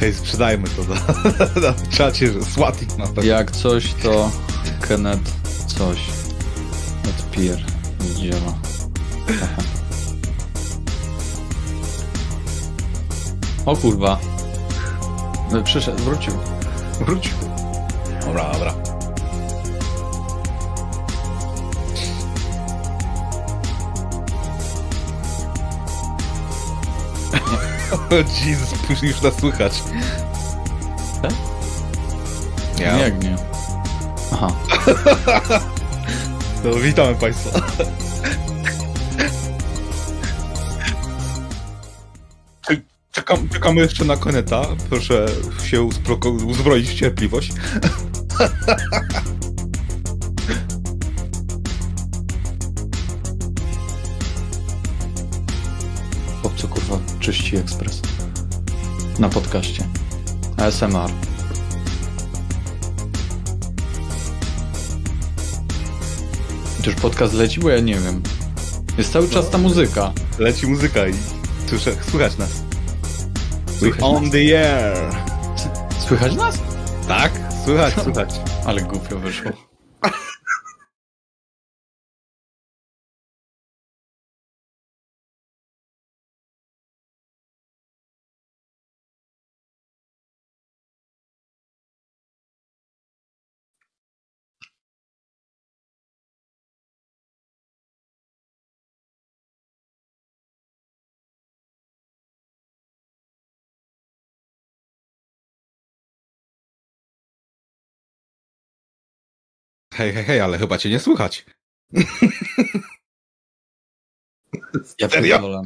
Hej, sprzedajmy to na, na czacie, że Swatik na pewno. Jak coś, to Kenneth coś odpier dzieła. O kurwa. No, Przyszedł, wrócił. Wróć. Dobra, dobra. O Jezus, już nas słychać. Tak? Ja. Jak nie? Aha. No, witamy Państwa. Czekam, czekamy jeszcze na koneta. Proszę się uzbroić w cierpliwość. czyści ekspres? Na podcaście. ASMR. Już podcast leci? Bo ja nie wiem. Jest cały czas ta muzyka. Leci muzyka i słyszę, słychać nas. Słychać We on nas? the air. Słychać nas? Tak? Słychać, słychać. Ale głupio wyszło. Hej, hej, hej, ale chyba cię nie słychać. Ja pierdolę.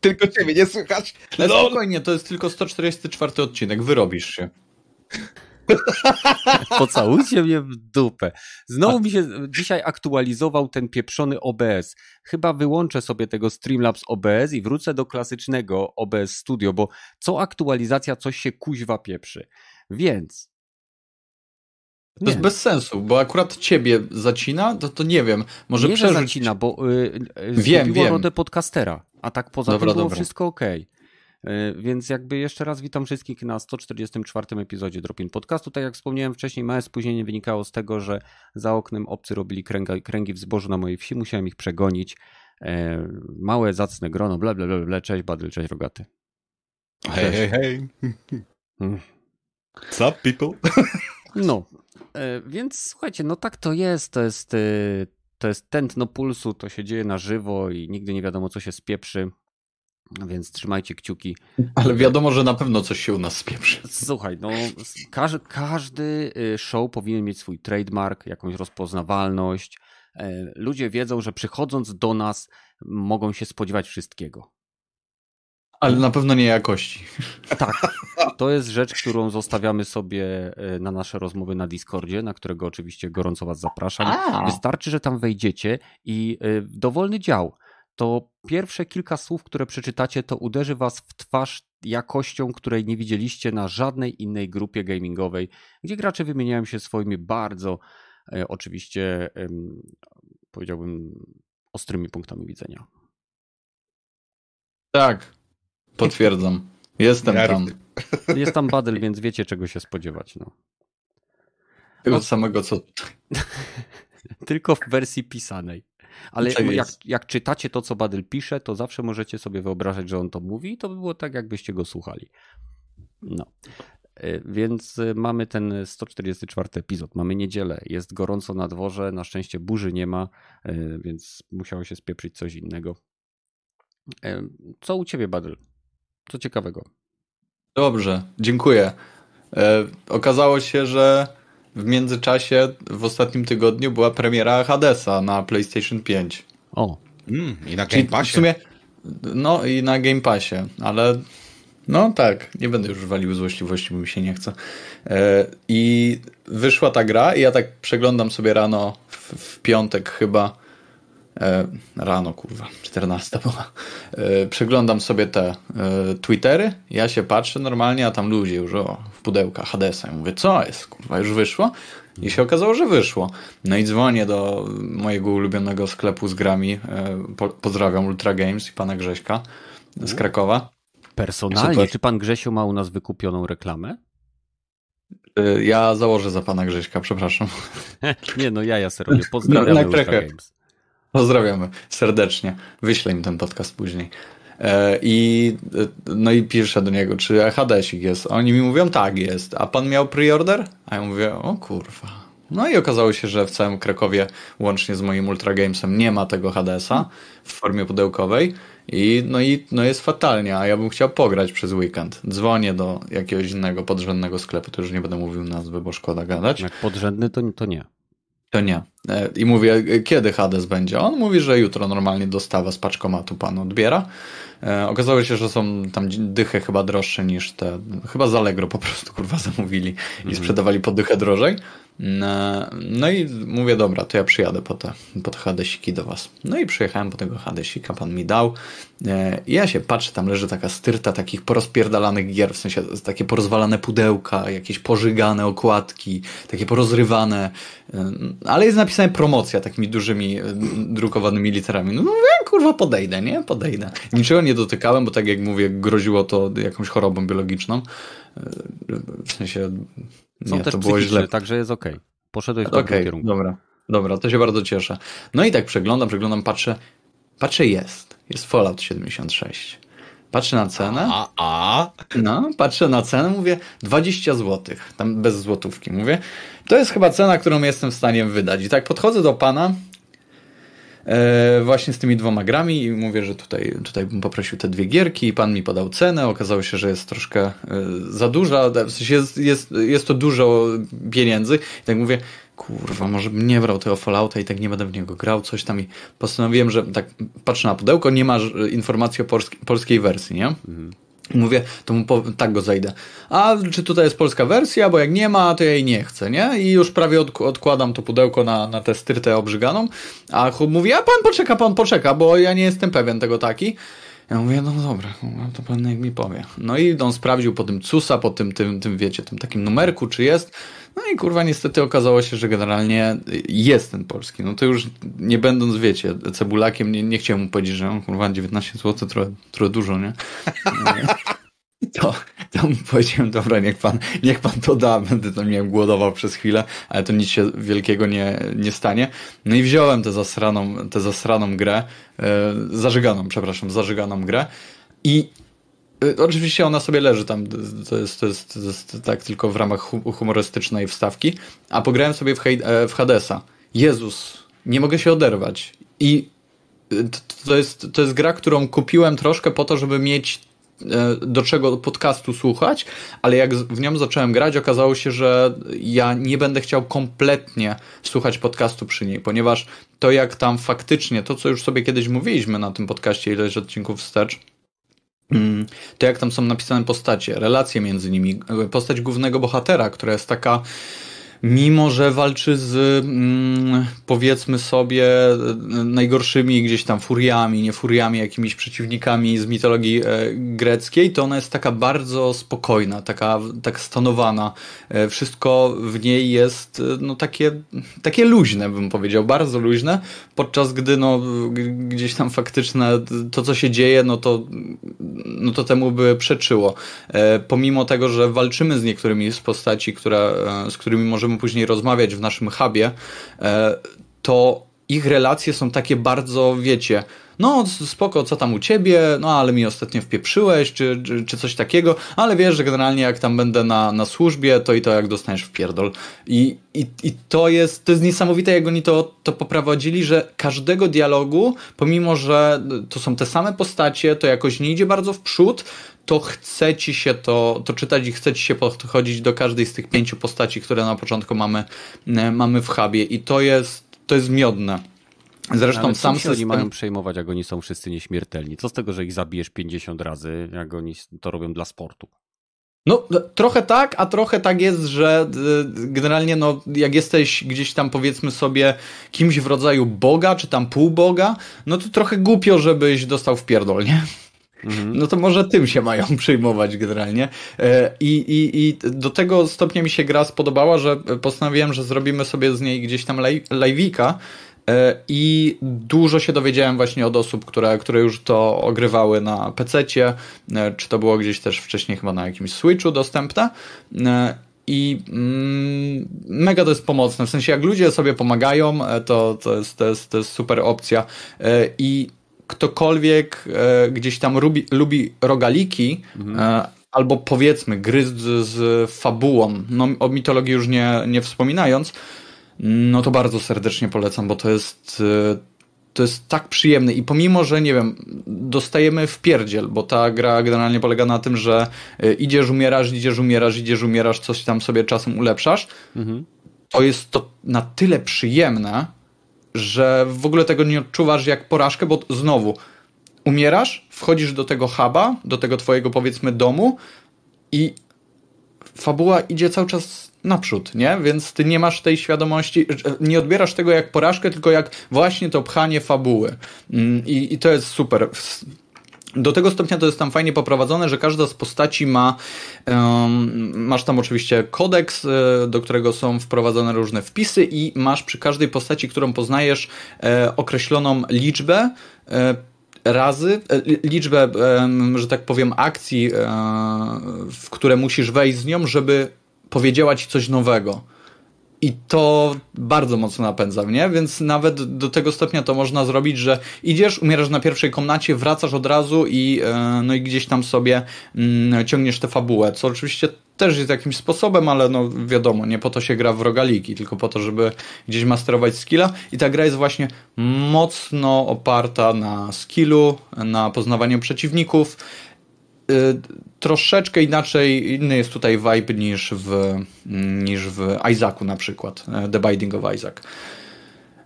Tylko ciebie nie słychać. Ale Lol. spokojnie, to jest tylko 144 odcinek, wyrobisz się. Pocałujcie mnie w dupę. Znowu mi się dzisiaj aktualizował ten pieprzony OBS. Chyba wyłączę sobie tego Streamlabs OBS i wrócę do klasycznego OBS Studio, bo co aktualizacja coś się kuźwa pieprzy. Więc. To jest bez sensu, bo akurat ciebie zacina, to, to nie wiem. Może nie, przerzuć... zacina, bo y, y, Wiem, wiem. rodę podcastera, a tak poza Dobra, tym było dobra. wszystko ok. Więc jakby jeszcze raz witam wszystkich na 144 epizodzie Dropin Podcastu. Tak jak wspomniałem wcześniej, małe spóźnienie wynikało z tego, że za oknem obcy robili kręga, kręgi w zbożu na mojej wsi, musiałem ich przegonić. E, Małe, zacne grono, bla bla bla, bla. cześć Badyl, cześć Rogaty. Hej, hej, hej. Mm. What's up, people? No, więc słuchajcie, no tak to jest, to jest, e, to jest tętno pulsu, to się dzieje na żywo i nigdy nie wiadomo co się spieprzy, więc trzymajcie kciuki. Ale wiadomo, że na pewno coś się u nas spieprzy. Słuchaj, no każdy, każdy show powinien mieć swój trademark, jakąś rozpoznawalność. E, Ludzie wiedzą, że przychodząc do nas mogą się spodziewać wszystkiego. Ale na pewno nie jakości. Tak, to jest rzecz, którą zostawiamy sobie e, na nasze rozmowy na Discordzie, na którego oczywiście gorąco Was zapraszam. A. Wystarczy, że tam wejdziecie i y, dowolny dział. To pierwsze kilka słów, które przeczytacie, to uderzy was w twarz jakością, której nie widzieliście na żadnej innej grupie gamingowej, gdzie gracze wymieniają się swoimi bardzo e, oczywiście powiedziałbym ostrymi punktami widzenia. Tak, potwierdzam. Jestem tam. Jest tam Badel, więc wiecie czego się spodziewać. No. Tego samego co. Tylko w wersji pisanej. Ale Tak jak, jak czytacie to, co Badyl pisze, to zawsze możecie sobie wyobrażać, że on to mówi i to by było tak, jakbyście go słuchali. No. E, Więc e, mamy ten 144 epizod. Mamy niedzielę. Jest gorąco na dworze. Na szczęście burzy nie ma, e, więc musiało się spieprzyć coś innego. Co u ciebie, Badyl? Co ciekawego? Dobrze, dziękuję. E, okazało się, że w międzyczasie w ostatnim tygodniu była premiera Hadesa na PlayStation 5. O, Mm, I na Czyli Game Passie. w sumie, no i na Game Passie, ale no tak, nie będę już walił złośliwości, bo mi się nie chce. E, I wyszła ta gra i ja tak przeglądam sobie rano, w, w piątek chyba, rano kurwa, 14 była, e, przeglądam sobie te e, Twittery, ja się patrzę normalnie, a tam ludzie już o, w pudełkach Hadesa. Ja mówię, co jest, kurwa, już wyszło? I się okazało, że wyszło. No i dzwonię do mojego ulubionego sklepu z grami. e, Po, pozdrawiam Ultra Games i pana Grześka z Krakowa. Personalnie, czy pan Grzesio ma u nas wykupioną reklamę? Ja założę za pana Grześka, przepraszam. Nie, no ja ja robię. Pozdrawiamy no, Games. Pozdrawiamy serdecznie. Wyślę im ten podcast później. E, I no i piszę do niego, czy HDSik jest. Oni mi mówią, tak jest. A pan miał preorder? A ja mówię, o kurwa. No i okazało się, że w całym Krakowie, łącznie z moim Ultra Gamesem, nie ma tego HDS-a w formie pudełkowej. I, no i no jest fatalnie, a ja bym chciał pograć przez weekend. Dzwonię do jakiegoś innego podrzędnego sklepu, to już nie będę mówił nazwy, bo szkoda gadać. Jak podrzędny, to, to nie. To nie. E, I mówię, kiedy Hades będzie? On mówi, że jutro normalnie dostawa z paczkomatu pan odbiera. E, okazało się, że są tam dychy chyba droższe niż te, chyba z Allegro po prostu kurwa zamówili i mhm. sprzedawali po dychę drożej. No, i mówię, dobra, to ja przyjadę po te, po te hadesiki do was. No i przyjechałem po tego hadesika, pan mi dał. E, I ja się patrzę, tam leży taka styrta takich porozpierdalanych gier, w sensie takie porozwalane pudełka, jakieś pożygane okładki, takie porozrywane, e, ale jest napisane promocja takimi dużymi e, drukowanymi literami. No ja kurwa podejdę, nie? Podejdę. Niczego nie dotykałem, bo tak jak mówię, groziło to jakąś chorobą biologiczną. W sensie są nie, też to było źle. Także jest ok. Poszedłeś w dobrym okay, kierunku. Dobra, dobra, to się bardzo cieszę. No i tak przeglądam, przeglądam, patrzę, patrzę jest. Jest Fallout 76. Patrzę na cenę. A, a? No, patrzę na cenę, mówię 20 zł, tam bez złotówki. Mówię, to jest chyba cena, którą jestem w stanie wydać. I tak podchodzę do pana właśnie z tymi dwoma grami i mówię, że tutaj, tutaj bym poprosił te dwie gierki i pan mi podał cenę. Okazało się, że jest troszkę e, za duża, w sensie jest, jest, jest to dużo pieniędzy. I tak mówię, kurwa, może bym nie brał tego Fallouta i tak nie będę w niego grał, coś tam i postanowiłem, że tak patrzę na pudełko, nie ma informacji o polskiej wersji, nie? Mhm. Mówię, to mu tak go zejdę. A czy tutaj jest polska wersja? Bo jak nie ma, to ja jej nie chcę, nie? I już prawie od, odkładam to pudełko na, na tę styrtę obrzyganą. A chłop mówi, a pan poczeka, pan poczeka, bo ja nie jestem pewien tego taki. Ja mówię, no dobra, no to pan niech mi powie. No i on sprawdził po tym CUSA, po tym, tym, tym wiecie, tym takim numerku, czy jest. No i kurwa, niestety okazało się, że generalnie jest ten polski. No to już nie będąc, wiecie, cebulakiem, nie, nie chciałem mu powiedzieć, że on kurwa 19 zł, trochę, trochę dużo, nie? To, to powiedziałem, dobra, niech pan, niech pan to da, będę tam, nie głodował przez chwilę, ale to nic się wielkiego nie, nie stanie. No i wziąłem tę zasraną, tę zasraną grę, e, zażyganą, przepraszam, zażyganą grę i Y, oczywiście ona sobie leży tam, to jest, to jest, to jest tak tylko w ramach humorystycznej wstawki, a pograłem sobie w, e, w Hadesa. Jezus, nie mogę się oderwać. I y, to jest, to jest gra, którą kupiłem troszkę po to, żeby mieć e, do czego podcastu słuchać, ale jak w nią zacząłem grać, okazało się, że ja nie będę chciał kompletnie słuchać podcastu przy niej, ponieważ to jak tam faktycznie, to co już sobie kiedyś mówiliśmy na tym podcaście ileś odcinków wstecz, Mm, to jak tam są napisane postacie, relacje między nimi, postać głównego bohatera, która jest taka mimo że walczy z mm, powiedzmy sobie najgorszymi gdzieś tam furiami, nie furiami, jakimiś przeciwnikami z mitologii e, greckiej, to ona jest taka bardzo spokojna, taka, tak stanowana. E, wszystko w niej jest e, no, takie, takie luźne, bym powiedział, bardzo luźne, podczas gdy no, gdzieś tam faktyczne to, co się dzieje, no to, no to temu by przeczyło. Pomimo tego, że walczymy z niektórymi z postaci, które, z którymi możemy będziemy później rozmawiać w naszym hubie, e, to ich relacje są takie bardzo, wiecie, no spoko, co tam u ciebie, no ale mi ostatnio wpieprzyłeś, czy, czy, czy, coś takiego, ale wiesz, że generalnie jak tam będę na, na służbie, to i to jak dostaniesz w pierdol. I, i, i to, jest, to jest niesamowite, jak oni to, to poprowadzili, że każdego dialogu, pomimo, że to są te same postacie, to jakoś nie idzie bardzo w przód, to chce ci się to, to czytać i chce ci się podchodzić do każdej z tych pięciu postaci, które na początku mamy, e, mamy w hubie i to jest, to jest miodne. Zresztą Ale sam system... oni mają przejmować, jak oni są wszyscy nieśmiertelni? Co z tego, że ich zabijesz 50 razy, jak oni to robią dla sportu? No, trochę tak, a trochę tak jest, że generalnie, no, jak jesteś gdzieś tam, powiedzmy sobie, kimś w rodzaju Boga, czy tam półboga, no to trochę głupio, żebyś dostał w pierdol, nie? Mhm. No to może tym się mają przyjmować generalnie. E, I, i, I do tego stopnia mi się gra spodobała, że postanowiłem, że zrobimy sobie z niej gdzieś tam live'ika, i dużo się dowiedziałem właśnie od osób, które, które już to ogrywały na PC-cie, czy to było gdzieś też wcześniej chyba na jakimś Switchu dostępne. I mm, mega to jest pomocne. W sensie, jak ludzie sobie pomagają, to, to, jest, to, jest, to jest super opcja. I ktokolwiek gdzieś tam lubi, lubi rogaliki, mhm albo powiedzmy gry z, z fabułą, no o mitologii już nie, nie wspominając, no to bardzo serdecznie polecam, bo to jest y, to jest tak przyjemne i pomimo, że nie wiem, dostajemy w pierdziel, bo ta gra generalnie polega na tym, że y, idziesz, umierasz, idziesz, umierasz, idziesz, umierasz, coś tam sobie czasem ulepszasz, mhm. to jest to na tyle przyjemne, że w ogóle tego nie odczuwasz jak porażkę, bo znowu umierasz, wchodzisz do tego huba, do tego twojego powiedzmy domu i fabuła idzie cały czas naprzód, nie? Więc ty nie masz tej świadomości, nie odbierasz tego jak porażkę, tylko jak właśnie to pchanie fabuły. Mm, I, i to jest super. Do tego stopnia to jest tam fajnie poprowadzone, że każda z postaci ma, um, masz tam oczywiście kodeks, e, do którego są wprowadzone różne wpisy i masz przy każdej postaci, którą poznajesz, e, określoną liczbę e, razy, e, liczbę, że tak powiem, akcji, e, w które musisz wejść z nią, żeby powiedziała ci coś nowego. I to bardzo mocno napędza mnie, więc nawet do tego stopnia to można zrobić, że idziesz, umierasz na pierwszej komnacie, wracasz od razu i, e, no i gdzieś tam sobie mm, ciągniesz tę fabułę, co oczywiście też jest jakimś sposobem, ale no wiadomo, nie po to się gra w rogaliki, tylko po to, żeby gdzieś masterować skilla i ta gra jest właśnie mocno oparta na skillu, na poznawaniu przeciwników. Y, troszeczkę inaczej, inny jest tutaj vibe niż w, niż w Isaacu na przykład, e, The Binding of Isaac.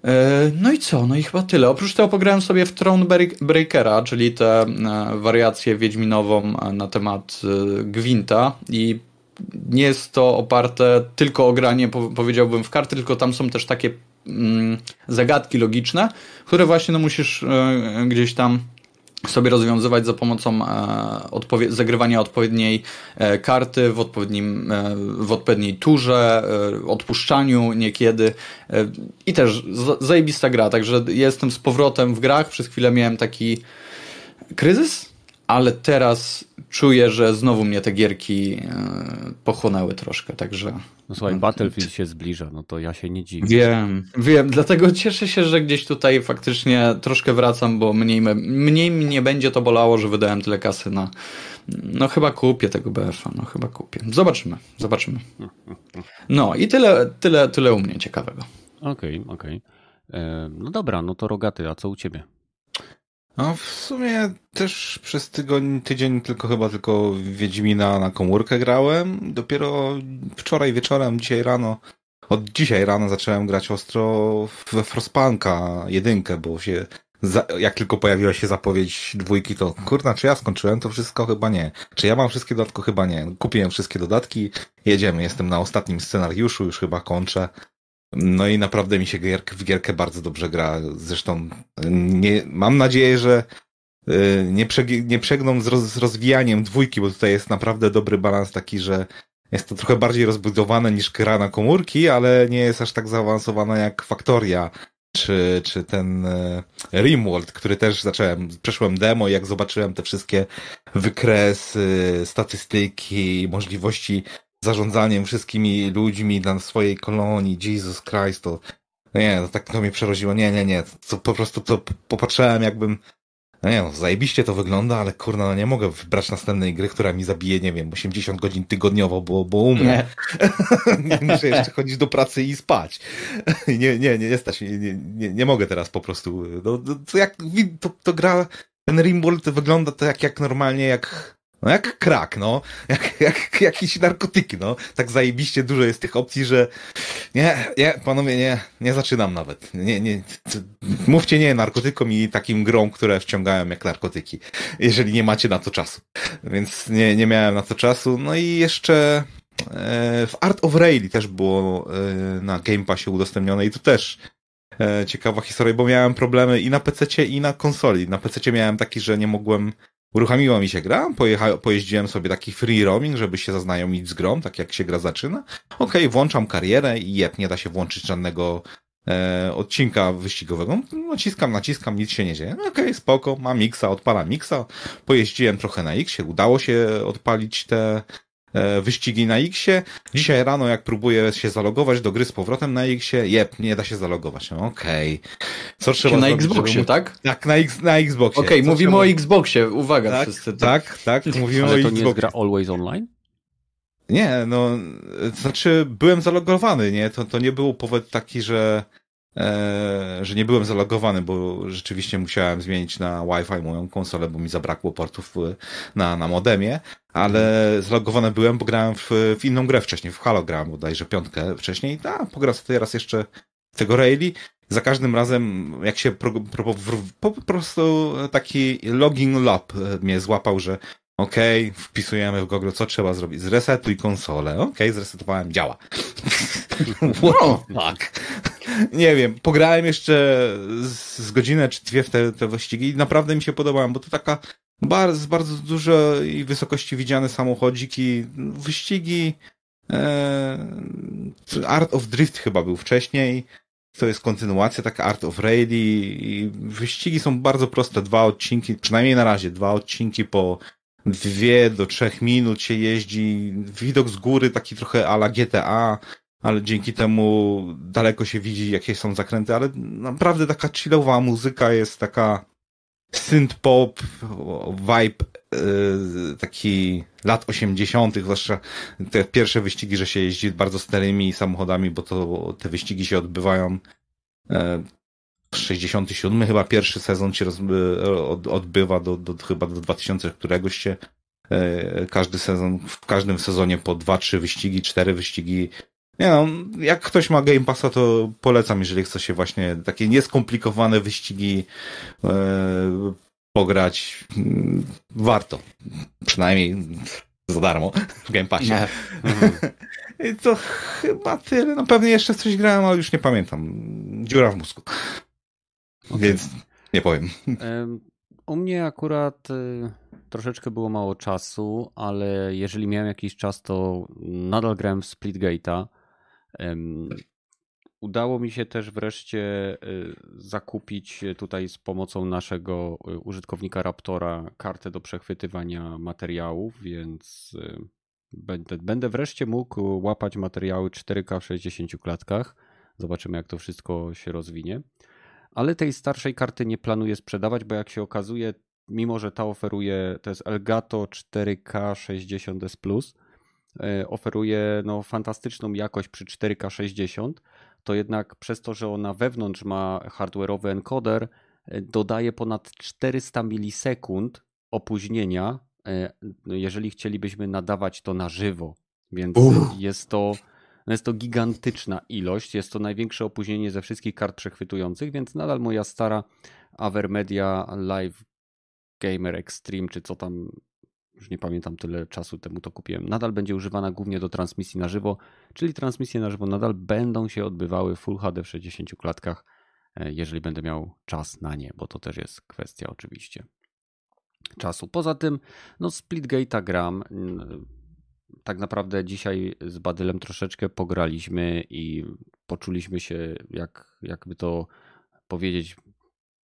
E, no i co? No i chyba tyle. Oprócz tego pograłem sobie w Thronebreakera, czyli tę e, wariację wiedźminową na temat Gwinta i nie jest to oparte tylko o granie, powiedziałbym, w karty, tylko tam są też takie mm, zagadki logiczne, które właśnie no, musisz gdzieś tam sobie rozwiązywać za pomocą e, zagrywania odpowiedniej e, karty w, odpowiednim, e, w odpowiedniej turze, odpuszczaniu niekiedy. I też zajebista gra, także jestem z powrotem w grach, przez chwilę miałem taki kryzys, ale teraz czuję, że znowu mnie te gierki e, pochłonęły troszkę, także... No słuchaj, no, Battlefield się zbliża, no to ja się nie dziwię. Wiem, wiem, dlatego cieszę się, że gdzieś tutaj faktycznie troszkę wracam, bo mniej, mniej mnie będzie to bolało, że wydałem tyle kasy na... No chyba kupię tego BF-a, no chyba kupię. Zobaczymy, zobaczymy. No i tyle, tyle, tyle u mnie ciekawego. Okej, okay, okej. Okay. E, no dobra, no to Rogaty, a co u ciebie? No w sumie też przez tydzień tylko chyba tylko Wiedźmina na komórkę grałem. Dopiero wczoraj wieczorem, dzisiaj rano, od dzisiaj rano zacząłem grać ostro we Frostpunka jedynkę, bo się za, jak tylko pojawiła się zapowiedź dwójki, to kurna, czy ja skończyłem to wszystko? Chyba nie. Czy ja mam wszystkie dodatki? Chyba nie. Kupiłem wszystkie dodatki, jedziemy. Jestem na ostatnim scenariuszu, już chyba kończę. No i naprawdę mi się w gierkę bardzo dobrze gra. Zresztą nie, mam nadzieję, że y, nie, przeg nie przegną z, roz z rozwijaniem dwójki, bo tutaj jest naprawdę dobry balans taki, że jest to trochę bardziej rozbudowane niż gra na komórki, ale nie jest aż tak zaawansowana jak Factoria czy, czy ten e, Rimworld, który też zacząłem, przeszłem demo i jak zobaczyłem te wszystkie wykresy, statystyki, możliwości zarządzaniem wszystkimi ludźmi na swojej kolonii, Jesus Christ, to nie, to tak to mnie przeroziło, nie, nie, nie, to po prostu to popatrzyłem jakbym, no nie no, zajebiście to wygląda, ale kurna, no nie mogę wybrać następnej gry, która mi zabije, nie wiem, 80 godzin tygodniowo, bo, bo umrę. Nie. Muszę jeszcze chodzić do pracy i spać. nie, nie, nie, nie stać, nie, nie, nie, mogę teraz po prostu, no, to jak, to, to gra, ten Rimworld wygląda to jak, jak normalnie, jak no jak krak, no. Jak, jak jakieś narkotyki, no. Tak zajebiście dużo jest tych opcji, że nie, nie, panowie, nie, nie zaczynam nawet. Nie, nie, mówcie nie narkotykom i takim grom, które wciągają jak narkotyki, jeżeli nie macie na to czasu. Więc nie, nie miałem na to czasu. No i jeszcze e, w Art of Rally też było e, na Game Passie udostępnione i tu też e, ciekawa historia, bo miałem problemy i na PC i na konsoli. Na PC miałem taki, że nie mogłem Uruchomiła mi się gra, pojecha, pojeździłem sobie taki free roaming, żeby się zaznajomić z grą, tak jak się gra zaczyna. Okej, okay, włączam karierę i jeb, nie da się włączyć żadnego e, odcinka wyścigowego. Naciskam, naciskam, nic się nie dzieje. Okej, okay, spoko, mam Mixa, odpalam Mixa. Pojeździłem trochę na X, udało się odpalić te wyścigi na Xie. Dzisiaj rano, jak próbuję się zalogować do gry z powrotem na Xie, jep, nie da się zalogować. No, Okej. Okay. Co trzeba na zrobić? Xboxie, tak? Tak, na, X, na Xboxie. Okej, okay, mówimy trzeba... o Xboxie, uwaga tak, wszyscy. Tak, tak, tak mówimy Ale o to Xboxie. nie jest gra Always Online? Nie, no, to znaczy byłem zalogowany, nie? To, to nie był powód taki, że, e, że nie byłem zalogowany, bo rzeczywiście musiałem zmienić na Wi-Fi moją konsolę, bo mi zabrakło portów na, na modemie, ale zalogowany byłem, bo grałem w, w inną grę wcześniej, w Halo grałem bodajże piątkę wcześniej, a pograłem sobie teraz jeszcze tego Rayleigh. Za każdym razem, jak się pro, pro, po, po prostu taki login lab mnie złapał, że Okej, okay, wpisujemy w Google, co trzeba zrobić. Zresetuj konsolę. Okej, okay, zresetowałem, działa. What fuck? Nie wiem, pograłem jeszcze z, z godzinę czy dwie w te, te wyścigi i naprawdę mi się podobają, bo to taka bardzo, bardzo dużej wysokości widziane samochodziki, wyścigi, e, Art of Drift chyba był wcześniej, to jest kontynuacja, taka Art of Rally i wyścigi są bardzo proste, dwa odcinki, przynajmniej na razie, dwa odcinki po dwie do trzech minut się jeździ, widok z góry taki trochę ala GTA, ale dzięki temu daleko się widzi, jakie są zakręty, ale naprawdę taka chillowa muzyka jest taka synth pop, vibe yy, taki lat 80., zwłaszcza te pierwsze wyścigi, że się jeździ bardzo starymi samochodami, bo to te wyścigi się odbywają yy, 67 chyba pierwszy sezon się roz, od, odbywa do, do, chyba do 2000 któregoś się e, każdy sezon, w każdym sezonie po dwa, trzy wyścigi, cztery wyścigi. Nie no, jak ktoś ma Game Passa, to polecam, jeżeli chce się właśnie takie nieskomplikowane wyścigi e, pograć. Warto. Przynajmniej za darmo w Game Passie. I to chyba tyle. No pewnie jeszcze coś grałem, ale już nie pamiętam. Dziura w mózgu. Okay. Więc nie powiem. U mnie akurat y, troszeczkę było mało czasu, ale jeżeli miałem jakiś czas, to nadal grałem w Splitgate'a. Udało mi się też wreszcie y, zakupić tutaj z pomocą naszego y, użytkownika Raptora kartę do przechwytywania materiałów, więc będę, będę wreszcie mógł łapać materiały 4K w 60 klatkach. Zobaczymy, jak to wszystko się rozwinie ale tej starszej karty nie planuję sprzedawać, bo jak się okazuje, mimo że ta oferuje, to jest Elgato 4K 60S Plus, e, oferuje no, fantastyczną jakość przy 4K 60, to jednak przez to, że ona wewnątrz ma hardware'owy encoder, e, dodaje ponad 400 milisekund opóźnienia, e, jeżeli chcielibyśmy nadawać to na żywo. Więc jest to no jest to gigantyczna ilość, jest to największe opóźnienie ze wszystkich kart przechwytujących, więc nadal moja stara Avermedia Live Gamer Extreme, czy co tam, już nie pamiętam tyle czasu temu to kupiłem, nadal będzie używana głównie do transmisji na żywo, czyli transmisje na żywo nadal będą się odbywały Full HD w 60 klatkach, e, jeżeli będę miał czas na nie, bo to też jest kwestia oczywiście czasu. Poza tym, no Splitgate'a gram, tak naprawdę dzisiaj z Badylem troszeczkę pograliśmy i poczuliśmy się, jak, jakby to powiedzieć,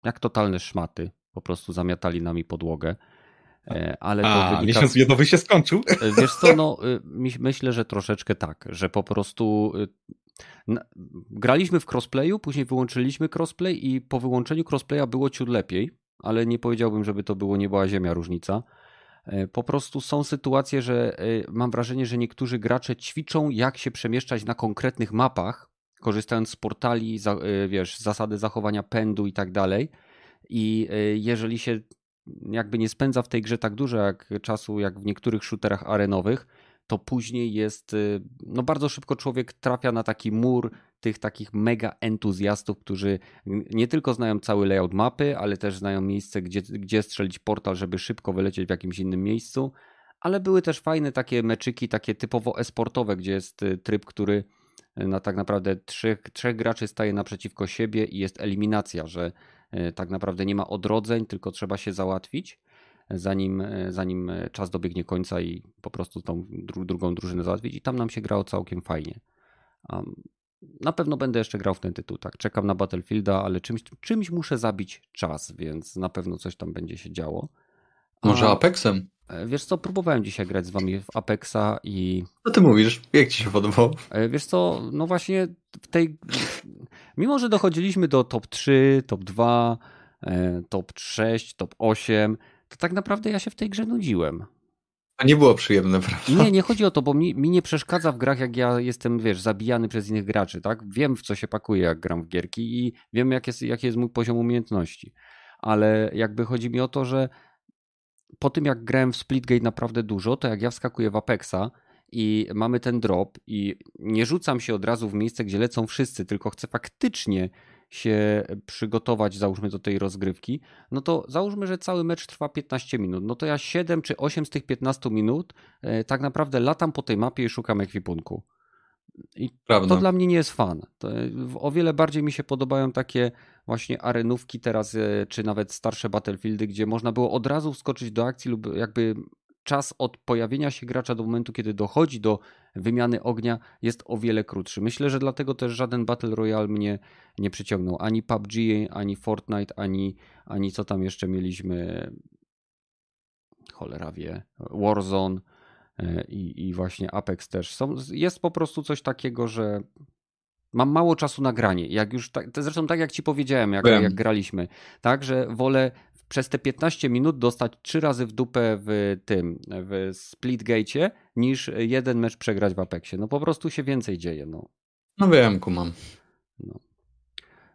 jak totalne szmaty. Po prostu zamiatali nami podłogę. E, ale A, wynika... miesiąc miodowy się skończył. E, wiesz co, no y, myślę, że troszeczkę tak, że po prostu y, graliśmy w crossplayu, później wyłączyliśmy crossplay i po wyłączeniu crossplaya było ciut lepiej, ale nie powiedziałbym, żeby to było nieba ziemia różnica. E, po prostu są sytuacje, że e, mam wrażenie, że niektórzy gracze ćwiczą, jak się przemieszczać na konkretnych mapach, korzystając z portali, e, wiesz, zasady zachowania pędu i tak dalej. I jeżeli się jakby nie spędza w tej grze tak dużo jak czasu, jak w niektórych shooterach arenowych, to później jest, no bardzo szybko człowiek trafia na taki mur tych takich mega entuzjastów, którzy nie tylko znają cały layout mapy, ale też znają miejsce, gdzie, gdzie strzelić portal, żeby szybko wylecieć w jakimś innym miejscu. Ale były też fajne takie meczyki, takie typowo esportowe, gdzie jest y, tryb, który y, na tak naprawdę trzech, trzech graczy staje naprzeciwko siebie i jest eliminacja, że y, tak naprawdę nie ma odrodzeń, tylko trzeba się załatwić zanim, zanim czas dobiegnie końca i po prostu tą drugą drużynę załatwić. I tam nam się grało całkiem fajnie. Na pewno będę jeszcze grał w ten tytuł, tak. Czekam na Battlefielda, ale czymś, czymś muszę zabić czas, więc na pewno coś tam będzie się działo. A, Może Apexem? E, wiesz co, próbowałem dzisiaj grać z wami w Apexa i... Co ty mówisz? Jak ci się podobało? E, wiesz co, no właśnie w tej... Mimo, że dochodziliśmy do top 3, top 2, e, top 6, top 8, to tak naprawdę ja się w tej grze nudziłem. A nie było przyjemne, prawda? Nie, nie chodzi o to, bo mi, mi nie przeszkadza w grach, jak ja jestem, wiesz, zabijany przez innych graczy, tak? Wiem, w co się pakuje, jak gram w gierki i wiem, jak jest, jaki jest mój poziom umiejętności. Ale jakby chodzi mi o to, że po tym, jak grałem w Splitgate naprawdę dużo, to jak ja wskakuję w Apexa i mamy ten drop i nie rzucam się od razu w miejsce, gdzie lecą wszyscy, tylko chcę faktycznie się przygotować, załóżmy do tej rozgrywki, no to załóżmy, że cały mecz trwa 15 minut. No to ja 7 czy 8 z tych 15 minut e, tak naprawdę latam po tej mapie i szukam ekwipunku. I Prawda. to dla mnie nie jest fan. To o wiele bardziej mi się podobają takie właśnie arenówki teraz, e, czy nawet starsze Battlefieldy, gdzie można było od razu wskoczyć do akcji lub jakby czas od pojawienia się gracza do momentu, kiedy dochodzi do wymiany ognia, jest o wiele krótszy. Myślę, że dlatego też żaden Battle Royale mnie nie przyciągnął. Ani PUBG, ani Fortnite, ani, ani co tam jeszcze mieliśmy. Cholera wie. Warzone e, i, i właśnie Apex też. Są, jest po prostu coś takiego, że mam mało czasu na granie. Jak już tak, zresztą tak jak ci powiedziałem, jak, jak graliśmy, tak, że wolę przez te 15 minut dostać trzy razy w dupę w tym, w Splitgate, niż jeden mecz przegrać w Apexie. No po prostu się więcej dzieje. No, no wiem, kumam. No.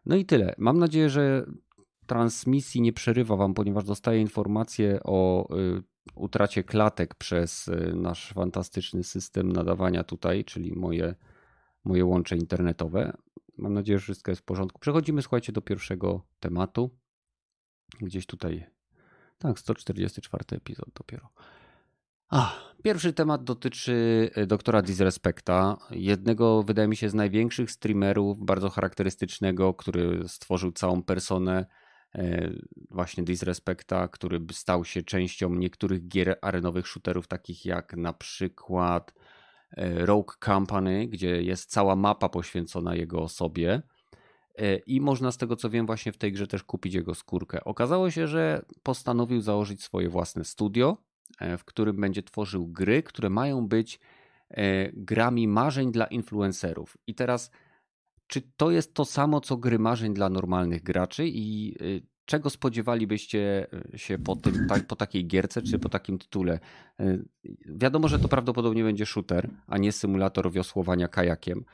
no i tyle. Mam nadzieję, że transmisji nie przerywa wam, ponieważ dostaję informacje o y, utracie klatek przez y, nasz fantastyczny system nadawania tutaj, czyli moje, moje łącze internetowe. Mam nadzieję, że wszystko jest w porządku. Przechodzimy, słuchajcie, do pierwszego tematu. Gdzieś tutaj. Tak, 144 epizod dopiero. A, pierwszy temat dotyczy e, doktora Disrespecta, jednego, wydaje mi się, z największych streamerów, bardzo charakterystycznego, który stworzył całą personę e, właśnie Disrespecta, który stał się częścią niektórych gier arenowych shooterów, takich jak na przykład e, Rogue Company, gdzie jest cała mapa poświęcona jego osobie. E, i można z tego co wiem właśnie w tej grze też kupić jego skórkę. Okazało się, że postanowił założyć swoje własne studio, e, w którym będzie tworzył gry, które mają być e, grami marzeń dla influencerów. I teraz, czy to jest to samo co gry marzeń dla normalnych graczy i czego spodziewalibyście się po, tym, po takiej gierce czy po takim tytule? Wiadomo, że to prawdopodobnie będzie shooter, a nie symulator wiosłowania kajakiem.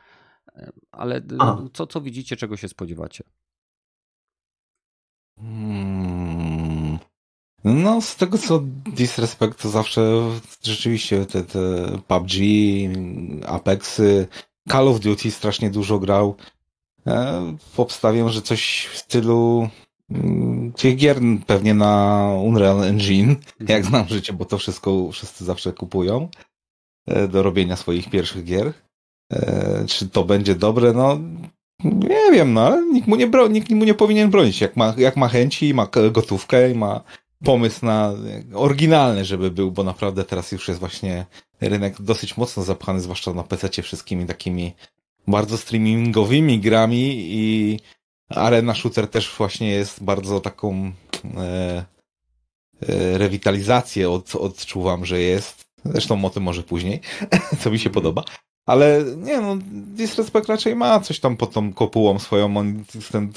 Ale co, co widzicie, czego się spodziewacie? Hmm. No, z tego co Disrespect to zawsze rzeczywiście te, te PUBG, Apexy, Call of Duty strasznie dużo grał. E, obstawiam, że coś w stylu mm, tych gier pewnie na Unreal Engine, jak mhm. znam życie, bo to wszystko wszyscy zawsze kupują e, do robienia swoich pierwszych gier. E, czy to będzie dobre? No, nie wiem, no, ale nikt mu nie, bro, nikt mu nie powinien bronić. Jak ma, jak ma chęci, ma gotówkę i ma pomysł na oryginalny, żeby był, bo naprawdę teraz już jest właśnie rynek dosyć mocno zapchany, zwłaszcza na PC wszystkimi takimi bardzo streamingowymi grami i Arena Shooter też właśnie jest bardzo taką e, e, rewitalizację od, odczuwam, że jest. Zresztą o tym może później, co mi się podoba. Ale nie no, Disrespect raczej ma coś tam pod tą kopułą swoją. On ten,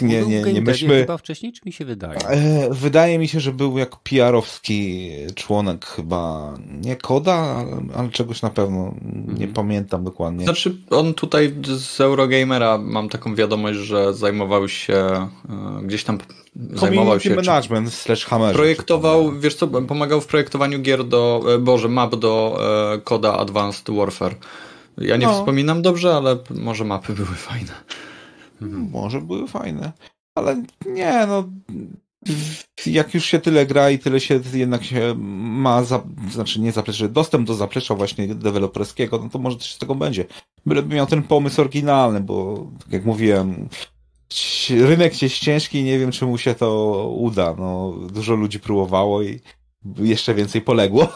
nie, nie, nie myślmy. chyba wcześniej, czy mi się wydaje? E, wydaje mi się, że był jak PR-owski członek chyba, nie Koda, ale, ale czegoś na pewno. Nie mm. pamiętam dokładnie. Znaczy, on tutaj z Eurogamera mam taką wiadomość, że zajmował się e, gdzieś tam zajmował się management czy, slash hammer. Projektował, wiesz co, pomagał w projektowaniu gier do, e, Boże, map do Koda Advanced Warfare. Ja nie no. wspominam dobrze, ale może mapy były fajne. Mhm. Może były fajne. Ale nie, no. Jak już się tyle gra i tyle się jednak się ma, za, znaczy nie zaplecze, dostęp do zaplecza właśnie deweloperskiego, no to może coś z tego będzie. Byleby miał ten pomysł oryginalny, bo tak jak mówiłem, rynek jest ciężki i nie wiem, czy mu się to uda. No, dużo ludzi próbowało i jeszcze więcej poległo.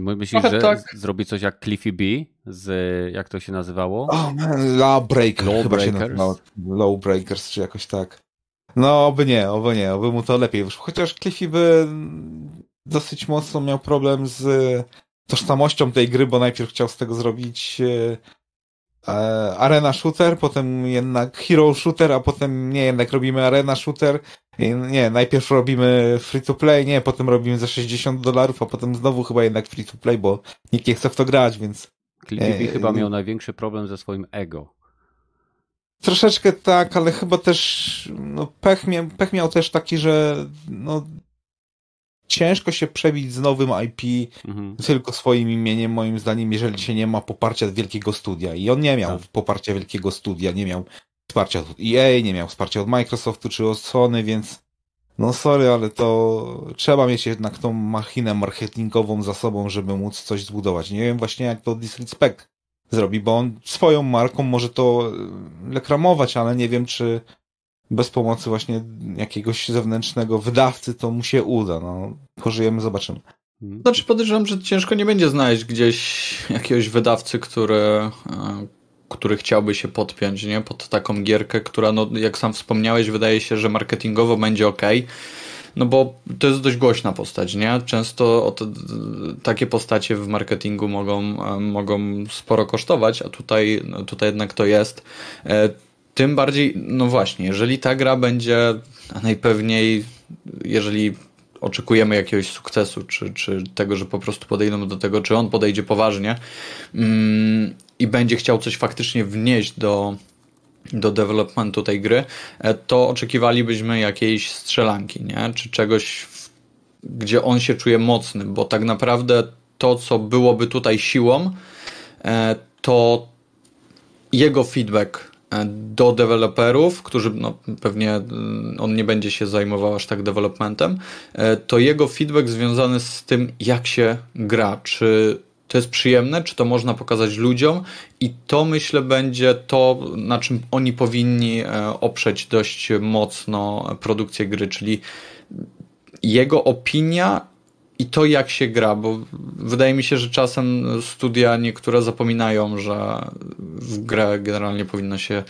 Myślisz, że tak. zrobi coś jak Cliffy B z, jak to się nazywało? Oh man, Lawbreaker Law chyba Breakers? się nazywało. Lawbreakers, czy jakoś tak. No, oby nie, oby nie, oby mu to lepiej wyszło. Chociaż Cliffy by dosyć mocno miał problem z tożsamością tej gry, bo najpierw chciał z tego zrobić e, e, arena shooter, potem jednak hero shooter, a potem nie, jednak robimy arena shooter. Nie, najpierw robimy free to play, nie, potem robimy za 60 dolarów, a potem znowu chyba jednak free to play, bo nikt nie chce w to grać, więc. Cliffy e, chyba miał największy problem ze swoim ego. Troszeczkę tak, ale chyba też no, pech, miał, pech miał też taki, że no, ciężko się przebić z nowym IP mhm. tylko swoim imieniem, moim zdaniem, jeżeli się nie ma poparcia wielkiego studia. I on nie miał tak. poparcia wielkiego studia, nie miał wsparcia od EA, nie miał wsparcia od Microsoftu czy od Sony, więc no sorry, ale to trzeba mieć jednak tą machinę marketingową za sobą, żeby móc coś zbudować. Nie wiem właśnie jak to Disrespect zrobi, bo on swoją marką może to reklamować, ale nie wiem czy bez pomocy właśnie jakiegoś zewnętrznego wydawcy to mu się uda. No, pożyjemy, zobaczymy. Znaczy podejrzewam, że ciężko nie będzie znaleźć gdzieś jakiegoś wydawcy, który, e, który chciałby się podpiąć nie? pod taką gierkę, która, no, jak sam wspomniałeś, wydaje się, że marketingowo będzie ok. No bo to jest dość głośna postać, nie? Często te, takie postacie w marketingu mogą, mogą sporo kosztować, a tutaj, no, tutaj jednak to jest. E, tym bardziej, no właśnie, jeżeli ta gra będzie, a najpewniej, jeżeli oczekujemy jakiegoś sukcesu, czy, czy tego, że po prostu podejdą do tego, czy on podejdzie poważnie mm, i będzie chciał coś faktycznie wnieść do, do developmentu tej gry, e, to oczekiwalibyśmy jakiejś strzelanki, nie? czy czegoś, gdzie on się czuje mocny, bo tak naprawdę to, co byłoby tutaj siłą, e, to jego feedback E, do deweloperów, którzy no, pewnie mm, on nie będzie się zajmował aż tak developmentem, to jego feedback związany z tym, jak się gra, czy to jest przyjemne, czy to można pokazać ludziom? I to myślę będzie to, na czym oni powinni e, oprzeć dość mocno produkcję gry, czyli jego opinia i to jak się gra, bo wydaje mi się, że czasem studia niektóre zapominają, że w grę generalnie powinno się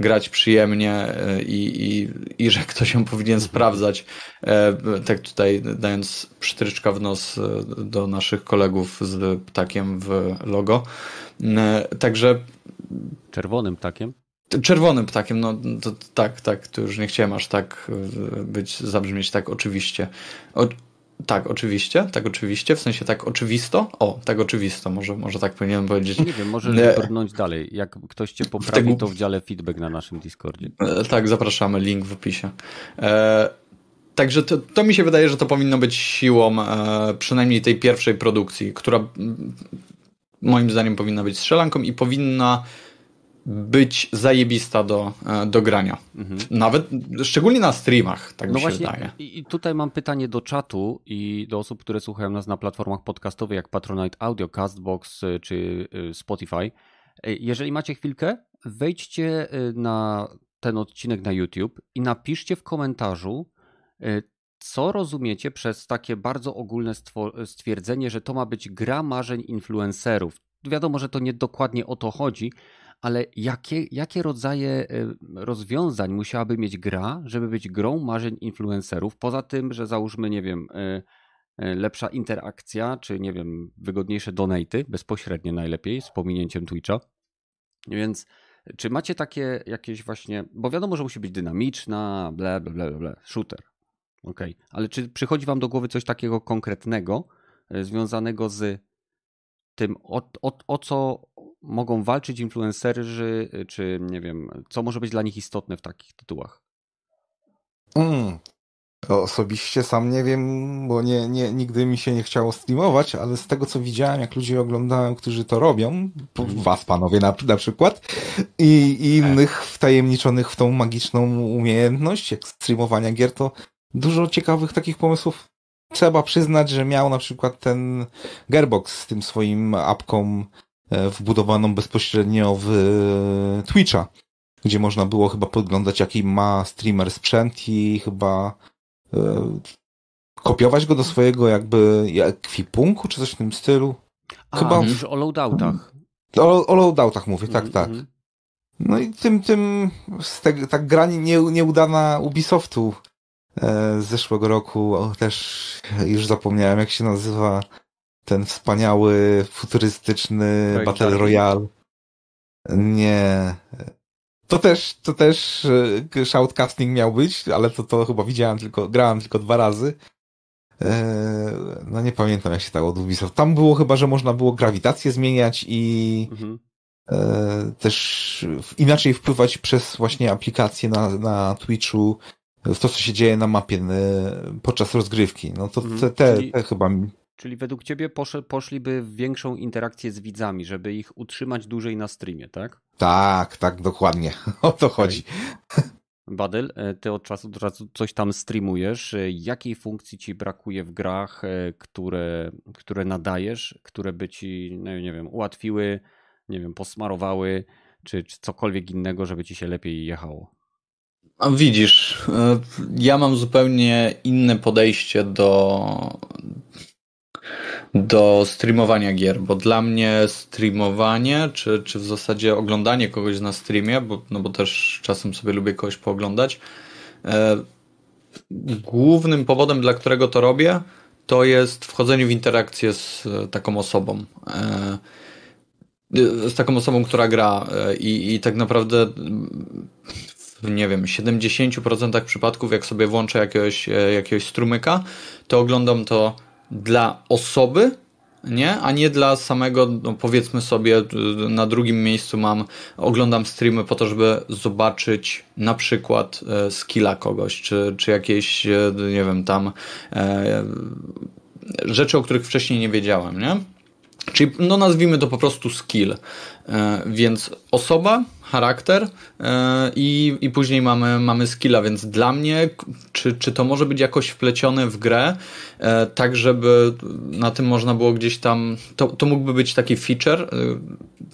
grać przyjemnie e, i, i, i że ktoś ją powinien sprawdzać. E, tak tutaj dając przytryczka w nos e, do naszych kolegów z ptakiem w logo. Także. Czerwonym ptakiem? Czerwonym ptakiem, no to, tak, tak, to już nie chciałem aż tak być, zabrzmieć tak oczywiście. O, tak, oczywiście, tak oczywiście, w sensie tak oczywisto. O, tak oczywisto, może, może tak powinienem powiedzieć. Nie wiem, możesz brnąć dalej. Jak ktoś cię poprawi, tego... to w dziale feedback na naszym Discordzie. E, tak, zapraszamy, link w opisie. E, także to, to, mi się wydaje, że to powinno być siłą e, przynajmniej tej pierwszej produkcji, która moim zdaniem powinna być strzelanką i powinna być zajebista do, e, do grania. Mhm. Nawet, szczególnie na streamach, tak no mi się właśnie, wydaje. I tutaj mam pytanie do czatu i do osób, które słuchają nas na platformach podcastowych jak Patronite Audio, Castbox e, czy e, Spotify. Jeżeli macie chwilkę, wejdźcie na ten odcinek na YouTube i napiszcie w komentarzu, co rozumiecie przez takie bardzo ogólne stwierdzenie, że to ma być gra marzeń influencerów. Wiadomo, że to nie dokładnie o to chodzi, ale jakie, jakie rodzaje y, rozwiązań musiałaby mieć gra, żeby być grą marzeń influencerów? Poza tym, że załóżmy, nie wiem, y, y, lepsza interakcja, czy nie wiem, wygodniejsze donaty, bezpośrednie najlepiej, z pominięciem Twitcha. Więc czy macie takie jakieś właśnie, bo wiadomo, że musi być dynamiczna, ble, ble, ble, ble, shooter. Ok, ale czy przychodzi wam do głowy coś takiego konkretnego, związanego z tym, o, o, o co mogą walczyć influencerzy, czy nie wiem, co może być dla nich istotne w takich tytułach? Mm. Osobiście sam nie wiem, bo nie, nie, nigdy mi się nie chciało streamować, ale z tego co widziałem, jak ludzie oglądałem, którzy to robią, mhm. was panowie na, na przykład, i, i innych wtajemniczonych w tą magiczną umiejętność, jak streamowania gier, to dużo ciekawych takich pomysłów trzeba przyznać, że miał na przykład ten Gearbox z tym swoim apką wbudowaną bezpośrednio w e, Twitcha, gdzie można było chyba podglądać jaki ma streamer sprzęt i chyba e, kopiować go do swojego jakby ekwipunku, czy coś w tym stylu. A, Chyba w... o loadoutach. O, o loadoutach mówię, tak, mm, tak. Mm. No i tym, tym te, ta gra nie, nieudana Ubisoftu e, z zeszłego roku, o, też już zapomniałem jak się nazywa ten wspaniały, futurystyczny Break Battle Royale. Nie. To też, to też e, shoutcasting miał być, ale to, to chyba widziałem tylko, grałem tylko dwa razy. E, no nie pamiętam jak się stało od Ubisoft. Tam było chyba, że można było grawitację zmieniać i mhm. E, też inaczej wpływać przez właśnie aplikacje na, na Twitchu w to, co się dzieje na mapie podczas rozgrywki. No to mhm. te, te, te chyba Czyli według ciebie posz, poszliby w większą interakcję z widzami, żeby ich utrzymać dłużej na streamie, tak? Tak, tak, dokładnie. O to chodzi. Badyl, e, ty od czasu do czasu coś tam streamujesz. E, jakiej funkcji ci brakuje w grach, e, które, które nadajesz, które by ci, no nie wiem, ułatwiły, nie wiem, posmarowały, czy, czy cokolwiek innego, żeby ci się lepiej jechało? A widzisz, ja mam zupełnie inne podejście do, do streamowania gier, bo dla mnie streamowanie, czy, czy w zasadzie oglądanie kogoś na streamie, bo, no bo też czasem sobie lubię kogoś pooglądać, e, głównym powodem, dla którego to robię, to jest wchodzenie w interakcję z taką osobą. E, z taką osobą, która gra e, i, i tak naprawdę w nie wiem, 70% przypadków, jak sobie włączę jakiegoś, e, jakiegoś strumyka, to oglądam to dla osoby, nie? A nie dla samego, no powiedzmy sobie, na drugim miejscu mam, oglądam streamy po to, żeby zobaczyć na przykład e, skilla kogoś, czy, czy jakieś, e, nie wiem, tam e, rzeczy, o których wcześniej nie wiedziałem, nie? Czyli, no nazwijmy to po prostu skill. E, więc osoba, charakter e, i, i później mamy, mamy skilla, więc dla mnie, czy, czy to może być jakoś wplecione w grę, e, tak żeby na tym można było gdzieś tam, to, to mógłby być taki feature.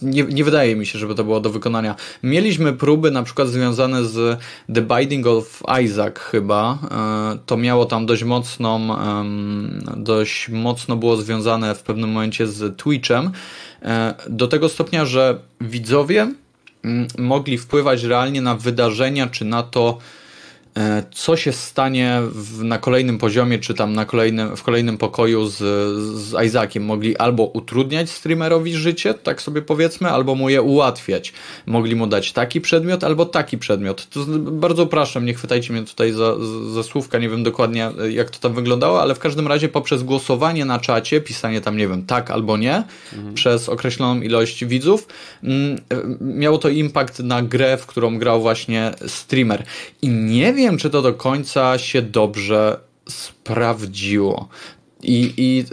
Nie, nie wydaje mi się, żeby to było do wykonania. Mieliśmy próby na przykład związane z The Binding of Isaac chyba. To miało tam dość mocną, dość mocno było związane w pewnym momencie z Twitchem. Do tego stopnia, że widzowie mogli wpływać realnie na wydarzenia, czy na to, co się stanie w, na kolejnym poziomie, czy tam na kolejnym, w kolejnym pokoju z, z Isaaciem. Mogli albo utrudniać streamerowi życie, tak sobie powiedzmy, albo mu je ułatwiać. Mogli mu dać taki przedmiot, albo taki przedmiot. To bardzo upraszczam, nie chwytajcie mnie tutaj za, za słówka, nie wiem dokładnie jak to tam wyglądało, ale w każdym razie poprzez głosowanie na czacie, pisanie tam, nie wiem, tak albo nie, mhm. przez określoną ilość widzów, mm, miało to impact na grę, w którą grał właśnie streamer. I nie wiem, wiem, czy to do końca się dobrze sprawdziło. I, i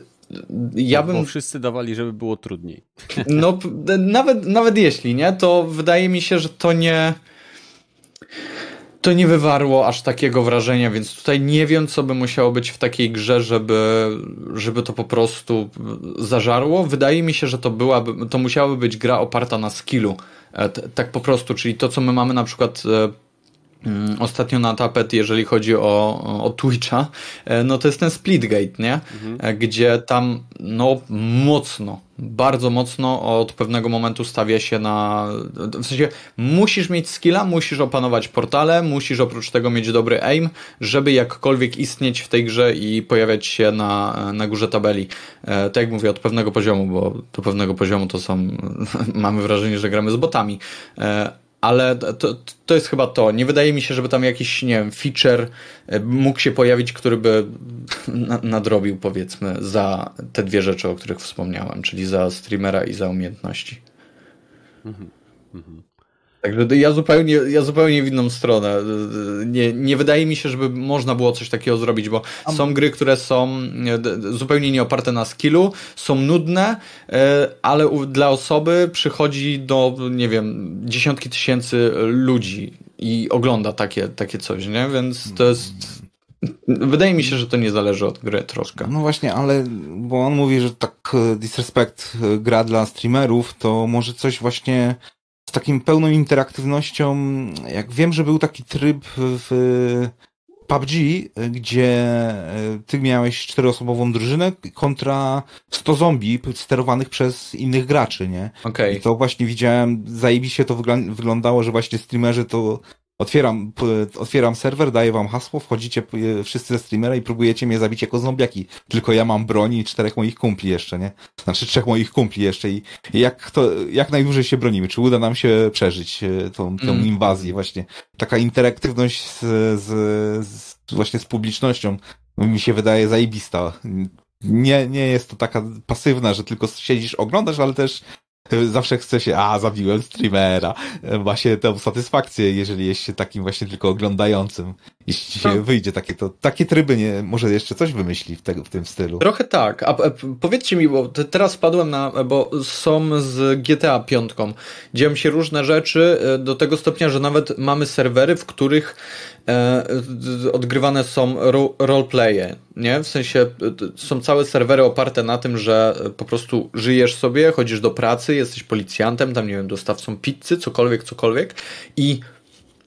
ja no, bym. Bo wszyscy dawali, żeby było trudniej. No, nawet, nawet jeśli nie, to wydaje mi się, że to nie. To nie wywarło aż takiego wrażenia, więc tutaj nie wiem, co by musiało być w takiej grze, żeby, żeby to po prostu zażarło. Wydaje mi się, że to byłaby, to musiałaby być gra oparta na skillu. E, tak po prostu, czyli to, co my mamy na przykład e, ostatnio na tapet, jeżeli chodzi o, o Twitcha, e, no to jest ten Splitgate, nie? Mhm. E, gdzie tam no mocno, bardzo mocno od pewnego momentu stawia się na. W sensie musisz mieć skilla, musisz opanować portale, musisz oprócz tego mieć dobry aim, żeby jakkolwiek istnieć w tej grze i pojawiać się na, na górze tabeli. E, tak jak mówię, od pewnego poziomu, bo do pewnego poziomu to są. mamy wrażenie, że gramy z botami ale to, to jest chyba to. Nie wydaje mi się, żeby tam jakiś, nie wiem, feature e, mógł się pojawić, który by nadrobił, powiedzmy, za te dwie rzeczy, o których wspomniałem, czyli za streamera i za umiejętności. Mhm. Mhm. Także ja zupełnie, ja zupełnie w inną stronę. Nie, nie wydaje mi się, żeby można było coś takiego zrobić, bo są gry, które są zupełnie nie oparte na skillu, są nudne, e, ale dla osoby przychodzi do, nie wiem, dziesiątki tysięcy ludzi i ogląda takie, takie coś, nie? Więc to jest Wydaje mi się, że to nie zależy od gry troszkę. No właśnie, ale bo on mówi, że tak e, Disrespect e, gra dla streamerów, to może coś właśnie z takim pełną interaktywnością. Jak wiem, że był taki tryb w PUBG, gdzie e, ty miałeś czteroosobową drużynę kontra 100 zombie sterowanych przez innych graczy, nie? Okej. Okay. I to właśnie widziałem, zajebiście to wyglądało, że właśnie streamerzy to Otwieram, otwieram serwer, daję wam hasło, wchodzicie wszyscy ze streamera i próbujecie mnie zabić jako zombiaki. Tylko ja mam broni i czterech moich kumpli jeszcze, nie? Znaczy trzech moich kumpli jeszcze i jak to, jak najdłużej się bronimy? Czy uda nam się przeżyć e, tą, tą mm. inwazję właśnie? Taka interaktywność z, z, z, właśnie z publicznością mi się wydaje zajebista. Nie, nie jest to taka pasywna, że tylko siedzisz, oglądasz, ale też zawsze chce się, a zabiłem streamera. Ma się tę satysfakcję, jeżeli jest się takim właśnie tylko oglądającym. Jeśli się no. wyjdzie takie, to takie tryby nie, może jeszcze coś wymyśli w, tego, w tym stylu. Trochę tak. A, a powiedzcie mi, bo teraz wpadłem na, bo są z GTA 5. Dzieją się różne rzeczy e, do tego stopnia, że nawet mamy serwery, w których e, odgrywane są ro, roleplaye, nie? W sensie e, są całe serwery oparte na tym, że po prostu żyjesz sobie, chodzisz do pracy, jesteś policjantem, tam nie wiem, dostawcą pizzy, cokolwiek, cokolwiek i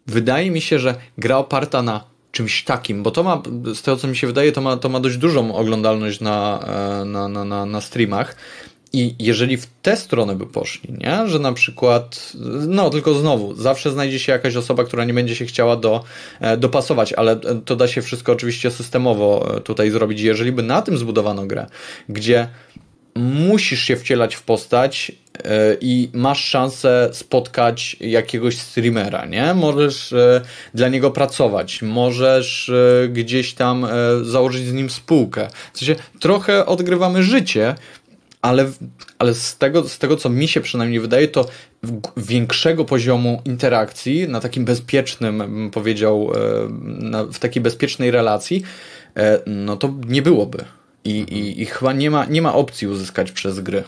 wydaje mi się, że gra oparta na czymś takim, bo to ma, z tego co mi się wydaje, to ma, to ma dość dużą oglądalność na, e, na, na, na, na streamach. I jeżeli w tę stronę by poszli, nie? że na przykład, no tylko znowu, zawsze znajdzie się jakaś osoba, która nie będzie się chciała do, e, dopasować, ale to da się wszystko oczywiście systemowo e, tutaj zrobić. Jeżeli by na tym zbudowano grę, gdzie musisz się wcielać w postać e, i masz szansę spotkać jakiegoś streamera, nie? Możesz e, dla niego pracować, możesz e, gdzieś tam założyć z nim spółkę. W sensie trochę odgrywamy życie, ale, ale z, tego, z tego, co mi się przynajmniej wydaje, to większego poziomu interakcji na takim bezpiecznym, bym powiedział, w takiej bezpiecznej relacji, no to nie byłoby. I, i, i chyba nie ma, nie ma opcji uzyskać przez gry.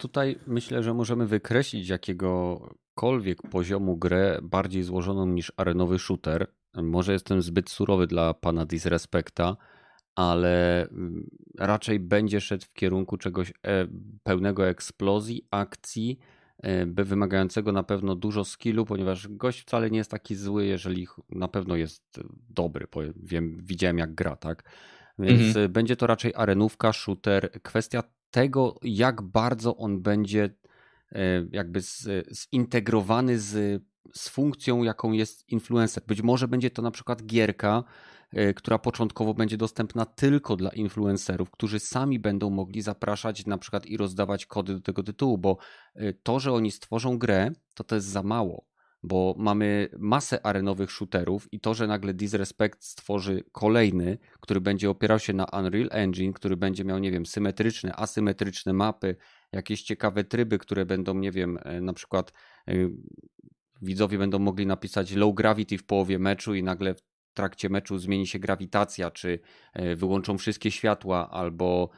Tutaj myślę, że możemy wykreślić jakiegokolwiek poziomu grę bardziej złożoną niż arenowy shooter. Może jestem zbyt surowy dla pana Disrespecta, ale mm, raczej będzie szedł w kierunku czegoś e, pełnego eksplozji, akcji, e, wymagającego na pewno dużo skillu, ponieważ gość wcale nie jest taki zły, jeżeli na pewno jest dobry. Wiem, widziałem jak gra, tak? Więc mhm. Będzie to raczej arenówka, shooter. Kwestia tego, jak bardzo on będzie y, jakby zintegrowany z, z funkcją, jaką jest influencer. Być może będzie to na przykład gierka, y, która początkowo będzie dostępna tylko dla influencerów, którzy sami będą mogli zapraszać na przykład i rozdawać kody do tego tytułu, bo to, że oni stworzą grę, to to jest za mało bo mamy masę arenowych shooterów i to, że nagle Disrespect stworzy kolejny, który będzie opierał się na Unreal Engine, który będzie miał, nie wiem, symetryczne, asymetryczne mapy, jakieś ciekawe tryby, które będą, nie wiem, e, na przykład e, widzowie będą mogli napisać low gravity w połowie meczu i nagle w trakcie meczu zmieni się grawitacja, czy e, wyłączą wszystkie światła, albo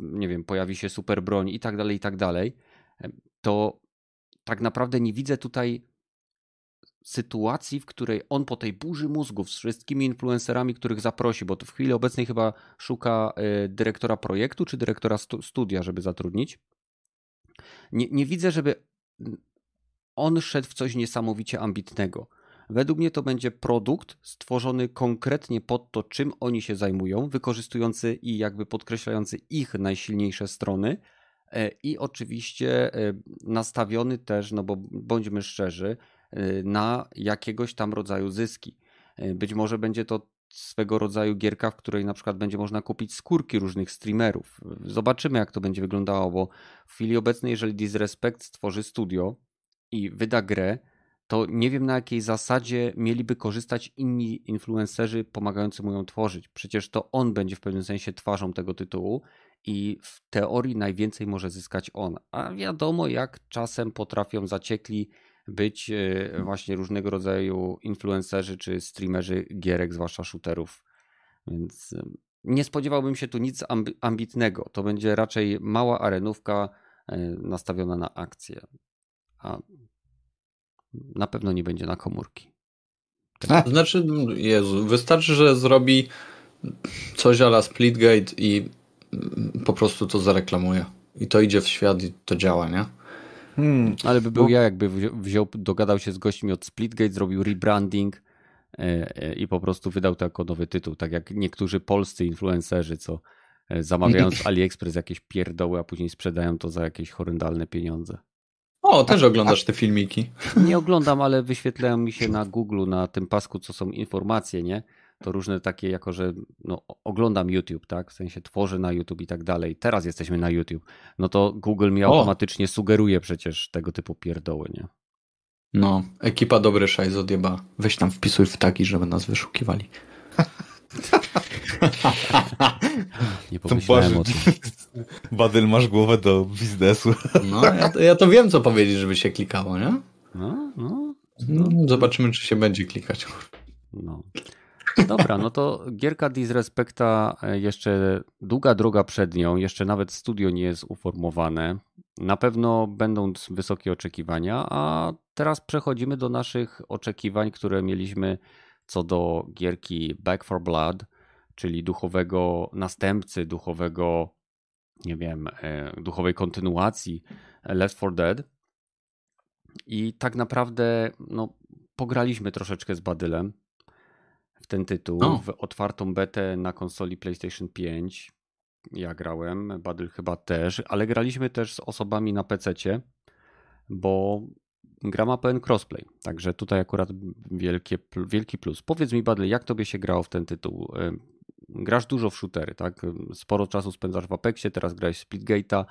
nie wiem, pojawi się super broń i tak dalej, i tak dalej, to tak naprawdę nie widzę tutaj sytuacji, w której on po tej burzy mózgów z wszystkimi influencerami, których zaprosi, bo to w chwili obecnej chyba szuka e, dyrektora projektu czy dyrektora studia, żeby zatrudnić. Nie, nie widzę, żeby on szedł w coś niesamowicie ambitnego. Według mnie to będzie produkt stworzony konkretnie pod to, czym oni się zajmują, wykorzystujący i jakby podkreślający ich najsilniejsze strony. E, I oczywiście e, nastawiony też, no bo bądźmy szczerzy, Y, na jakiegoś tam rodzaju zyski. Y, być może będzie to swego rodzaju gierka, w której na przykład będzie można kupić skórki różnych streamerów. Zobaczymy, jak to będzie wyglądało, bo w chwili obecnej, jeżeli Disrespect stworzy studio i wyda grę, to nie wiem na jakiej zasadzie mieliby korzystać inni influencerzy pomagający mu ją tworzyć. Przecież to on będzie w pewnym sensie twarzą tego tytułu i w teorii najwięcej może zyskać on. A wiadomo, jak czasem potrafią zaciekli być e, właśnie różnego rodzaju influencerzy czy streamerzy gierek, zwłaszcza shooterów. Więc e, nie spodziewałbym się tu nic ambitnego. To będzie raczej mała arenówka e, nastawiona na akcję. A na pewno nie będzie na komórki. Tak. Znaczy, Jezu, wystarczy, że zrobi coś ala Splitgate i po prostu to zareklamuje. I to idzie w świat i to działa, nie? Hmm, ale by był Bo... ja, jakby wziął, dogadał się z gośćmi od Splitgate, zrobił rebranding, i po prostu wydał to jako nowy tytuł, tak jak niektórzy polscy influencerzy, co zamawiają z AliExpress jakieś pierdoły, a później sprzedają to za jakieś horrendalne pieniądze. O, też oglądasz te filmiki. Nie oglądam, ale wyświetlają mi się na Google, na tym pasku, co są informacje, nie? To różne takie, jako że no, oglądam YouTube, tak? W sensie tworzę na YouTube i tak dalej. Teraz jesteśmy na YouTube. No to Google mi automatycznie sugeruje przecież tego typu pierdoły, nie? No, ekipa dobry szajz odjeba. Weź tam wpisuj w taki, żeby nas wyszukiwali. Nie pomyślałem o tym. Badyl, masz głowę do biznesu. No, ja to, ja to wiem, co powiedzieć, żeby się klikało, nie? No, no. no zobaczymy, czy się będzie klikać. No. Dobra, no to gierka Disrespecta e, jeszcze długa droga przed nią, jeszcze nawet studio nie jest uformowane. Na pewno będą wysokie oczekiwania, a teraz przechodzimy do naszych oczekiwań, które mieliśmy co do gierki Back for Blood, czyli duchowego następcy, duchowego, nie wiem, e, duchowej kontynuacji Left 4 Dead. I tak naprawdę no, pograliśmy troszeczkę z Badylem ten tytuł, no. w otwartą betę na konsoli PlayStation 5. Ja grałem, Badyl chyba też, ale graliśmy też z osobami na PC, bo gra ma pełen crossplay. Także tutaj akurat wielkie, wielki plus. Powiedz mi, Badly, jak tobie się grało w ten tytuł? Grasz dużo w shootery, tak? Sporo czasu spędzasz w Apexie, teraz grałeś Splitgate'a.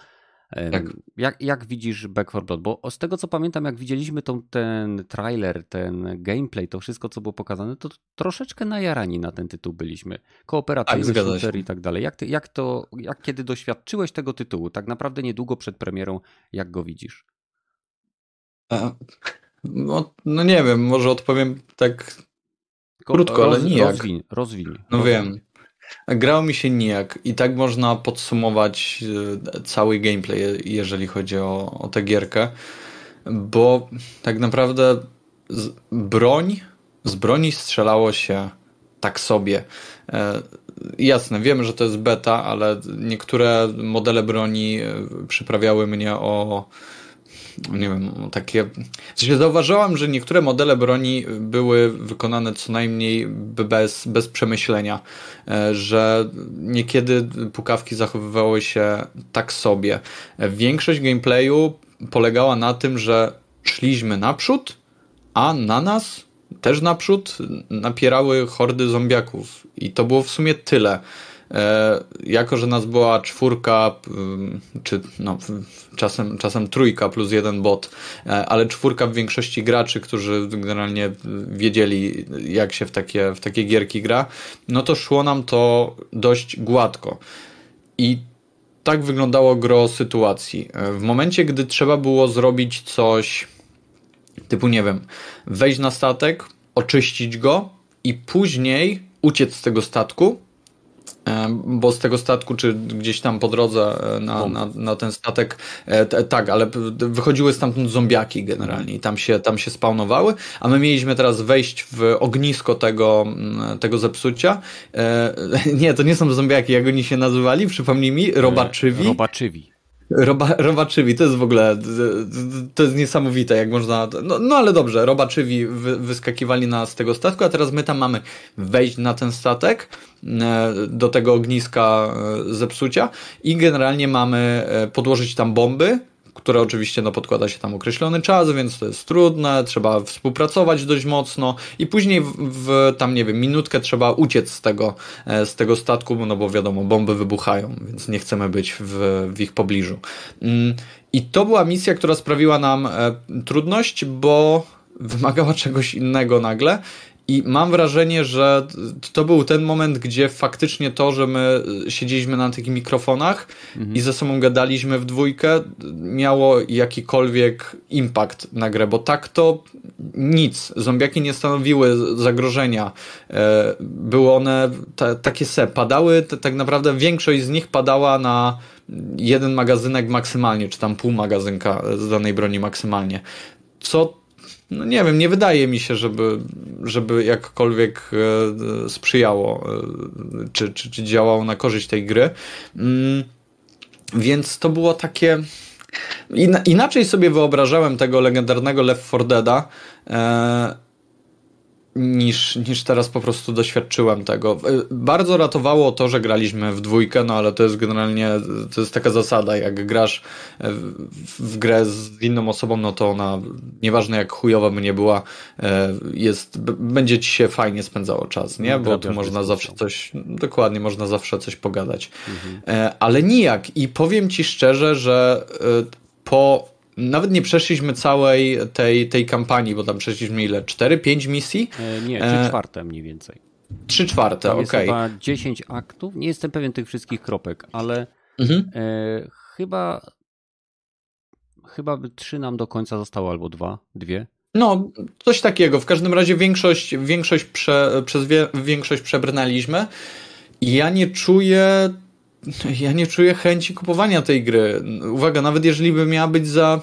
Tak. Jak, jak widzisz Back 4 Blood? Bo z tego co pamiętam, jak widzieliśmy tą, ten trailer, ten gameplay, to wszystko co było pokazane, to troszeczkę najarani na ten tytuł byliśmy. Kooperacyjny tak, shooter i tak dalej. Jak, ty, jak to, jak kiedy doświadczyłeś tego tytułu, tak naprawdę niedługo przed premierą, jak go widzisz? No, no nie wiem, może odpowiem tak krótko, roz, ale nijak. Rozwiń, rozwiń. No wiem. Grało mi się nijak i tak można podsumować e, cały gameplay, jeżeli chodzi o, o tę gierkę, bo tak naprawdę z, broń, z broni strzelało się tak sobie. E, jasne, wiemy, że to jest beta, ale niektóre modele broni e, przyprawiały mnie o nie wiem, takie. W zauważyłam, że niektóre modele broni były wykonane co najmniej bez, bez przemyślenia, e, że niekiedy pukawki zachowywały się tak sobie. Większość gameplayu polegała na tym, że szliśmy naprzód, a na nas też naprzód napierały hordy zombiaków. I to było w sumie tyle. E, jako, że nas była czwórka, czy no, czasem, czasem trójka plus jeden bot, e, ale czwórka w większości graczy, którzy generalnie wiedzieli, jak się w takie, w takie gierki gra, no to szło nam to dość gładko. I tak wyglądało gro sytuacji. E, w momencie, gdy trzeba było zrobić coś typu, nie wiem, wejść na statek, oczyścić go i później uciec z tego statku, bo z tego statku, czy gdzieś tam po drodze e, na, na, na ten statek, e, tak, ale wychodziły stamtąd zombiaki generalnie i tam się, tam się spawnowały, a my mieliśmy teraz wejść w ognisko tego, tego zepsucia. E, nie, to nie są zombiaki, jak oni się nazywali, przypomnij mi, robaczywi. Robaczywi. Roba, robaczywi, to jest w ogóle, to jest niesamowite, jak można, no, no ale dobrze, robaczywi wy, wyskakiwali na z tego statku, a teraz my tam mamy wejść na ten statek, e, do tego ogniska e, zepsucia i generalnie mamy e, podłożyć tam bomby, które oczywiście no, podkłada się tam określony czas, więc to jest trudne, trzeba współpracować dość mocno i później w, w tam, nie wiem, minutkę trzeba uciec z tego, e, z tego statku, no bo wiadomo, bomby wybuchają, więc nie chcemy być w, w ich pobliżu. Mm, I to była misja, która sprawiła nam e, trudność, bo wymagała czegoś innego nagle i mam wrażenie, że to był ten moment, gdzie faktycznie to, że my siedzieliśmy na tych mikrofonach mhm. i ze sobą gadaliśmy w dwójkę, miało jakikolwiek impact na grę, bo tak to nic. Zombiaki nie stanowiły zagrożenia. E, były one takie se, padały, tak naprawdę większość z nich padała na jeden magazynek maksymalnie, czy tam pół magazynka z danej broni maksymalnie. Co no nie wiem, nie wydaje mi się, żeby, żeby jakkolwiek e, sprzyjało, e, czy, czy, czy działało na korzyść tej gry. Mm, więc to było takie. Inaczej sobie wyobrażałem tego legendarnego Left 4 Deada. Niż, niż teraz po prostu doświadczyłem tego. Bardzo ratowało to, że graliśmy w dwójkę, no ale to jest generalnie, to jest taka zasada, jak grasz w, grę z inną osobą, no to ona, nieważne jak chujowa by nie była, e, jest, będzie ci się fajnie spędzało czas, nie? Bo tu można zawsze coś, dokładnie, można zawsze coś pogadać. Mhm. E, ale nijak i powiem ci szczerze, że e, po nawet nie przeszliśmy całej tej, tej kampanii, bo tam przeszliśmy ile? 4-5 misji? E, nie, 3 e... czwarte mniej więcej. 3 czwarte, okej. Okay. chyba 10 aktów. Nie jestem pewien tych wszystkich kropek, ale mhm. e, chyba chyba trzy nam do końca zostało, albo dwa, dwie. No, coś takiego. W każdym razie większość, większość prze, przez wie, większość przebrnęliśmy. Ja nie czuję ja nie czuję chęci kupowania tej gry. Uwaga, nawet jeżeli by miała być za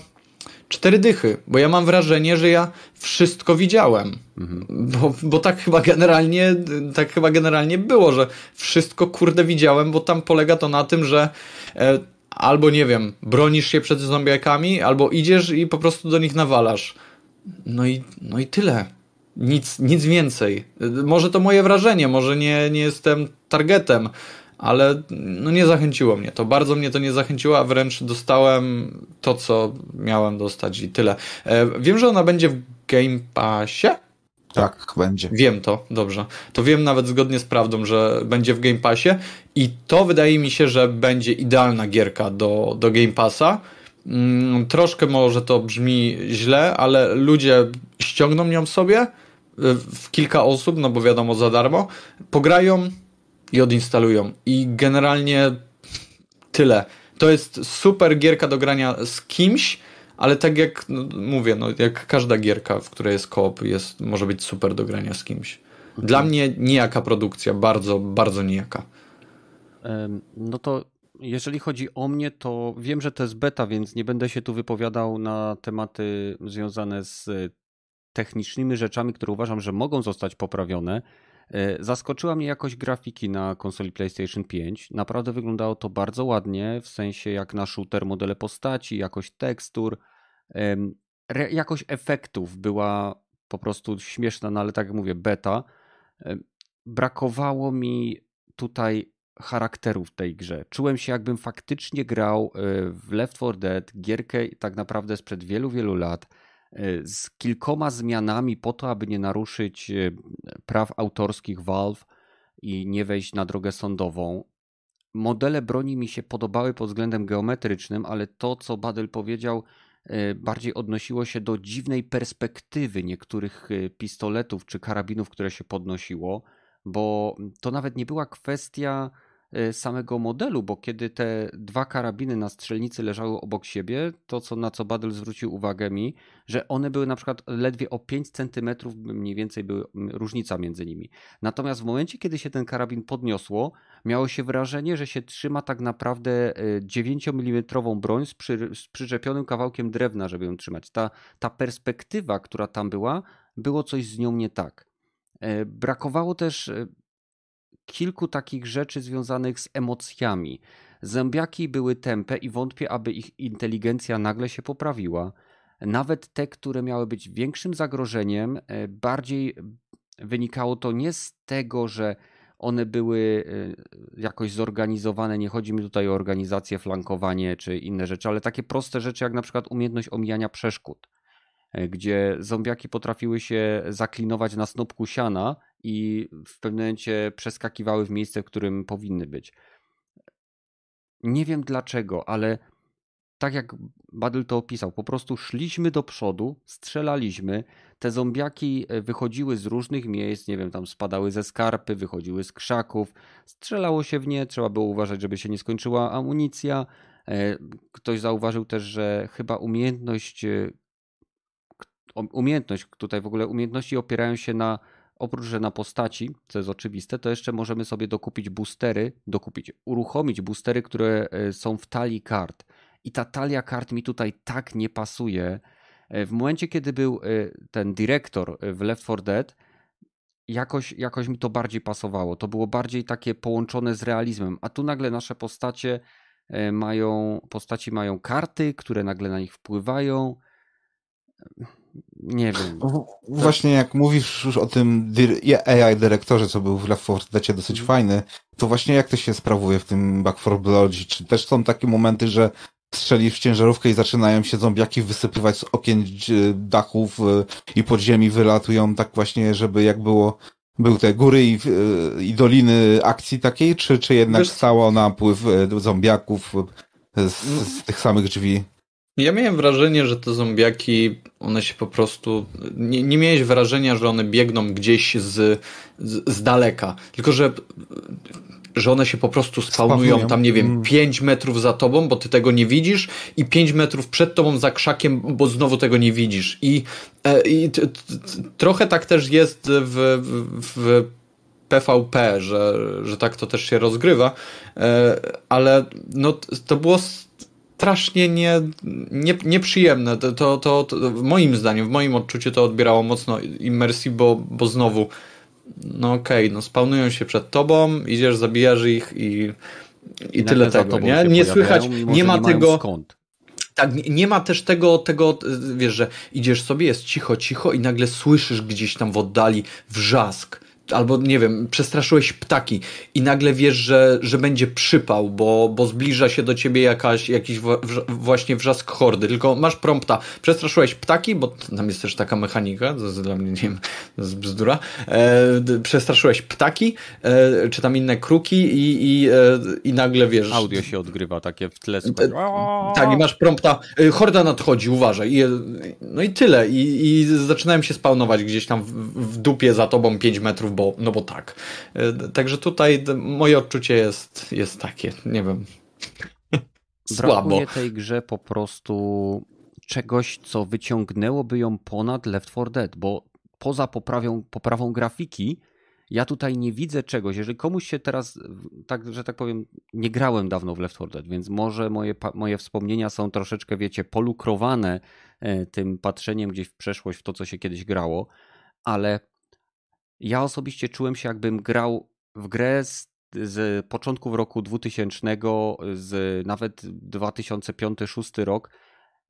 cztery dychy, bo ja mam wrażenie, że ja wszystko widziałem. Mhm. Bo, bo tak chyba generalnie tak chyba generalnie było, że wszystko kurde widziałem, bo tam polega to na tym, że e, albo nie wiem, bronisz się przed zombiakami, albo idziesz i po prostu do nich nawalasz. No i, no i tyle. Nic, nic więcej. Może to moje wrażenie, może nie, nie jestem targetem, ale no nie zachęciło mnie to. Bardzo mnie to nie zachęciło, a wręcz dostałem to, co miałem dostać i tyle. E, wiem, że ona będzie w Game Passie. Tak, będzie. Wiem to, dobrze. To wiem nawet zgodnie z prawdą, że będzie w Game Passie i to wydaje mi się, że będzie idealna gierka do, do Game Passa. Mm, troszkę może to brzmi źle, ale ludzie ściągną ją sobie e, w kilka osób, no bo wiadomo za darmo, pograją, i odinstalują. I generalnie tyle. To jest super gierka do grania z kimś, ale tak jak no, mówię, no, jak każda gierka, w której jest koop, jest, może być super do grania z kimś. Dla mhm. mnie nijaka produkcja, bardzo, bardzo nijaka. No to jeżeli chodzi o mnie, to wiem, że to jest beta, więc nie będę się tu wypowiadał na tematy związane z technicznymi rzeczami, które uważam, że mogą zostać poprawione. E, zaskoczyła mnie jakość grafiki na konsoli PlayStation 5. Naprawdę wyglądało to bardzo ładnie, w sensie jak na shooter modele postaci, jakość tekstur, jakość efektów była po prostu śmieszna, no ale tak jak mówię, beta. Brakowało mi tutaj charakterów w tej grze. Czułem się jakbym faktycznie grał e, w Left 4 Dead, gierkę tak naprawdę sprzed wielu, wielu lat z kilkoma zmianami po to, aby nie naruszyć e, praw autorskich Valve i nie wejść na drogę sądową. Modele broni mi się podobały pod względem geometrycznym, ale to, co Badel powiedział, e, bardziej odnosiło się do dziwnej perspektywy niektórych pistoletów czy karabinów, które się podnosiło, bo to nawet nie była kwestia samego modelu, bo kiedy te dwa karabiny na strzelnicy leżały obok siebie, to co, na co Badel zwrócił uwagę mi, że one były na przykład ledwie o 5 centymetrów mniej więcej była różnica między nimi. Natomiast w momencie, kiedy się ten karabin podniosło, miało się wrażenie, że się trzyma tak naprawdę 9 y, mm broń z, przy, z przyczepionym kawałkiem drewna, żeby ją trzymać. Ta, ta perspektywa, która tam była, było coś z nią nie tak. E, brakowało też y, kilku takich rzeczy związanych z emocjami. Zębiaki były tępe i wątpię, aby ich inteligencja nagle się poprawiła. Nawet te, które miały być większym zagrożeniem, e, bardziej wynikało to nie z tego, że one były e, jakoś zorganizowane. Nie chodzi mi tutaj o organizację, flankowanie czy inne rzeczy, ale takie proste rzeczy jak na przykład umiejętność omijania przeszkód, e, gdzie zombiaki potrafiły się zaklinować na snopku siana i w pewnym momencie przeskakiwały w miejsce, w którym powinny być. Nie wiem dlaczego, ale tak jak Badl to opisał, po prostu szliśmy do przodu, strzelaliśmy, te zombiaki e, wychodziły z różnych miejsc, nie wiem, tam spadały ze skarpy, wychodziły z krzaków, strzelało się w nie, trzeba było uważać, żeby się nie skończyła amunicja. E, ktoś zauważył też, że chyba umiejętność, e, umiejętność tutaj w ogóle umiejętności opierają się na Oprócz, że na postaci, co jest oczywiste, to jeszcze możemy sobie dokupić boostery, dokupić, uruchomić boostery, które e, są w talii kart. I ta talia kart mi tutaj tak nie pasuje. E, w momencie, kiedy był e, ten dyrektor w Left 4 Dead, jakoś, jakoś mi to bardziej pasowało. To było bardziej takie połączone z realizmem, a tu nagle nasze postacie mają, postaci mają karty, które nagle na nich wpływają nie wiem. Właśnie jak mówisz już o tym AI dyrektorze, co był w Left 4 Dead dosyć mhm. fajny, to właśnie jak to się sprawuje w tym Back 4 Blood? Czy też są takie momenty, że strzelisz w ciężarówkę i zaczynają się zombiaki wysypywać z okien dachów y, i podziemi wylatują tak właśnie, żeby jak było był te góry i, y, i doliny akcji takiej, czy, czy jednak Wiesz... stało napływ y, zombiaków z, z tych samych drzwi? Ja miałem wrażenie, że te zombiaki, one się po prostu. Nie, nie miałeś wrażenia, że one biegną gdzieś z, z, z daleka. Tylko, że że one się po prostu spawnują tam, nie wiem, mm. 5 metrów za tobą, bo ty tego nie widzisz i 5 metrów przed tobą za krzakiem, bo znowu tego nie widzisz. I, e, i t, t, trochę tak też jest w, w, PvP, że, że tak to też się rozgrywa, e, ale no, to było strasznie nie, nie, nieprzyjemne. To, to, to, to, moim zdaniem, w moim odczuciu to odbierało mocno immersji, bo, bo znowu no okej, okay, no spawnują się przed tobą, idziesz, zabijasz ich i, i, tyle tego, nie? Nie słychać, nie ma nie tego... Skąd. Tak, nie, nie ma też tego, tego, wiesz, że idziesz sobie, jest cicho, cicho i nagle słyszysz gdzieś tam w oddali wrzask albo nie wiem, przestraszyłeś ptaki i nagle wiesz, że, że będzie przypał, bo, bo zbliża się do ciebie jakaś, jakiś właśnie wrzask hordy, tylko masz prompta, przestraszyłeś ptaki, bo tam jest też taka mechanika, to jest dla mnie, nie wiem, to jest bzdura, e, przestraszyłeś ptaki, e, czy tam inne kruki i, i, e, i nagle wiesz... Audio się odgrywa, takie w tle. E, tak, i masz prompta, e, horda nadchodzi, uważaj. I, no i tyle. I, i zaczynałem się spawnować gdzieś tam w, w dupie za tobą 5 metrów, bo bo, no bo tak. E, także tutaj moje odczucie jest, jest takie, nie wiem. Słabo. Brakuje tej grze po prostu czegoś, co wyciągnęłoby ją ponad Left 4 Dead, bo poza poprawią, poprawą grafiki, ja tutaj nie widzę czegoś. Jeżeli komuś się teraz, tak, że tak powiem, nie grałem dawno w Left 4 Dead, więc może moje, moje wspomnienia są troszeczkę, wiecie, polukrowane e, tym patrzeniem gdzieś w przeszłość, w to, co się kiedyś grało, ale ja osobiście czułem się, jakbym grał w grę z, z początków roku 2000, z nawet 2005-2006 rok,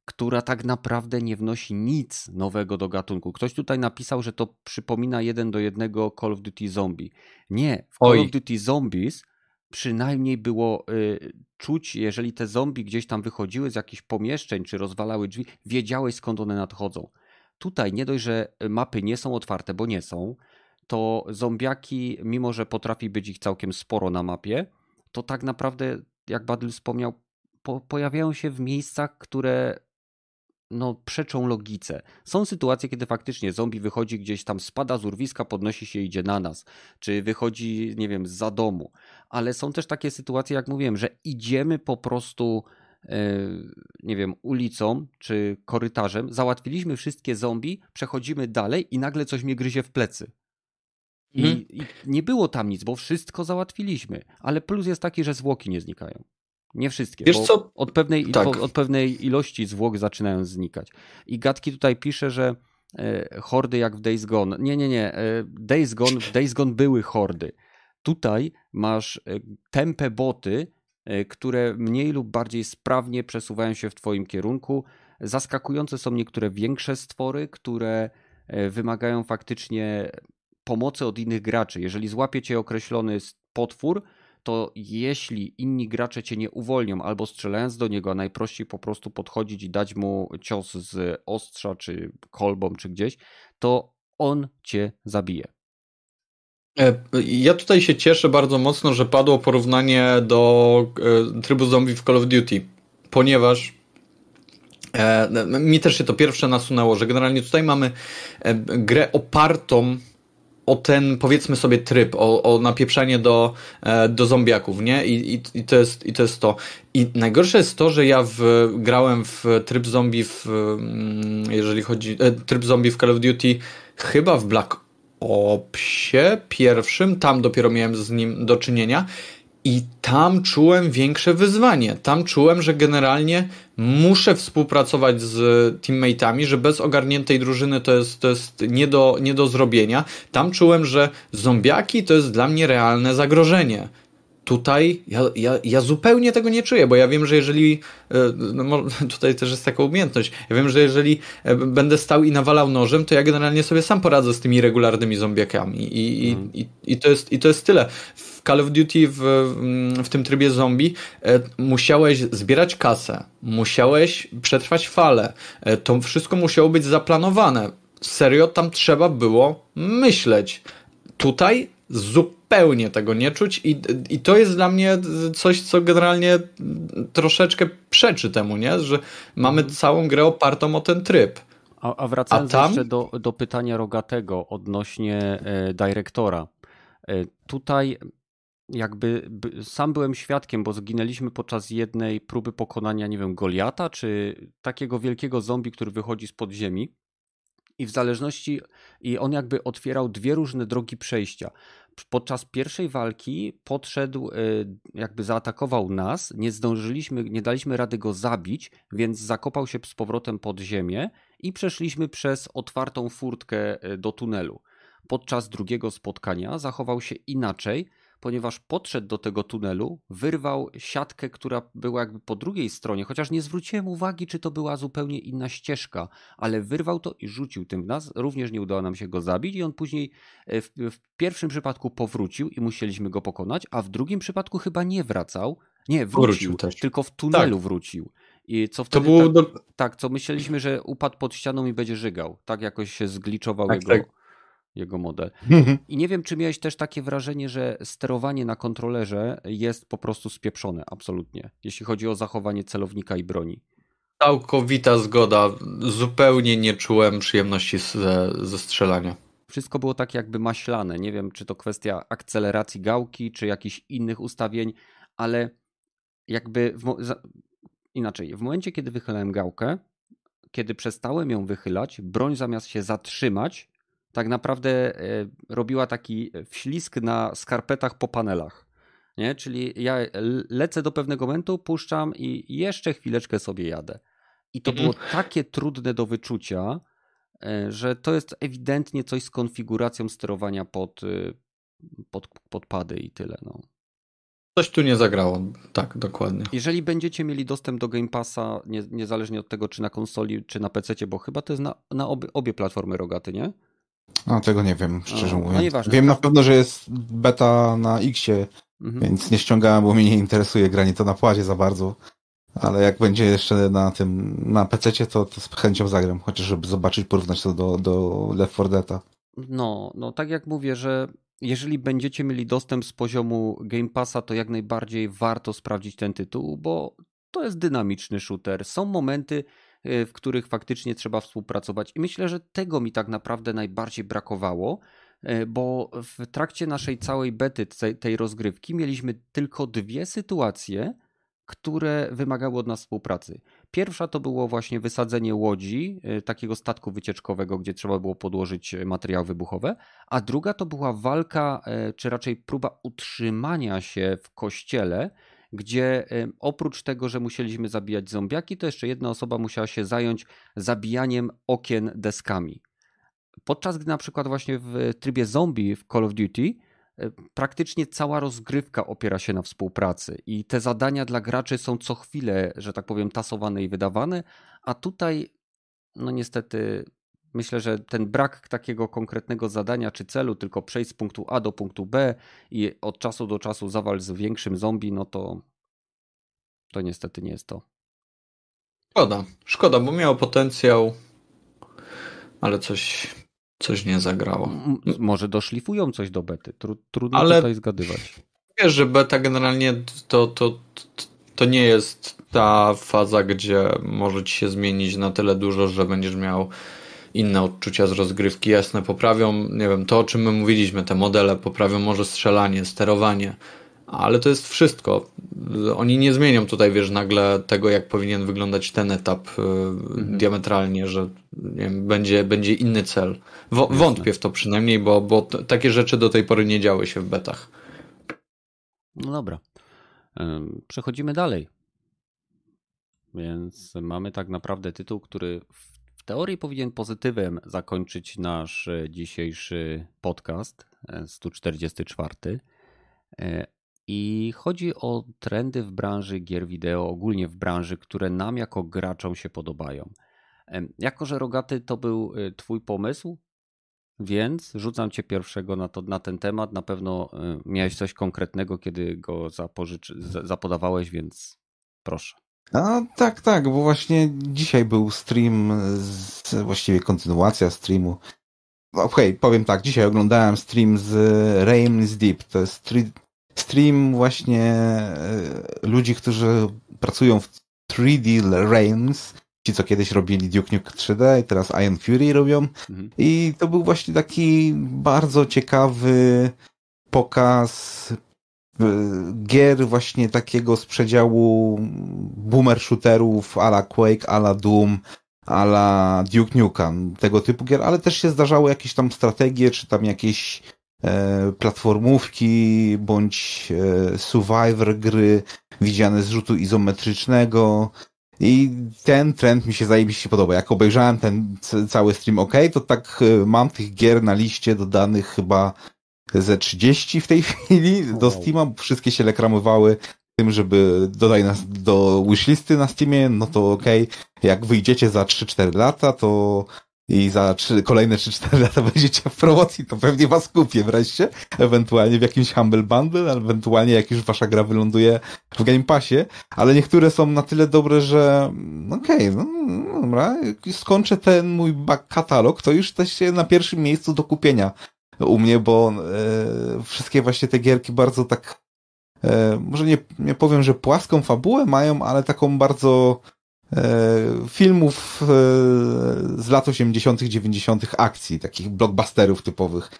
która tak naprawdę nie wnosi nic nowego do gatunku. Ktoś tutaj napisał, że to przypomina jeden do jednego Call of Duty Zombie. Nie, w Call Oj. of Duty Zombies przynajmniej było y, czuć, jeżeli te zombie gdzieś tam wychodziły z jakichś pomieszczeń czy rozwalały drzwi, wiedziałeś skąd one nadchodzą. Tutaj nie dość, że mapy nie są otwarte, bo nie są, to zombiaki, mimo że potrafi być ich całkiem sporo na mapie, to tak naprawdę, jak Badl wspomniał, po, pojawiają się w miejscach, które no, przeczą logice. Są sytuacje, kiedy faktycznie zombie wychodzi gdzieś tam, spada z urwiska, podnosi się i idzie na nas, czy wychodzi, nie wiem, za domu. Ale są też takie sytuacje, jak mówiłem, że idziemy po prostu, yy, nie wiem, ulicą czy korytarzem, załatwiliśmy wszystkie zombie, przechodzimy dalej i nagle coś mnie gryzie w plecy. I, hmm. I, nie było tam nic, bo wszystko załatwiliśmy. Ale plus jest taki, że zwłoki nie znikają. Nie wszystkie. Wiesz co? Od pewnej, tak. od pewnej ilości zwłok zaczynają znikać. I Gatki tutaj pisze, że e, hordy jak w Days Gone. Nie, nie, nie. E, Days Gone, w Days Gone były hordy. Tutaj masz e, tempe boty, e, które mniej lub bardziej sprawnie przesuwają się w twoim kierunku. Zaskakujące są niektóre większe stwory, które e, wymagają faktycznie pomocy od innych graczy. Jeżeli złapie cię określony potwór, to jeśli inni gracze cię nie uwolnią albo strzelając do niego, a najprościej po prostu podchodzić i dać mu cios z ostrza, czy kolbą, czy gdzieś, to on cię zabije. E, ja tutaj się cieszę bardzo mocno, że padło porównanie do e, trybu zombie w Call of Duty, ponieważ e, mi też się to pierwsze nasunęło, że generalnie tutaj mamy grę opartą o ten, powiedzmy sobie, tryb, o, o napieprzanie do, e, do zombiaków, nie? I, i, i, to jest, I to jest to. I najgorsze jest to, że ja w, grałem w tryb zombie w, mm, jeżeli chodzi, e, tryb zombie w Call of Duty, chyba w Black Opsie pierwszym, tam dopiero miałem z nim do czynienia i tam czułem większe wyzwanie. Tam czułem, że generalnie muszę współpracować z teammateami, że bez ogarniętej drużyny to jest, to jest nie, do, nie do zrobienia. Tam czułem, że zombiaki to jest dla mnie realne zagrożenie. Tutaj ja, ja, ja zupełnie tego nie czuję, bo ja wiem, że jeżeli, e, no, tutaj też jest taka umiejętność, ja wiem, że jeżeli e, będę stał i nawalał nożem, to ja generalnie sobie sam poradzę z tymi regularnymi zombiakami i, i, mm. i, i, to, jest, i to jest tyle. W Call of Duty w, w tym trybie zombie e, musiałeś zbierać kasę, musiałeś przetrwać falę, to wszystko musiało być zaplanowane. Serio, tam trzeba było myśleć. Tutaj zupełnie tego nie czuć i, i to jest dla mnie coś, co generalnie troszeczkę przeczy temu, nie? że mamy mhm. całą grę opartą o ten tryb. A, a wracając a tam... jeszcze do, do pytania Rogatego odnośnie e, dyrektora. E, tutaj jakby sam byłem świadkiem, bo zginęliśmy podczas jednej próby pokonania, nie wiem, Goliata, czy takiego wielkiego zombie, który wychodzi z podziemi. I w zależności, i on jakby otwierał dwie różne drogi przejścia podczas pierwszej walki podszedł, e, jakby zaatakował nas, nie zdążyliśmy, nie daliśmy rady go zabić, więc zakopał się z powrotem pod ziemię i przeszliśmy przez otwartą furtkę e, do tunelu. Podczas drugiego spotkania zachował się inaczej, ponieważ podszedł do tego tunelu, wyrwał siatkę, która była jakby po drugiej stronie, chociaż nie zwróciłem uwagi, czy to była zupełnie inna ścieżka, ale wyrwał to i rzucił tym w nas. Również nie udało nam się go zabić i on później e, w, w pierwszym przypadku powrócił i musieliśmy go pokonać, a w drugim przypadku chyba nie wracał. Nie, wrócił, wrócił tylko w tunelu tak. wrócił. I co wtedy to było tak, do... tak, co myśleliśmy, że upadł pod ścianą i będzie żygał. Tak jakoś się zgliczował tak, jego. Tak jego model. Mhm. I nie wiem, czy miałeś też takie wrażenie, że sterowanie na kontrolerze jest po prostu spieprzone, absolutnie, jeśli chodzi o zachowanie celownika i broni. Całkowita zgoda. Zupełnie nie czułem przyjemności ze, ze strzelania. Wszystko było tak jakby maślane. Nie wiem, czy to kwestia akceleracji gałki, czy jakichś innych ustawień, ale jakby w, inaczej, w momencie, kiedy wychylałem gałkę, kiedy przestałem ją wychylać, broń zamiast się zatrzymać, tak naprawdę e, robiła taki wślizg na skarpetach po panelach. Nie? Czyli ja lecę do pewnego momentu, puszczam i jeszcze chwileczkę sobie jadę. I to mhm. było takie trudne do wyczucia, e, że to jest ewidentnie coś z konfiguracją sterowania pod, e, pod, pod pady i tyle. No. Coś tu nie zagrało, tak, dokładnie. Jeżeli będziecie mieli dostęp do Game Passa, nie, niezależnie od tego, czy na konsoli, czy na PC, bo chyba to jest na, na obie, obie platformy rogaty, nie? No tego nie wiem, szczerze no, mówiąc. No wiem na pewno, że jest beta na Xie, mhm. więc nie ściągałem, bo mnie nie interesuje granie to na płazie za bardzo. Ale jak będzie jeszcze na tym, na PC, to, to z chęcią zagram, chociaż żeby zobaczyć, porównać to do, do Left 4 Dead'a. No, no tak jak mówię, że jeżeli będziecie mieli dostęp z poziomu Game Passa, to jak najbardziej warto sprawdzić ten tytuł, bo to jest dynamiczny shooter. Są momenty, w których faktycznie trzeba współpracować. I myślę, że tego mi tak naprawdę najbardziej brakowało, y, bo w trakcie naszej całej bety tej rozgrywki mieliśmy tylko dwie sytuacje, które wymagały od nas współpracy. Pierwsza to było właśnie wysadzenie łodzi, y, takiego statku wycieczkowego, gdzie trzeba było podłożyć materiały wybuchowe, a druga to była walka, czy raczej próba utrzymania się w kościele, gdzie oprócz tego, że musieliśmy zabijać zombiaki, to jeszcze jedna osoba musiała się zająć zabijaniem okien deskami. Podczas gdy na przykład właśnie w trybie zombie w Call of Duty praktycznie cała rozgrywka opiera się na współpracy i te zadania dla graczy są co chwilę, że tak powiem, tasowane i wydawane, a tutaj no niestety myślę, że ten brak takiego konkretnego zadania czy celu, tylko przejść z punktu A do punktu B i od czasu do czasu zawal z większym zombie, no to to niestety nie jest to. Szkoda, szkoda, bo miało potencjał, ale coś, coś nie zagrało. może doszlifują coś do bety, trudno ale tutaj zgadywać. Wiesz, że beta generalnie to, to, to nie jest ta faza, gdzie może ci się zmienić na tyle dużo, że będziesz miał inne odczucia z rozgrywki. Jasne, poprawią, nie wiem, to o czym my mówiliśmy, te modele, poprawią może strzelanie, sterowanie, ale to jest wszystko. Oni nie zmienią tutaj, wiesz, nagle tego, jak powinien wyglądać ten etap y, mhm. diametralnie, że wiem, będzie, będzie inny cel. W, wątpię w to przynajmniej, bo, bo takie rzeczy do tej pory nie działy się w betach. No dobra. Przechodzimy dalej. Więc mamy tak naprawdę tytuł, który w teorii powinien pozytywem zakończyć nasz e, dzisiejszy podcast 144. E, e, I chodzi o trendy w branży gier wideo, ogólnie w branży, które nam jako graczom się podobają. Jako, że Rogaty to był Twój pomysł, więc rzucam Cię pierwszego na, to, na ten temat. Na pewno miałeś coś konkretnego, kiedy go zapodawałeś, więc proszę. A, tak, tak, bo właśnie dzisiaj był stream, z, właściwie kontynuacja streamu. Okej, okay, powiem tak, dzisiaj oglądałem stream z Realms Deep. To jest stream właśnie e, ludzi, którzy pracują w 3D Realms, ci co kiedyś robili Duke Nukem 3D i teraz Iron Fury robią. Mhm. I to był właśnie taki bardzo ciekawy pokaz gier właśnie takiego z przedziału boomer shooterów ala Quake, ala Doom, ala Duke Nukem, tego typu gier, ale też się zdarzały jakieś tam strategie, czy tam jakieś E, platformówki bądź e, survivor gry widziane z rzutu izometrycznego. I ten trend mi się zajebiście podoba. Jak obejrzałem ten cały stream OK, to tak e, mam tych gier na liście dodanych chyba ze 30 w tej chwili do Steama. Wszystkie się lekramowały tym, żeby dodaj nas do wishlisty na Steamie, no to OK. Jak wyjdziecie za 3-4 lata, to i za 3, kolejne 3-4 lata będziecie w promocji, to pewnie was kupię wreszcie, ewentualnie w jakimś Humble Bundle, ewentualnie jak już wasza gra wyląduje w Game Passie, ale niektóre są na tyle dobre, że okej, okay, no dobra, jak skończę ten mój back katalog, to już jesteście na pierwszym miejscu do kupienia u mnie, bo e, wszystkie właśnie te gierki bardzo tak e, może nie, nie powiem, że płaską fabułę mają, ale taką bardzo E, filmów z lat 80., 90. akcji, takich blockbusterów typowych.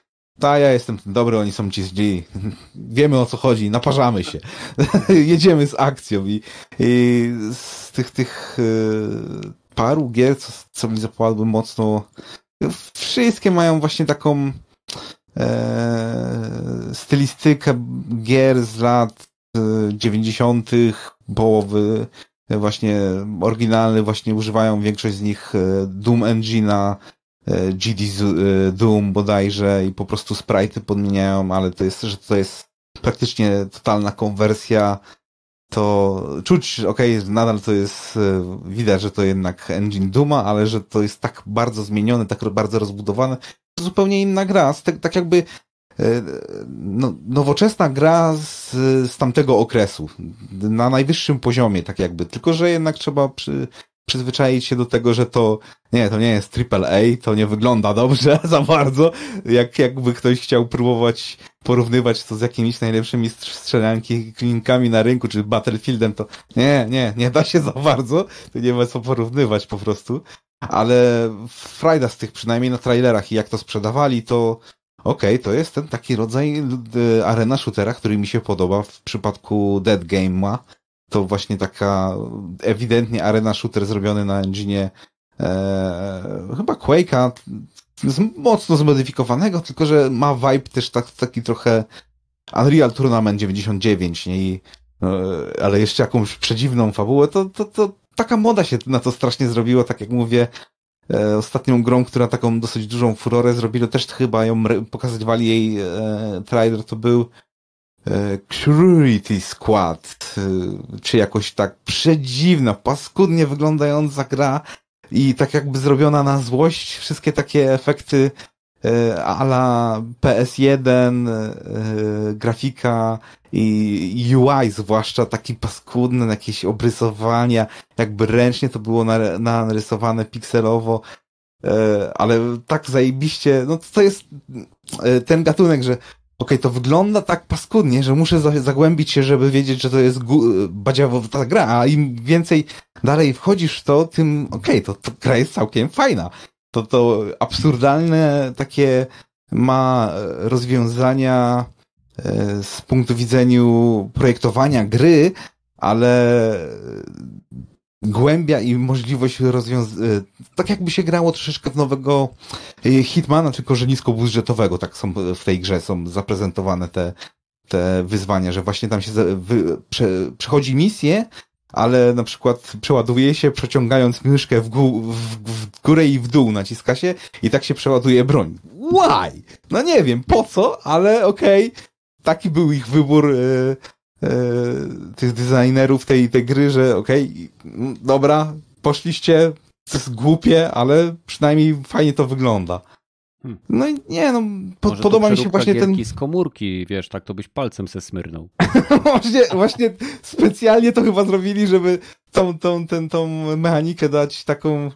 Ta, ja jestem ten dobry, oni są ci źli. Wiemy o co chodzi, naparzamy się. Jedziemy z akcją i, i z tych, tych paru gier, co, co mi zapadły mocno, wszystkie mają właśnie taką stylistykę gier z lat 90., połowy właśnie oryginalny, właśnie używają większość z nich e, Doom Engine'a, e, GD e, Doom bodajże i po prostu sprite'y podmieniają, ale to jest, że to jest praktycznie totalna konwersja, to czuć, okej, okay, nadal to jest, widać, że to jednak engine Duma, ale że to jest tak bardzo zmienione, tak bardzo rozbudowane, zupełnie inna gra, tak, tak jakby E, no, nowoczesna gra z, z tamtego okresu, na najwyższym poziomie, tak jakby, tylko że jednak trzeba przy, przyzwyczaić się do tego, że to nie, to nie jest AAA, to nie wygląda dobrze za bardzo, jak jakby ktoś chciał próbować porównywać to z jakimiś najlepszymi strzelanki klinkami na rynku, czy Battlefieldem, to nie, nie, nie da się za bardzo, to nie ma co porównywać po prostu, ale frajda z tych przynajmniej na trailerach i jak to sprzedawali, to Okej, okay, to jest ten taki rodzaj y, arena shootera, który mi się podoba w przypadku Dead Game'a. To właśnie taka ewidentnie arena shooter zrobiony na engine e, chyba Quake'a, mocno zmodyfikowanego, tylko że ma vibe też tak, taki trochę Unreal Tournament 99, nie? I, e, ale jeszcze jakąś przedziwną fabułę, to, to, to taka moda się na to strasznie zrobiła, tak jak mówię, E, ostatnią grą, która taką dosyć dużą furorę zrobili, też chyba ją pokazywali jej e, trailer, to był e, Cruelty Squad, e, czy jakoś tak przedziwna, paskudnie wyglądająca gra i tak jakby zrobiona na złość, wszystkie takie efekty ala PS1, e, grafika i UI zwłaszcza taki paskudny, jakieś obrysowania, jakby ręcznie to było narysowane pikselowo, e, ale tak zajebiście, no to jest e, ten gatunek, że okej, okay, to wygląda tak paskudnie, że muszę zagłębić się, żeby wiedzieć, że to jest badziawowa gra, a im więcej dalej wchodzisz w to, tym okej, okay, to, to gra jest całkiem fajna. To, to absurdalne takie ma rozwiązania E, z punktu widzenia projektowania gry, ale głębia i możliwość rozwiązania, e, tak jakby się grało troszeczkę w nowego e, Hitmana, tylko że niskobudżetowego, tak są w tej grze są zaprezentowane te, te wyzwania, że właśnie tam się wy, prze, przechodzi misję, ale na przykład przeładuje się przeciągając myszkę w, gó w, w, górę i w dół naciska się i tak się przeładuje broń. Why? No nie wiem, po co, ale okej, okay taki był ich wybór, e, e, tych designerów tej, tej gry, że okej, okay, dobra, poszliście, to jest głupie, ale przynajmniej fajnie to wygląda. Hmm. No i nie, no, po, podoba mi się właśnie ten... z komórki, wiesz, tak to byś palcem se smyrnął. właśnie, właśnie specjalnie to chyba zrobili, żeby tą, tą, ten, tą mechanikę dać taką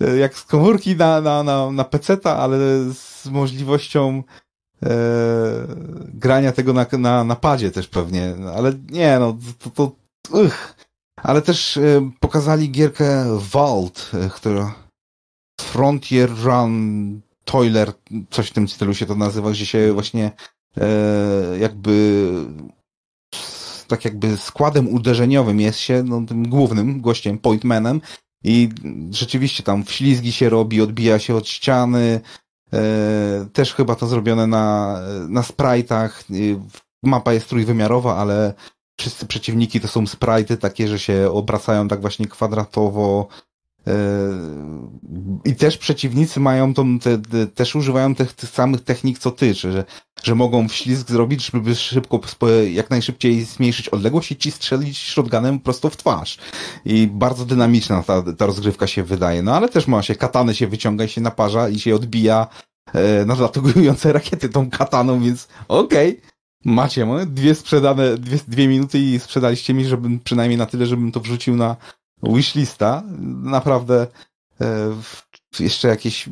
e, jak z komórki na, na, na, na peceta, ale z możliwością e, grania tego na, na, na padzie też pewnie. Ale nie, no to, to. Ale też e, pokazali gierkę Vault, e, która Frontier Run Toiler, coś w tym stylu się to nazywa, gdzie się właśnie e, jakby tak jakby składem uderzeniowym jest się no, tym głównym gościem, pointmanem i rzeczywiście tam wślizgi się robi, odbija się od ściany, e, też chyba to zrobione na, na sprite'ach, mapa jest trójwymiarowa, ale wszyscy przeciwniki to są sprite'y takie, że się obracają tak właśnie kwadratowo, i też przeciwnicy mają tą, te, te, też używają tych, tych samych technik co ty, że, że mogą wślizg zrobić, żeby szybko, jak najszybciej zmniejszyć odległość i ci strzelić shotgunem prosto w twarz. I bardzo dynamiczna ta, ta rozgrywka się wydaje. No ale też ma się, katany się wyciąga i się naparza i się odbija e, nadlatujące rakiety tą kataną, więc okej. Okay. Macie, dwie sprzedane, dwie, dwie minuty i sprzedaliście mi, żebym przynajmniej na tyle, żebym to wrzucił na, wishlista. Naprawdę e, jeszcze jakieś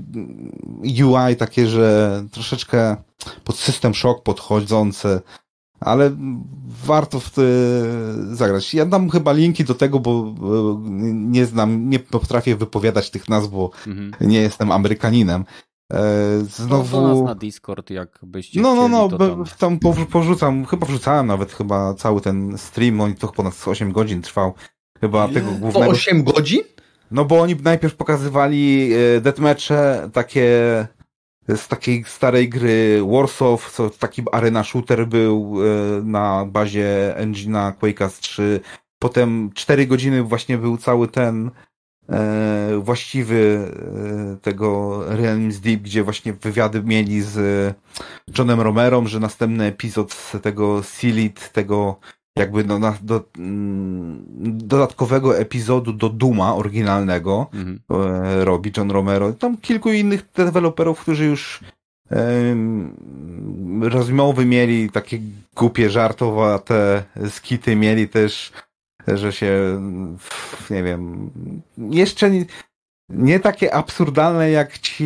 UI takie, że troszeczkę pod system szok podchodzące, ale warto w zagrać. Ja dam chyba linki do tego, bo nie znam, nie potrafię wypowiadać tych nazw, bo mhm. nie jestem Amerykaninem. E, znowu. No, na Discord, jakbyście. No, no, no, tam, tam porzucam, chyba wrzucałem nawet chyba cały ten stream, on to ponad 8 godzin trwał. Chyba tego głównego... To 8 godzin? No bo oni najpierw pokazywali e, deathmatche takie z takiej starej gry Warsaw, co taki arena shooter był e, na bazie engine'a Quake'a 3. Potem 4 godziny właśnie był cały ten e, właściwy e, tego Realms Deep, gdzie właśnie wywiady mieli z Johnem Romerą, że następny epizod z tego Sealed, tego jakby no, na, do, mm, dodatkowego epizodu do Duma oryginalnego mhm. e, robi John Romero. Tam kilku innych deweloperów, którzy już e, rozmowy mieli, takie głupie, żartowate skity mieli też, że się, nie wiem, jeszcze nie, nie takie absurdalne jak ci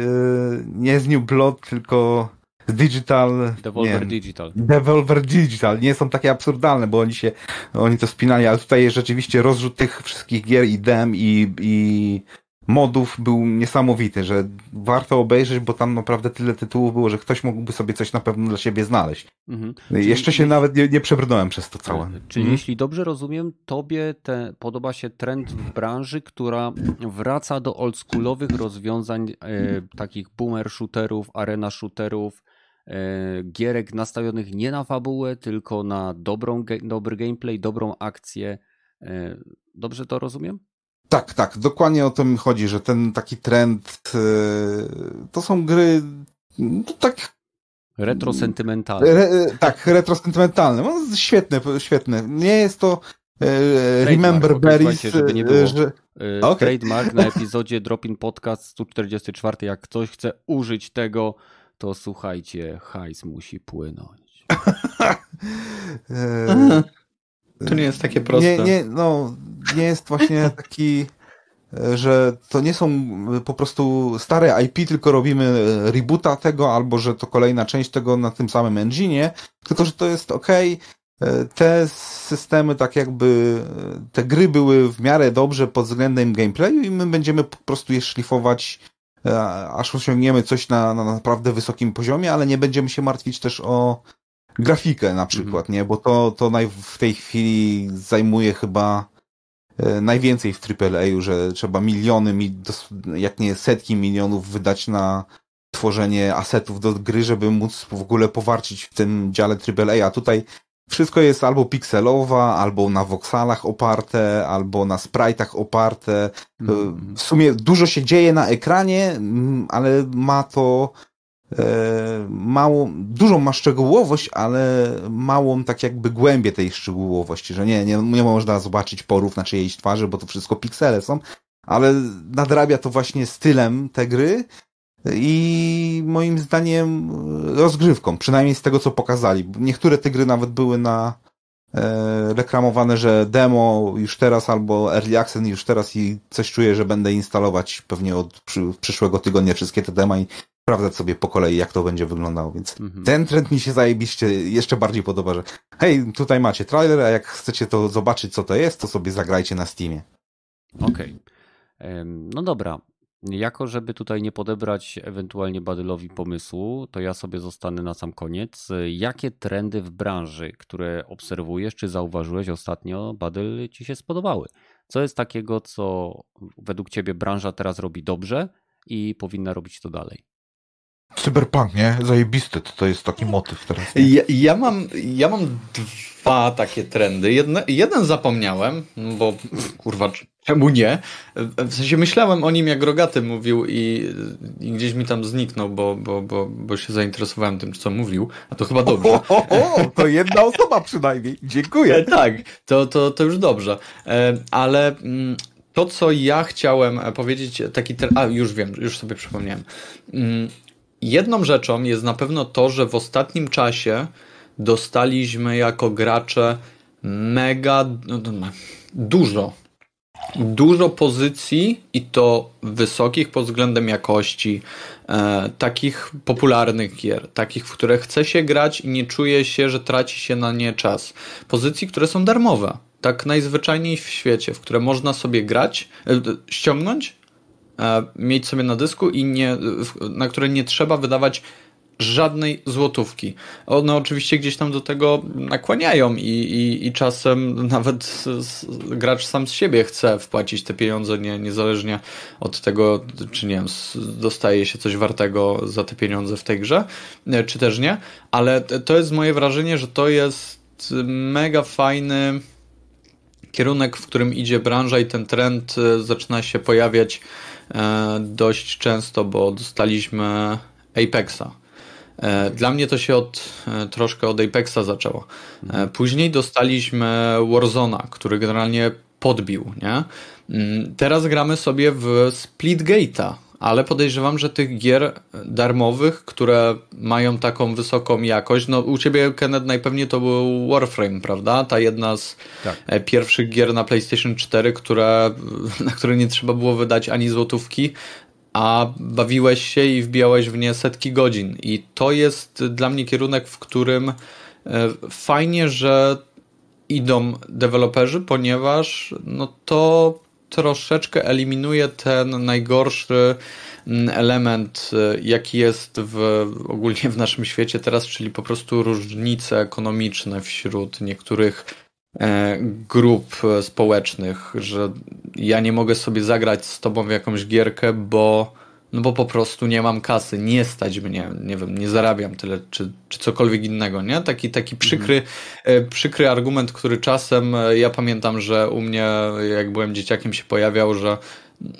e, nie z New Blood, tylko Digital. Devolver nie, Digital. Devolver Digital. Nie są takie absurdalne, bo oni się, oni to spinali, ale tutaj rzeczywiście rozrzut tych wszystkich gier i dem i, i modów był niesamowity, że warto obejrzeć, bo tam naprawdę tyle tytułów było, że ktoś mógłby sobie coś na pewno dla siebie znaleźć. Mhm. Jeszcze się nawet nie, nie przebrnąłem przez to całe. Czyli mhm. jeśli dobrze rozumiem, tobie te, podoba się trend w branży, która wraca do oldschoolowych rozwiązań e, takich boomer shooterów, arena shooterów, gierek nastawionych nie na fabułę, tylko na dobrą, dobry gameplay, dobrą akcję. E, dobrze to rozumiem? Tak, tak, dokładnie o to mi chodzi, że ten taki trend e, to są gry no, tak retrosentymentalne. Re, tak, retrosentymentalne. No, świetne, świetne. Nie jest to Remember Berries, żeby nie było. Że... Okay. Trademark na epizodzie Dropin Podcast 144. Jak ktoś chce użyć tego, to słuchajcie, hajs musi płynąć. to nie jest takie proste. Nie, nie, no, nie jest właśnie taki, że to nie są po prostu stare IP, tylko robimy reboota tego, albo że to kolejna część tego na tym samym engine, tylko że to jest ok. Te systemy, tak jakby, te gry były w miarę dobrze pod względem gameplayu i my będziemy po prostu je szlifować aż osiągniemy coś na, na naprawdę wysokim poziomie, ale nie będziemy się martwić też o grafikę na przykład, mm. nie? Bo to, to naj, w tej chwili zajmuje chyba e, najwięcej w AAA, że trzeba miliony, jak nie setki milionów wydać na tworzenie asetów do gry, żeby móc w ogóle powarczyć w tym dziale AAA, a tutaj wszystko jest albo pikselowa, albo na woksalach oparte, albo na sprite'ach oparte. Mm. W sumie dużo się dzieje na ekranie, mm, ale ma to małą, dużą ma szczegółowość, ale małą tak jakby głębię tej szczegółowości, że nie, nie, nie można zobaczyć porów na czyjejś twarzy, bo to wszystko piksele są, ale nadrabia to właśnie stylem te gry i moim zdaniem rozgrywką, przynajmniej z tego co pokazali. Niektóre te gry nawet były na e, reklamowane, że demo już teraz albo early access już teraz i coś czuję, że będę instalować pewnie od przy, przyszłego tygodnia wszystkie te dema i sprawdzać sobie po kolei, jak to będzie wyglądało, więc mhm. ten trend mi się zajebiście jeszcze bardziej podoba, że hej, tutaj macie trailer, a jak chcecie to zobaczyć, co to jest, to sobie zagrajcie na Steamie. Okej. Okay. No dobra. Jako, żeby tutaj nie podebrać ewentualnie Badylowi pomysłu, to ja sobie zostanę na sam koniec. Jakie trendy w branży, które obserwujesz, czy zauważyłeś ostatnio, Badyl, ci się spodobały? Co jest takiego, co według ciebie branża teraz robi dobrze i powinna robić to dalej? Cyberpunk, nie? Zajebisty, to jest taki motyw teraz. Ja, ja, mam, ja mam dwa takie trendy. Jedne, jeden zapomniałem, bo kurwa, czemu nie? W sensie myślałem o nim, jak Rogaty mówił i, i gdzieś mi tam zniknął, bo, bo, bo, bo się zainteresowałem tym, co mówił, a to chyba dobrze. O, o, o, to jedna osoba przynajmniej. Dziękuję. E, tak, to, to, to już dobrze. E, ale mm, to, co ja chciałem powiedzieć, taki... A, już wiem, już sobie przypomniałem mm, Jedną rzeczą jest na pewno to, że w ostatnim czasie dostaliśmy jako gracze mega no, no, dużo. Dużo pozycji i to wysokich pod względem jakości, e, takich popularnych gier, takich, w które chce się grać i nie czuje się, że traci się na nie czas. Pozycji, które są darmowe, tak najzwyczajniej w świecie, w które można sobie grać, e, ściągnąć, mieć sobie na dysku i nie, na które nie trzeba wydawać żadnej złotówki. One oczywiście gdzieś tam do tego nakłaniają i, i, i czasem nawet gracz sam z siebie chce wpłacić te pieniądze, nie, niezależnie od tego, czy nie wiem, dostaje się coś wartego za te pieniądze w tej grze, e, czy też nie, ale to jest moje wrażenie, że to jest mega fajny kierunek, w którym idzie branża i ten trend e, zaczyna się pojawiać E, dość często, bo dostaliśmy Apexa. E, dla mnie to się od, e, troszkę od Apexa zaczęło. Później dostaliśmy Warzona, który generalnie podbił, nie? Mm, teraz gramy sobie w Splitgate'a, ale podejrzewam, że tych gier darmowych, które mają taką wysoką jakość, no u ciebie Kenneth najpewniej to był Warframe, prawda? Ta jedna z tak. E, pierwszych gier na PlayStation 4, które, na które nie trzeba było wydać ani złotówki, a bawiłeś się i wbijałeś w nie setki godzin. I to jest dla mnie kierunek, w którym e, fajnie, że idą deweloperzy, ponieważ no to troszeczkę eliminuje ten najgorszy mm, element, y, jaki jest w, ogólnie w naszym świecie teraz, czyli po prostu różnice ekonomiczne wśród niektórych e, grup e, społecznych, że ja nie mogę sobie zagrać z tobą w jakąś gierkę, bo no bo po prostu nie mam kasy, nie stać mnie, nie wiem, nie zarabiam tyle, czy, czy cokolwiek innego, nie? Taki, taki przykry, mhm. przykry argument, który czasem, e, ja pamiętam, że u mnie, jak byłem dzieciakiem, się pojawiał, że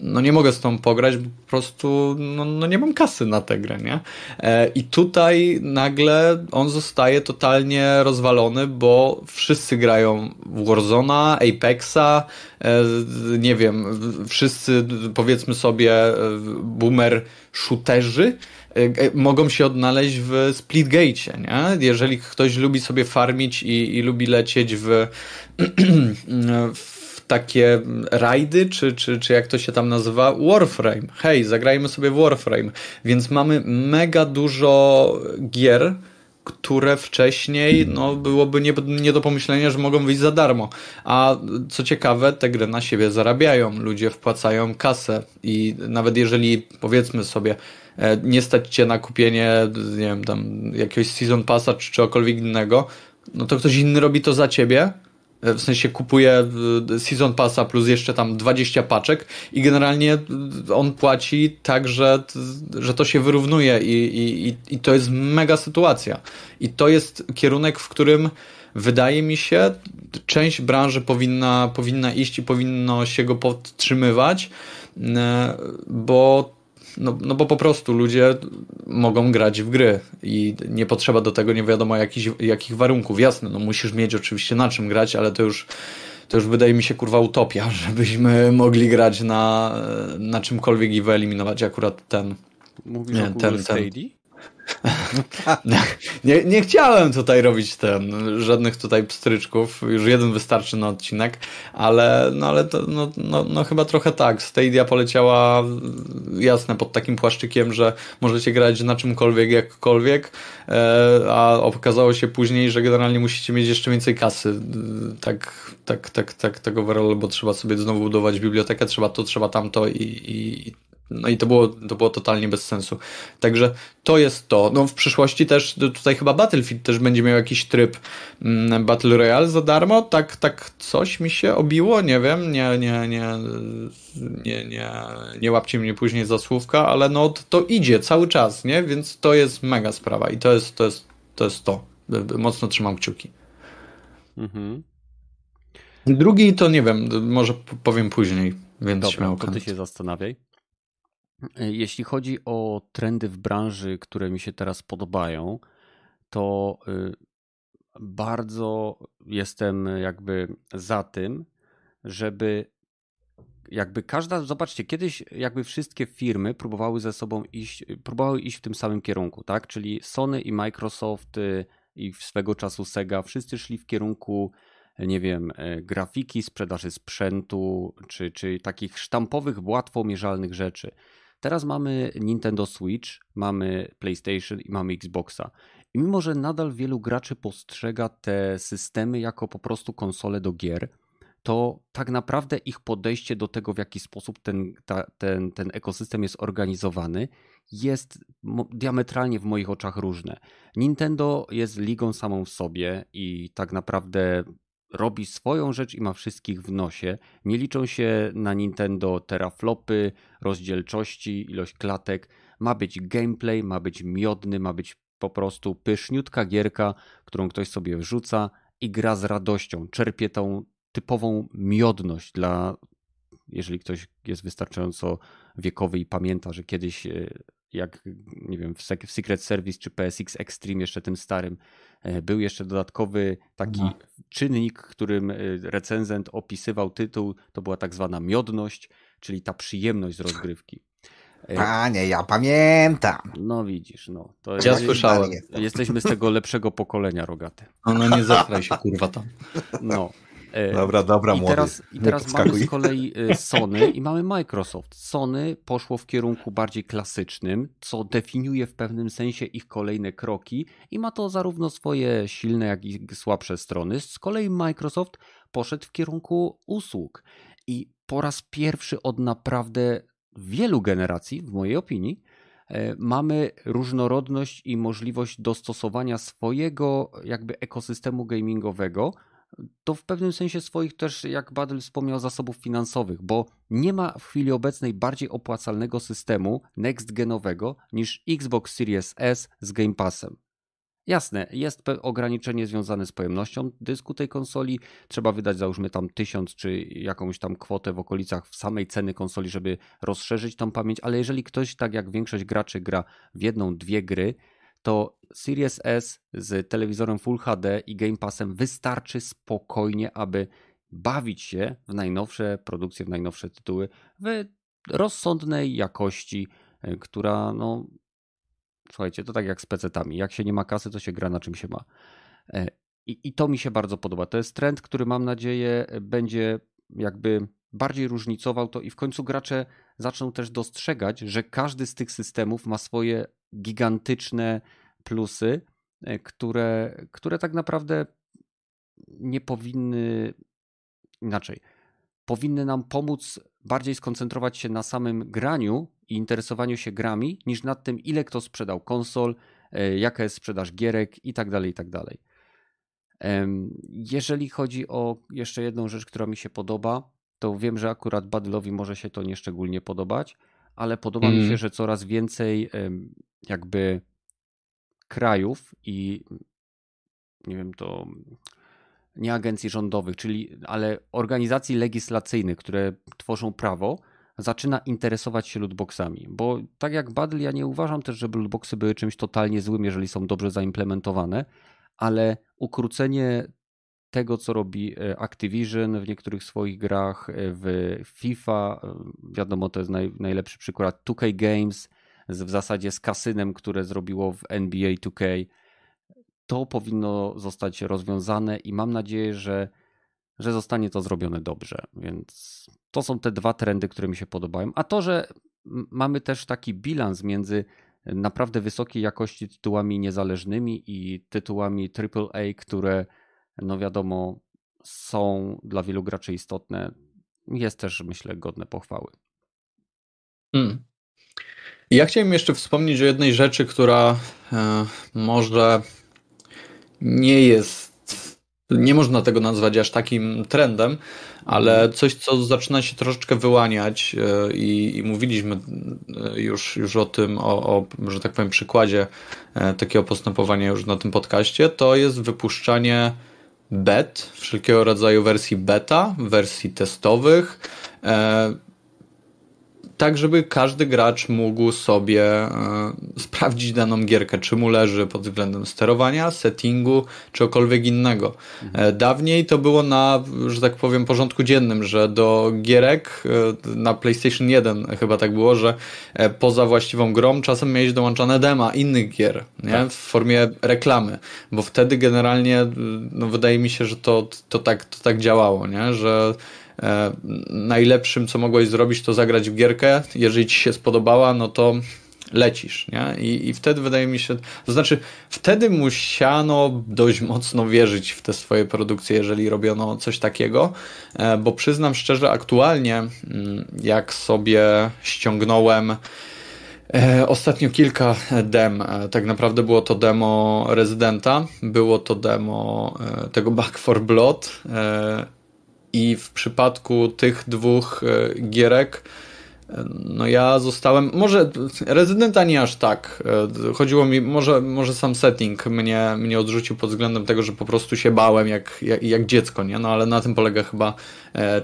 no nie mogę z tą pograć, bo po prostu no, no nie mam kasy na tę grę, nie? E, I tutaj nagle on zostaje totalnie rozwalony, bo wszyscy grają Warzona, Apexa, e, nie wiem, wszyscy powiedzmy sobie boomer shooterzy mogą się odnaleźć w Splitgate, nie? Jeżeli ktoś lubi sobie farmić i, i lubi lecieć w, w takie rajdy, czy, czy, czy jak to się tam nazywa, Warframe. Hej, zagrajmy sobie w Warframe. Więc mamy mega dużo gier, które wcześniej no, byłoby nie, nie do pomyślenia, że mogą wyjść za darmo. A co ciekawe, te gry na siebie zarabiają. Ludzie wpłacają kasę i nawet jeżeli powiedzmy sobie, e, nie stać cię na kupienie, nie wiem, tam jakiegoś season passa czy czegokolwiek innego, no to ktoś inny robi to za ciebie w sensie kupuje y, Season Passa plus jeszcze tam 20 paczek i generalnie y, on płaci tak, że, że to się wyrównuje i, i, i to jest mega sytuacja. I to jest kierunek, w którym wydaje mi się, część branży powinna, powinna iść i powinno się go podtrzymywać, bo no, no bo po prostu ludzie mogą grać w gry i nie potrzeba do tego nie wiadomo jakich, jakich warunków. Jasne, no musisz mieć oczywiście na czym grać, ale to już to już wydaje mi się kurwa utopia, żebyśmy mogli grać na, na czymkolwiek i wyeliminować akurat ten. Mówisz nie, o ten, ten. nie, nie chciałem tutaj robić ten, żadnych tutaj pstryczków, już jeden wystarczy na odcinek, ale, no, ale to, no, no, no chyba trochę tak. Stadia poleciała jasne pod takim płaszczykiem, że możecie grać na czymkolwiek, jakkolwiek, e, a okazało się później, że generalnie musicie mieć jeszcze więcej kasy. Tak, tak, tak, tak, tego overall, bo trzeba sobie znowu budować bibliotekę, trzeba to, trzeba tamto i, i no i to było, to było totalnie bez sensu. Także to jest to. No w przyszłości też tutaj chyba Battlefield też będzie miał jakiś tryb mm, Battle Royale za darmo. Tak, tak coś mi się obiło, nie wiem, nie, nie, nie, nie, nie, nie łapcie mnie później za słówka, ale no to idzie cały czas, nie? Więc to jest mega sprawa i to jest to. Jest, to, jest to. Mocno trzymam kciuki. Mhm. Drugi to nie wiem, może powiem później, więc Dobra, śmiało. To ty się zastanawiaj. E, jeśli chodzi o trendy w branży, które mi się teraz podobają, to y, bardzo jestem jakby za tym, żeby jakby każda, zobaczcie, kiedyś jakby wszystkie firmy próbowały ze sobą iść, próbowały iść w tym samym kierunku, tak? Czyli Sony i Microsoft y, i swego czasu Sega, wszyscy szli w kierunku, nie wiem, grafiki, sprzedaży sprzętu, czy, czy takich sztampowych, łatwo mierzalnych rzeczy. Teraz mamy Nintendo Switch, mamy PlayStation i mamy Xboxa. I mimo, że nadal wielu graczy postrzega te systemy jako po prostu konsole do gier, to tak naprawdę ich podejście do tego, w jaki sposób ten, ta, ten, ten ekosystem jest organizowany, jest diametralnie w moich oczach różne. Nintendo jest ligą samą w sobie i tak naprawdę robi swoją rzecz i ma wszystkich w nosie. Nie liczą się na Nintendo teraflopy, rozdzielczości, ilość klatek. Ma być gameplay, ma być miodny, ma być po prostu pyszniutka gierka, którą ktoś sobie wrzuca i gra z radością. Czerpie tą typową miodność dla, jeżeli ktoś jest wystarczająco wiekowy i pamięta, że kiedyś e, jak nie wiem, w Secret Service czy PSX Extreme, jeszcze tym starym, e, był jeszcze dodatkowy taki no. czynnik, którym e, recenzent opisywał tytuł, to była tak zwana miodność, czyli ta przyjemność z rozgrywki. E, Panie, ja pamiętam. No widzisz, no. To ja słyszałem. Jesteśmy z tego lepszego pokolenia, Rogaty. No, no nie zatraj się, kurwa, tam. No. E, dobra, dobra, I młody. Teraz, I teraz mamy z kolei e, Sony i mamy Microsoft. Sony poszło w kierunku bardziej klasycznym, co definiuje w pewnym sensie ich kolejne kroki i ma to zarówno swoje silne, jak i słabsze strony. Z kolei Microsoft poszedł w kierunku usług i po raz pierwszy od naprawdę wielu generacji, w mojej opinii, e, mamy różnorodność i możliwość dostosowania swojego jakby ekosystemu gamingowego to w pewnym sensie swoich też, jak Badel wspomniał, zasobów finansowych, bo nie ma w chwili obecnej bardziej opłacalnego systemu next-genowego niż Xbox Series S z Game Passem. Jasne, jest ograniczenie związane z pojemnością dysku tej konsoli. Trzeba wydać załóżmy tam tysiąc czy jakąś tam kwotę w okolicach samej ceny konsoli, żeby rozszerzyć tą pamięć, ale jeżeli ktoś, tak jak większość graczy, gra w jedną, dwie gry, to Series S z telewizorem Full HD i Game Passem wystarczy spokojnie, aby bawić się w najnowsze produkcje, w najnowsze tytuły w rozsądnej jakości, e, która no słuchajcie, to tak jak z PC-tami. Jak się nie ma kasy, to się gra na czym się ma. E, I, I to mi się bardzo podoba. To jest trend, który mam nadzieję będzie jakby bardziej różnicował to i w końcu gracze zaczną też dostrzegać, że każdy z tych systemów ma swoje gigantyczne plusy, e, które, które tak naprawdę nie powinny inaczej. Powinny nam pomóc bardziej skoncentrować się na samym graniu i interesowaniu się grami, niż nad tym, ile kto sprzedał konsol, e, jaka jest sprzedaż gierek i tak dalej, i tak dalej. Jeżeli chodzi o jeszcze jedną rzecz, która mi się podoba, to wiem, że akurat Badylowi może się to nieszczególnie podobać, ale podoba mm. mi się, mhm. że coraz więcej jakby krajów i nie wiem, to nie agencji rządowych, czyli ale organizacji legislacyjnych, które tworzą prawo, zaczyna interesować się lootboxami, bo tak jak Battle ja nie uważam też, żeby lootboxy były czymś totalnie złym, jeżeli są dobrze zaimplementowane, ale ukrócenie tego, co robi e, Activision w niektórych swoich grach, e, w FIFA, e, wiadomo, to jest naj, najlepszy przykład, 2K Games, w zasadzie z kasynem, które zrobiło w NBA 2K, to powinno zostać rozwiązane i mam nadzieję, że, że zostanie to zrobione dobrze. Więc to są te dwa trendy, które mi się podobają. A to, że mamy też taki bilans między naprawdę wysokiej jakości tytułami niezależnymi i tytułami AAA, które no wiadomo są dla wielu graczy istotne, jest też myślę godne pochwały. Hmm. Ja chciałem jeszcze wspomnieć o jednej rzeczy, która e, może nie jest, nie można tego nazwać aż takim trendem, ale mhm. coś, co zaczyna się troszeczkę wyłaniać e, i, i mówiliśmy e, już, już o tym, o, o, że tak powiem, przykładzie takiego postępowania już na tym podcaście, to jest wypuszczanie bet, wszelkiego rodzaju wersji beta, wersji testowych, tak żeby każdy gracz mógł sobie e, sprawdzić daną gierkę, czy mu leży pod względem sterowania, settingu, czy cokolwiek innego. Mhm. Dawniej to było na, że tak powiem, porządku dziennym, że do gierek e, na PlayStation 1 chyba tak było, że poza właściwą grą czasem miałeś dołączane dema innych gier, nie? Tak. w formie reklamy, bo wtedy generalnie, no wydaje mi się, że to, to, tak, to tak działało, nie? że najlepszym, co mogłeś zrobić, to zagrać w gierkę. Jeżeli ci się spodobała, no to lecisz, nie? I, I wtedy wydaje mi się, to znaczy wtedy musiano dość mocno wierzyć w te swoje produkcje, jeżeli robiono coś takiego, e, bo przyznam szczerze, aktualnie mm, jak sobie ściągnąłem e, Ostatnio kilka dem. Tak naprawdę było to demo Rezydenta, było to demo tego Back for Blood i w przypadku tych dwóch e, gierek, e, no ja zostałem, może rezydenta nie aż tak. E, chodziło mi, może, może sam setting mnie, mnie odrzucił pod względem tego, że po prostu się bałem jak, jak, jak dziecko, nie? No ale na tym polega chyba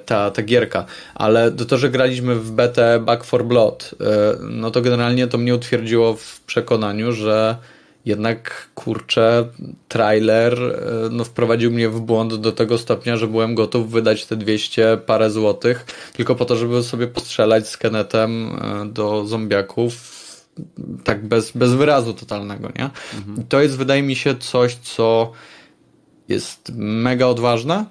ta, ta gierka. Ale to, że graliśmy w betę Back for Blood, no to generalnie to mnie utwierdziło w przekonaniu, że jednak kurczę, trailer e, no, wprowadził mnie w błąd do tego stopnia, że byłem gotów wydać te 200 parę złotych tylko po to, żeby sobie postrzelać z Kenetem e, do zombiaków tak bez, bez wyrazu totalnego, nie? Mhm. to jest wydaje mi się coś, co jest mega odważne,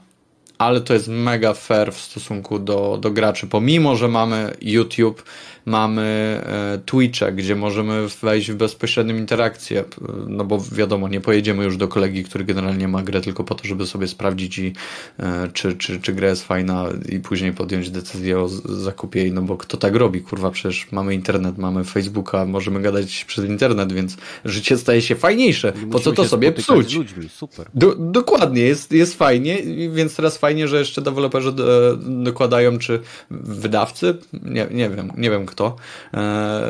ale to jest mega fair w stosunku do, do graczy, pomimo, że mamy YouTube, mamy e, Twitcha, gdzie możemy wejść w bezpośrednią interakcję, no bo wiadomo, nie pojedziemy już do kolegi, który generalnie ma grę tylko po to, żeby sobie sprawdzić i, e, czy, czy, czy gra jest fajna i później podjąć decyzję o zakupie jej, no bo kto tak robi, kurwa, przecież mamy internet, mamy Facebooka, możemy gadać przez internet, więc życie staje się fajniejsze. Po co to sobie psuć? ludźmi, super. Do, dokładnie, jest, jest fajnie, więc teraz fajnie, że jeszcze deweloperzy do, dokładają, czy wydawcy, nie, nie wiem, nie wiem kto, e,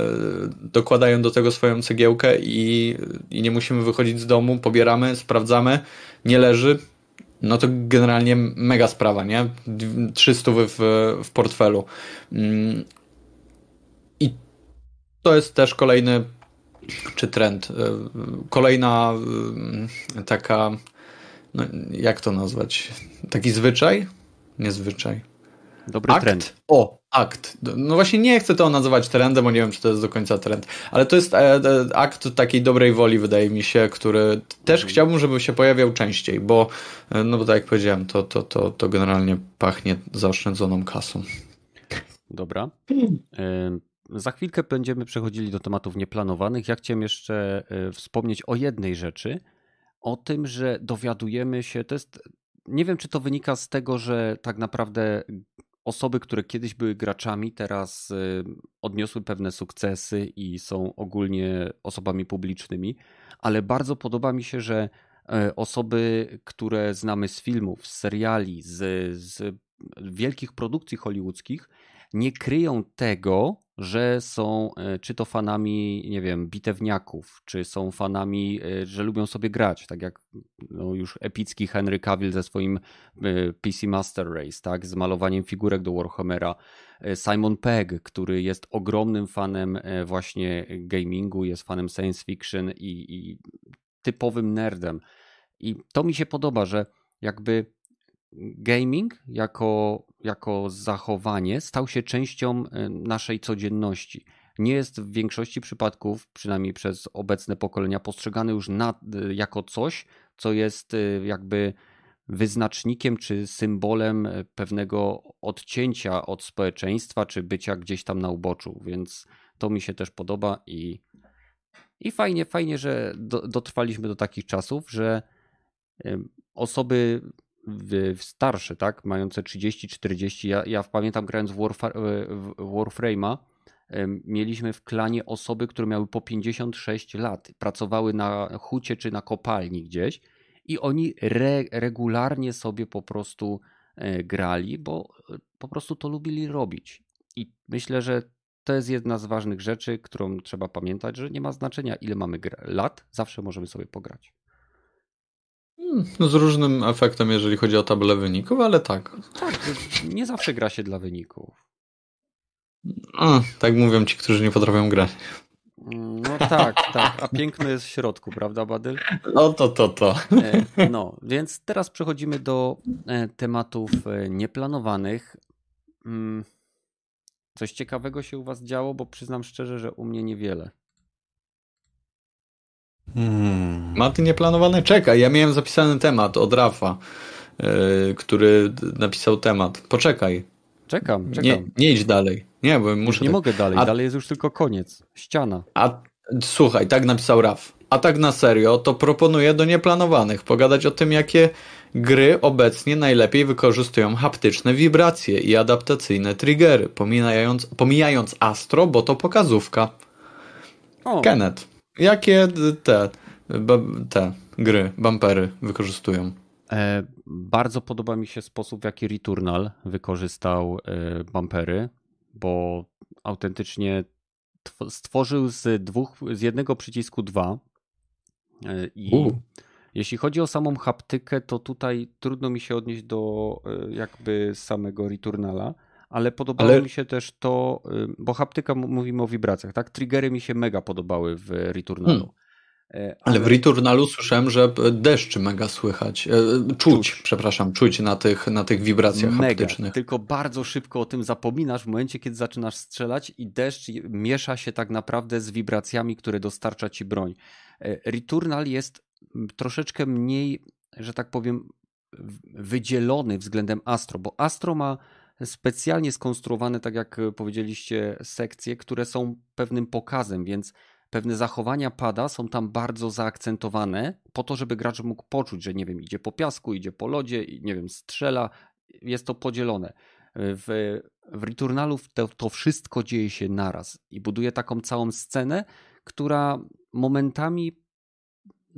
dokładają do tego swoją cegiełkę i, i nie musimy wychodzić z domu, pobieramy, sprawdzamy, nie leży, no to generalnie mega sprawa, nie? 300 w, w portfelu. Mm. I to jest też kolejny, czy trend, e, kolejna e, taka, no jak to nazwać? Taki zwyczaj? Nie zwyczaj. Dobry Akt? trend. O, akt. No właśnie nie chcę to nazywać trendem, bo nie wiem, czy to jest do końca trend, ale to jest e, e, akt takiej dobrej woli, wydaje mi się, który też mhm. chciałbym, żeby się pojawiał częściej, bo e, no bo tak jak powiedziałem, to, to, to, to generalnie pachnie zaoszczędzoną kasą. Dobra. Za chwilkę będziemy przechodzili do tematów nieplanowanych. Ja chciałem jeszcze wspomnieć o jednej rzeczy, o tym, że dowiadujemy się, to jest nie wiem, czy to wynika z tego, że tak naprawdę osoby, które kiedyś były graczami, teraz y, odniosły pewne sukcesy i są ogólnie osobami publicznymi, ale bardzo podoba mi się, że e, osoby, które znamy z filmów, z seriali, z, z wielkich produkcji hollywoodzkich, nie kryją tego, że są e, czy to fanami, nie wiem, bitewniaków, czy są fanami, e, że lubią sobie grać, tak jak no, już epicki Henry Cavill ze swoim e, PC Master Race, tak, z malowaniem figurek do Warhammera, Simon Pegg, który jest ogromnym fanem właśnie gamingu, jest fanem science fiction i, i typowym nerdem. I to mi się podoba, że jakby gaming jako, jako zachowanie stał się częścią naszej codzienności. Nie jest w większości przypadków, przynajmniej przez obecne pokolenia, postrzegany już na, jako coś, co jest jakby wyznacznikiem czy symbolem pewnego odcięcia od społeczeństwa, czy bycia gdzieś tam na uboczu, więc to mi się też podoba i, i fajnie, fajnie, że do, dotrwaliśmy do takich czasów, że osoby starsze, tak, mające 30-40, ja, ja pamiętam grając w, Warfa, w Warframe'a, mieliśmy w klanie osoby, które miały po 56 lat, pracowały na hucie czy na kopalni gdzieś i oni re, regularnie sobie po prostu e, grali, bo e, po prostu to lubili robić. I myślę, że to jest jedna z ważnych rzeczy, którą trzeba pamiętać, że nie ma znaczenia, ile mamy lat, zawsze możemy sobie pograć. Hmm, no z różnym efektem, jeżeli chodzi o tabelę wyników, ale tak. Tak, nie zawsze gra się dla wyników. A, tak mówią ci, którzy nie potrafią grać. No tak, tak. A piękno jest w środku, prawda, Badyl? No to, to, to. E, no, więc teraz przechodzimy do e, tematów e, nieplanowanych. Mm, coś ciekawego się u Was działo, bo przyznam szczerze, że u mnie niewiele. Hmm. Maty nieplanowane? Czekaj, ja miałem zapisany temat od Rafa, yy, który napisał temat. Poczekaj. Czekam, czekam. Nie, nie idź dalej. Nie, bo muszę. Nie tak... mogę dalej, a... dalej jest już tylko koniec. Ściana. A słuchaj, tak napisał Raf. A tak na serio, to proponuję do nieplanowanych pogadać o tym, jakie gry obecnie najlepiej wykorzystują haptyczne wibracje i adaptacyjne triggery, pomijając, pomijając Astro, bo to pokazówka. O. Kenneth, jakie te, te gry, bumpery wykorzystują? E, bardzo podoba mi się sposób, w jaki Returnal wykorzystał e, bumpery, bo autentycznie stworzył z dwóch, z jednego przycisku dwa. E, I U. jeśli chodzi o samą haptykę, to tutaj trudno mi się odnieść do jakby samego Returnala, ale podobało ale... mi się też to, bo haptyka mówimy o wibracjach, tak? Triggery mi się mega podobały w Returnalu. Hmm. Ale... Ale w Returnalu słyszałem, że deszcz mega słychać. E, czuć, czuć, przepraszam, czuć na tych, na tych wibracjach mega, haptycznych. Tylko bardzo szybko o tym zapominasz w momencie, kiedy zaczynasz strzelać i deszcz miesza się tak naprawdę z wibracjami, które dostarcza ci broń. E, Returnal jest troszeczkę mniej, że tak powiem, wydzielony względem Astro, bo Astro ma specjalnie skonstruowane, tak jak powiedzieliście, sekcje, które są pewnym pokazem, więc pewne zachowania pada są tam bardzo zaakcentowane po to, żeby gracz mógł poczuć, że nie wiem, idzie po piasku, idzie po lodzie, nie wiem, strzela, jest to podzielone. W, w Returnalu to, to wszystko dzieje się naraz i buduje taką całą scenę, która momentami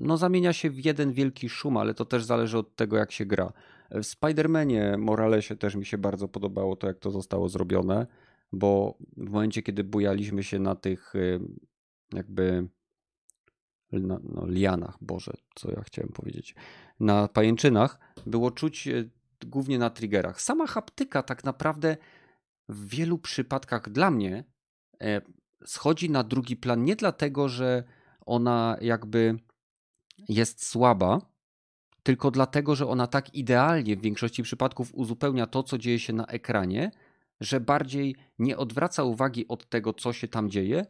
no, zamienia się w jeden wielki szum, ale to też zależy od tego, jak się gra. W Spider-Manie Moralesie też mi się bardzo podobało to, jak to zostało zrobione, bo w momencie, kiedy bujaliśmy się na tych jakby na, no, lianach, Boże, co ja chciałem powiedzieć, na pajęczynach, było czuć e, głównie na triggerach. Sama haptyka tak naprawdę w wielu przypadkach dla mnie e, schodzi na drugi plan nie dlatego, że ona jakby jest słaba, tylko dlatego, że ona tak idealnie w większości przypadków uzupełnia to, co dzieje się na ekranie, że bardziej nie odwraca uwagi od tego, co się tam dzieje,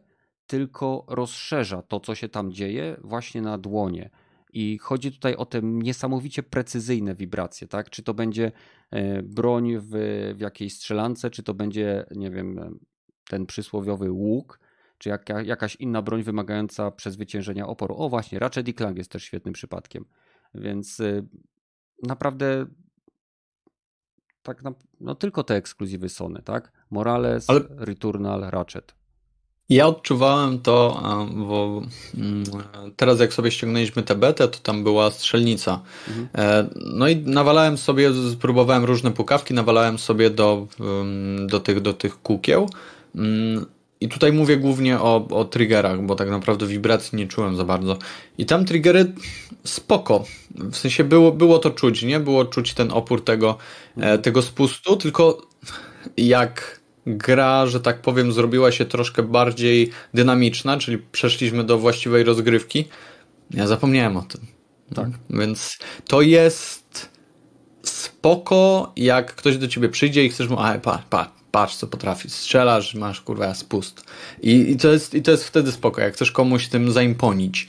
tylko rozszerza to, co się tam dzieje, właśnie na dłonie. I chodzi tutaj o te niesamowicie precyzyjne wibracje, tak? Czy to będzie e, broń w, w jakiejś strzelance, czy to będzie, nie wiem, ten przysłowiowy łuk, czy jaka, jakaś inna broń wymagająca przezwyciężenia oporu. O właśnie, Ratchet i Clank jest też świetnym przypadkiem. Więc e, naprawdę tak na, no tylko te ekskluzywy Sony, tak? Morales, Ale... Returnal, Ratchet. Ja odczuwałem to, bo mm, teraz jak sobie ściągnęliśmy tę betę, to tam była strzelnica. Mhm. E, no i nawalałem sobie, spróbowałem różne pukawki, nawalałem sobie do, do, tych, do tych kukieł. I tutaj mówię głównie o, o triggerach, bo tak naprawdę wibracji nie czułem za bardzo. I tam triggery spoko. W sensie było, było to czuć, nie? Było czuć ten opór tego, e, mhm. tego spustu, tylko jak gra, że tak powiem, zrobiła się troszkę bardziej dynamiczna, czyli przeszliśmy do właściwej rozgrywki. Ja zapomniałem o tym. Tak. Więc to jest spoko, jak ktoś do ciebie przyjdzie i chcesz mu, a pa, pa, patrz co potrafi, strzelasz, masz kurwa spust. I, i, to jest, I to jest wtedy spoko, jak chcesz komuś tym zaimponić,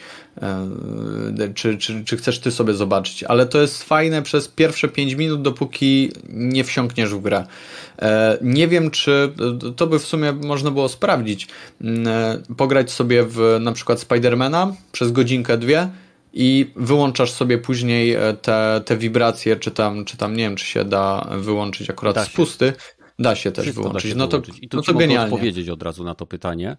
yy, czy, czy, czy chcesz ty sobie zobaczyć, ale to jest fajne przez pierwsze 5 minut, dopóki nie wsiąkniesz w grę. Yy, nie wiem, czy to by w sumie można było sprawdzić, yy, pograć sobie w na przykład Spidermana przez godzinkę, dwie, i wyłączasz sobie później te, te wibracje, czy tam, czy tam nie wiem, czy się da wyłączyć akurat da spusty. Da się też Wszystko wyłączyć. Się no to, wyłączyć. I tu no to mogę odpowiedzieć od razu na to pytanie.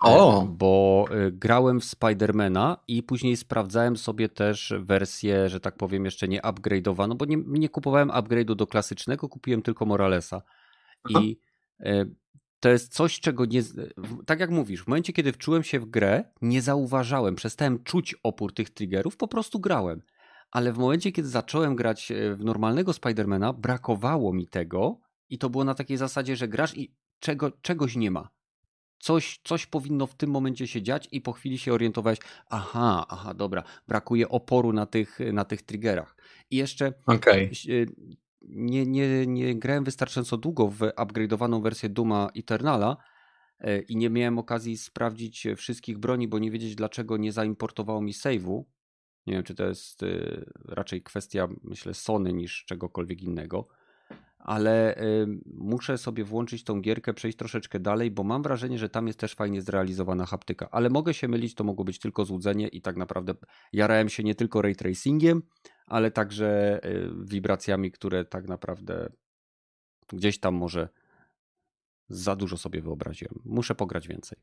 O! E, bo e, grałem w Spidermana i później sprawdzałem sobie też wersję, że tak powiem, jeszcze nie upgrade'owaną, bo nie, nie kupowałem upgrade'u do klasycznego, kupiłem tylko Moralesa. I e, to jest coś, czego nie. Tak jak mówisz, w momencie, kiedy wczułem się w grę, nie zauważałem, przestałem czuć opór tych triggerów, po prostu grałem. Ale w momencie, kiedy zacząłem grać w normalnego Spidermana, brakowało mi tego, i to było na takiej zasadzie, że grasz i czego, czegoś nie ma. Coś, coś powinno w tym momencie się dziać i po chwili się orientowałeś, aha, aha, dobra, brakuje oporu na tych, na tych triggerach. I jeszcze okay. nie, nie, nie grałem wystarczająco długo w upgrade'owaną wersję Duma Eternala e, i nie miałem okazji sprawdzić wszystkich broni, bo nie wiedzieć dlaczego nie zaimportowało mi save'u. Nie wiem, czy to jest e, raczej kwestia, myślę, Sony niż czegokolwiek innego ale muszę sobie włączyć tą gierkę, przejść troszeczkę dalej, bo mam wrażenie, że tam jest też fajnie zrealizowana haptyka. Ale mogę się mylić, to mogło być tylko złudzenie i tak naprawdę jarałem się nie tylko ray tracingiem, ale także y, wibracjami, które tak naprawdę gdzieś tam może za dużo sobie wyobraziłem. Muszę pograć więcej.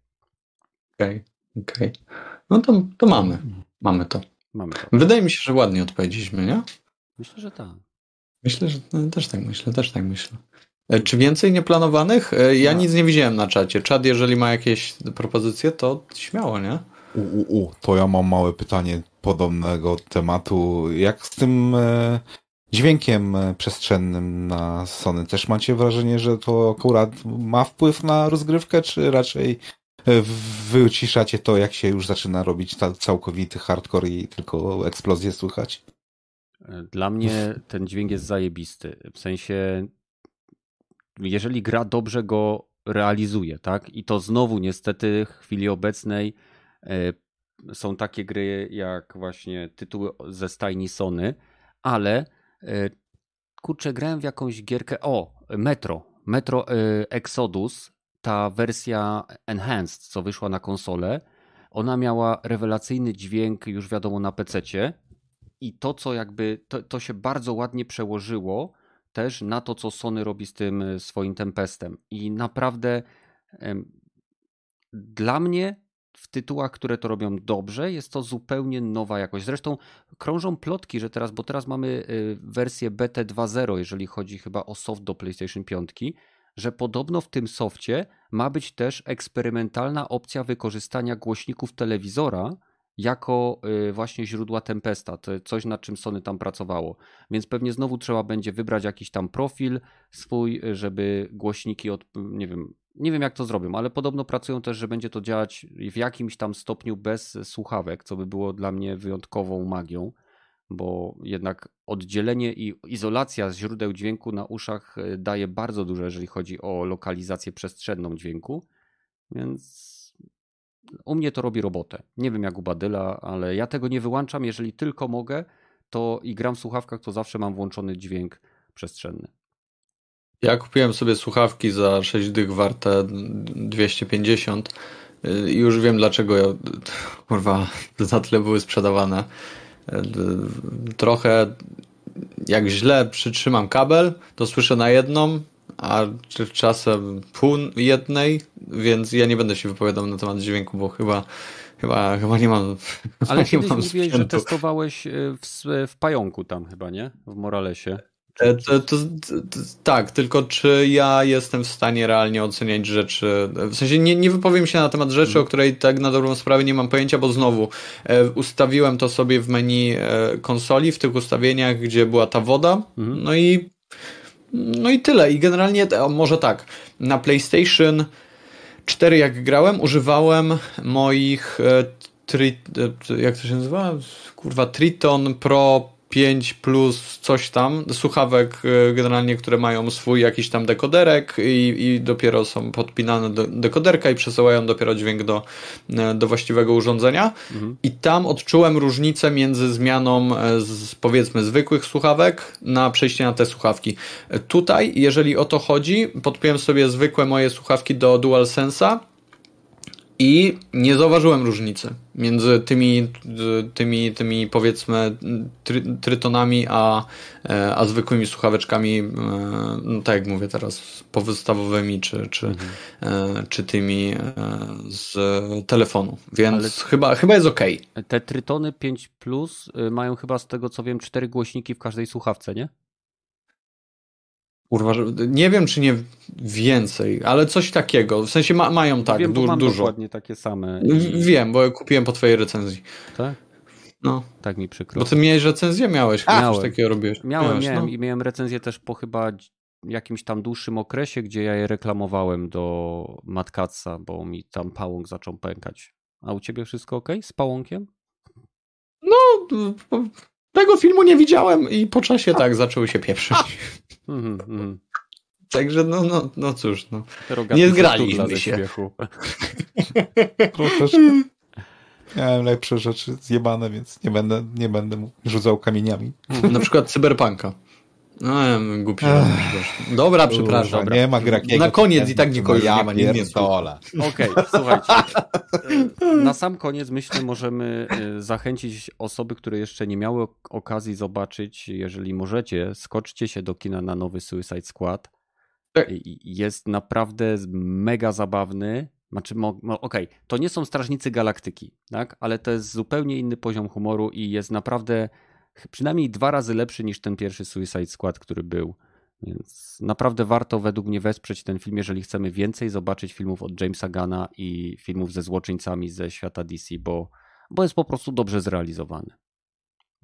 Okej, okay, okej. Okay. No to, to mamy. Mamy to. Mamy to. Wydaje mi się, że ładnie odpowiedzieliśmy, nie? Myślę, że tak. Myślę, że no, też tak myślę, też tak myślę. E, czy więcej nieplanowanych? E, ja no. nic nie widziałem na czacie. Czad, jeżeli ma jakieś propozycje, to śmiało, nie? U, u, u. To ja mam małe pytanie podobnego tematu. Jak z tym e, dźwiękiem przestrzennym na Sony? Też macie wrażenie, że to akurat ma wpływ na rozgrywkę, czy raczej wyciszacie to, jak się już zaczyna robić całkowity hardcore i tylko eksplozję słychać? Dla mnie ten dźwięk jest zajebisty. W sensie, jeżeli gra dobrze go realizuje, tak? I to znowu niestety w chwili obecnej e, są takie gry jak właśnie tytuły ze stajni Sony, ale e, kurczę, grałem w jakąś gierkę, o, Metro, Metro e, Exodus, ta wersja Enhanced, co wyszła na konsolę, ona miała rewelacyjny dźwięk już wiadomo na PC-cie i to, co jakby, to, to się bardzo ładnie przełożyło też na to, co Sony robi z tym e, swoim Tempestem. I naprawdę dla mnie w tytułach, które to robią dobrze, jest to zupełnie nowa jakość. Zresztą krążą plotki, że teraz, bo teraz mamy e, wersję BT 2.0, jeżeli chodzi chyba o soft do PlayStation 5, że podobno w tym softie ma być też eksperymentalna opcja wykorzystania głośników telewizora jako y, właśnie źródła Tempesta, to coś nad czym Sony tam pracowało. Więc pewnie znowu trzeba będzie wybrać jakiś tam profil swój, żeby głośniki od, nie wiem, nie wiem jak to zrobią, ale podobno pracują też, że będzie to działać w jakimś tam stopniu bez słuchawek, co by było dla mnie wyjątkową magią, bo jednak oddzielenie i izolacja źródeł dźwięku na uszach y, daje bardzo dużo, jeżeli chodzi o lokalizację przestrzenną dźwięku. Więc u mnie to robi robotę. Nie wiem jak u Badyla, ale ja tego nie wyłączam. Jeżeli tylko mogę, to i gram w słuchawkach, to zawsze mam włączony dźwięk przestrzenny. Ja kupiłem sobie słuchawki za 6 dych warte 250 i już wiem dlaczego ja, kurwa, za tyle były sprzedawane. Trochę jak źle przytrzymam kabel, to słyszę na jedną, a czasem pół jednej, więc ja nie będę się wypowiadał na temat dźwięku, bo chyba chyba, chyba nie mam Ale nie mam mówiłeś, że testowałeś e, w, w pająku tam chyba, nie? W Moralesie. E, to, to, to, tak, tylko czy ja jestem w stanie realnie oceniać rzeczy, w sensie nie, nie wypowiem się na temat rzeczy, o której tak na dobrą sprawę nie mam pojęcia, bo znowu e, ustawiłem to sobie w menu e, konsoli, w tych ustawieniach, gdzie była ta woda, mm. no i no i tyle. I generalnie, może tak, na PlayStation 4 jak grałem, używałem moich, e, tri, e, jak to się nazywa? Kurwa, Triton Pro 5 plus coś tam, słuchawek e, generalnie, które mają swój jakiś tam dekoderek i, i dopiero są podpinane do dekoderka i przesyłają dopiero dźwięk do, e, do właściwego urządzenia. Mhm. I tam odczułem różnicę między zmianą e, z powiedzmy zwykłych słuchawek na przejście na te słuchawki. Tutaj, jeżeli o to chodzi, podpiąłem sobie zwykłe moje słuchawki do DualSense'a i nie zauważyłem różnicy między tymi, tymi, tymi powiedzmy try, trytonami, a, e, a zwykłymi słuchaweczkami, e, no tak jak mówię teraz, powystawowymi, czy, czy, mhm. Czy tymi z telefonu. Więc Ale chyba, chyba jest ok. Te trytony 5 Plus y, mają chyba z tego co wiem cztery głośniki w każdej słuchawce, nie? Kurwa, nie wiem czy nie więcej, ale coś takiego. W sensie ma, mają tak wiem, du mam dużo. dokładnie takie same. I... Wiem, bo kupiłem po twojej recenzji. Tak? No. Tak mi przykro. Bo ty miałeś recenzję, miałeś. A, miałem. takiego robiłeś. Miałem, miałeś, miałem no. i miałem recenzję też po chyba jakimś tam dłuższym okresie, gdzie ja je reklamowałem do Matkatsa, bo mi tam pałąk zaczął pękać. A u ciebie wszystko ok z pałąkiem? No, tego filmu nie widziałem i po czasie tak zaczęły się pieprzyć. Mhm, mhm. Także no, no, no cóż, no. nie zgraliśmy się. Troszeczkę. Miałem lepsze rzeczy zjebane, więc nie będę, nie będę rzucał kamieniami. Na przykład cyberpunka. No, głupi. Dobra, przepraszam. Dobra. Nie ma Grakiego. Na koniec i tak nikogo ja nie ma. Nie pierdolę. Okej, okay, słuchajcie. Na sam koniec myślę, możemy e, zachęcić osoby, które jeszcze nie miały okazji zobaczyć, jeżeli możecie, skoczcie się do kina na nowy Suicide Squad. Tak. Jest naprawdę mega zabawny. Znaczy, okej, okay, to nie są Strażnicy Galaktyki, tak? ale to jest zupełnie inny poziom humoru i jest naprawdę przynajmniej dwa razy lepszy niż ten pierwszy Suicide Squad, który był. Więc naprawdę warto według mnie wesprzeć ten film, jeżeli chcemy więcej zobaczyć filmów od Jamesa Gana i filmów ze złoczyńcami ze świata DC, bo, bo jest po prostu dobrze zrealizowany.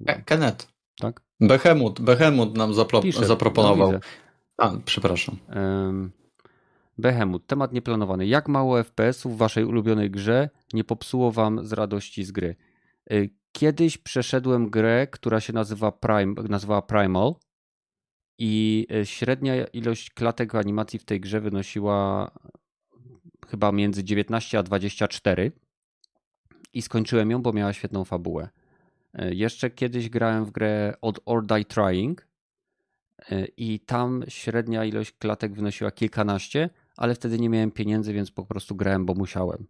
No. Kenneth. Tak? Behemoth, Behemoth nam zapro Pisze, zaproponował. No, A, przepraszam. Um, Behemoth, temat nieplanowany. Jak mało FPS-ów w waszej ulubionej grze nie popsuło wam z radości z gry? Kiedyś przeszedłem grę, która się nazywa Prime, nazywała Primal i e, średnia ilość klatek animacji w tej grze wynosiła chyba między 19 a 24 i skończyłem ją, bo miała świetną fabułę. E, jeszcze kiedyś grałem w grę od Or Die Trying e, i tam średnia ilość klatek wynosiła kilkanaście, ale wtedy nie miałem pieniędzy, więc po prostu grałem, bo musiałem.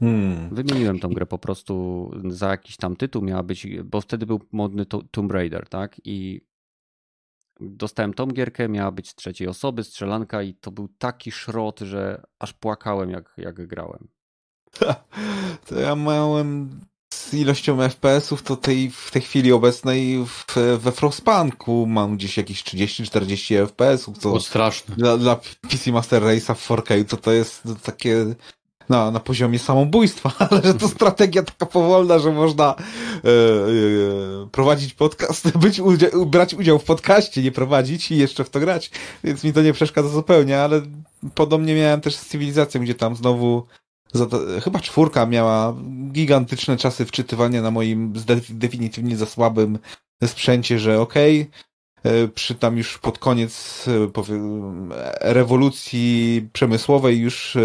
Hmm. Wymieniłem tą grę po prostu za jakiś tam tytuł, miała być, bo wtedy był modny Tomb Raider, tak? I dostałem tą gierkę, miała być z trzeciej osoby, strzelanka i to był taki szrot, że aż płakałem jak, jak grałem. To ja miałem z ilością FPS-ów, to tej, w tej chwili obecnej w, we Frostpunku mam gdzieś jakieś 30-40 FPS-ów. To straszne. Dla, dla PC Master Race'a w 4K to to jest takie na, na poziomie samobójstwa, ale że to strategia taka powolna, że można e, e, prowadzić podcast, być udzia- brać udział w podcaście, nie prowadzić i jeszcze w to grać, więc mi to nie przeszkadza zupełnie, ale podobnie miałem też z cywilizacją, gdzie tam znowu chyba czwórka miała gigantyczne czasy wczytywania na moim definitywnie za słabym sprzęcie, że okej, okay, przy tam już pod koniec e, rewolucji przemysłowej już e,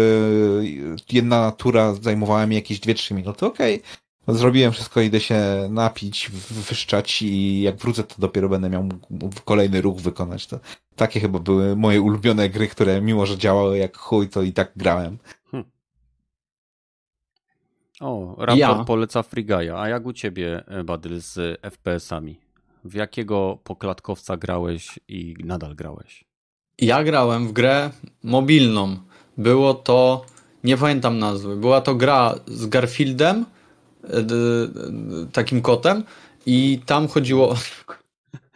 jedna natura zajmowała mi jakieś 2-3 minuty. Okej, okay. zrobiłem wszystko, idę się napić, wyszczać i jak wrócę, to dopiero będę miał kolejny ruch wykonać. To takie chyba były moje ulubione gry, które mimo, że działały jak chuj, to i tak grałem. Hmm. O, Raptor ja. poleca Frigaya. A jak u ciebie, Badyl, z FPS-ami? W jakiego poklatkowca grałeś i nadal grałeś? Ja grałem w grę mobilną. Było to, nie pamiętam nazwy, była to gra z Garfieldem, e, takim kotem i tam chodziło...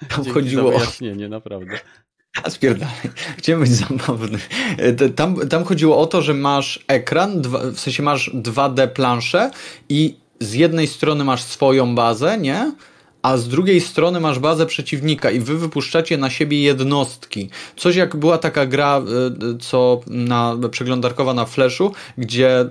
Tam Dzięki chodziło... Za wyjaśnienie, naprawdę. A spierdalaj. Chciałem być zabawny. E, tam, tam chodziło o to, że masz ekran, w sensie masz 2D plansze i z jednej strony masz swoją bazę, nie? A z drugiej strony masz bazę przeciwnika i wy wypuszczacie na siebie jednostki. Coś jak była taka gra, y, co na przeglądarkowa na Flashu, gdzie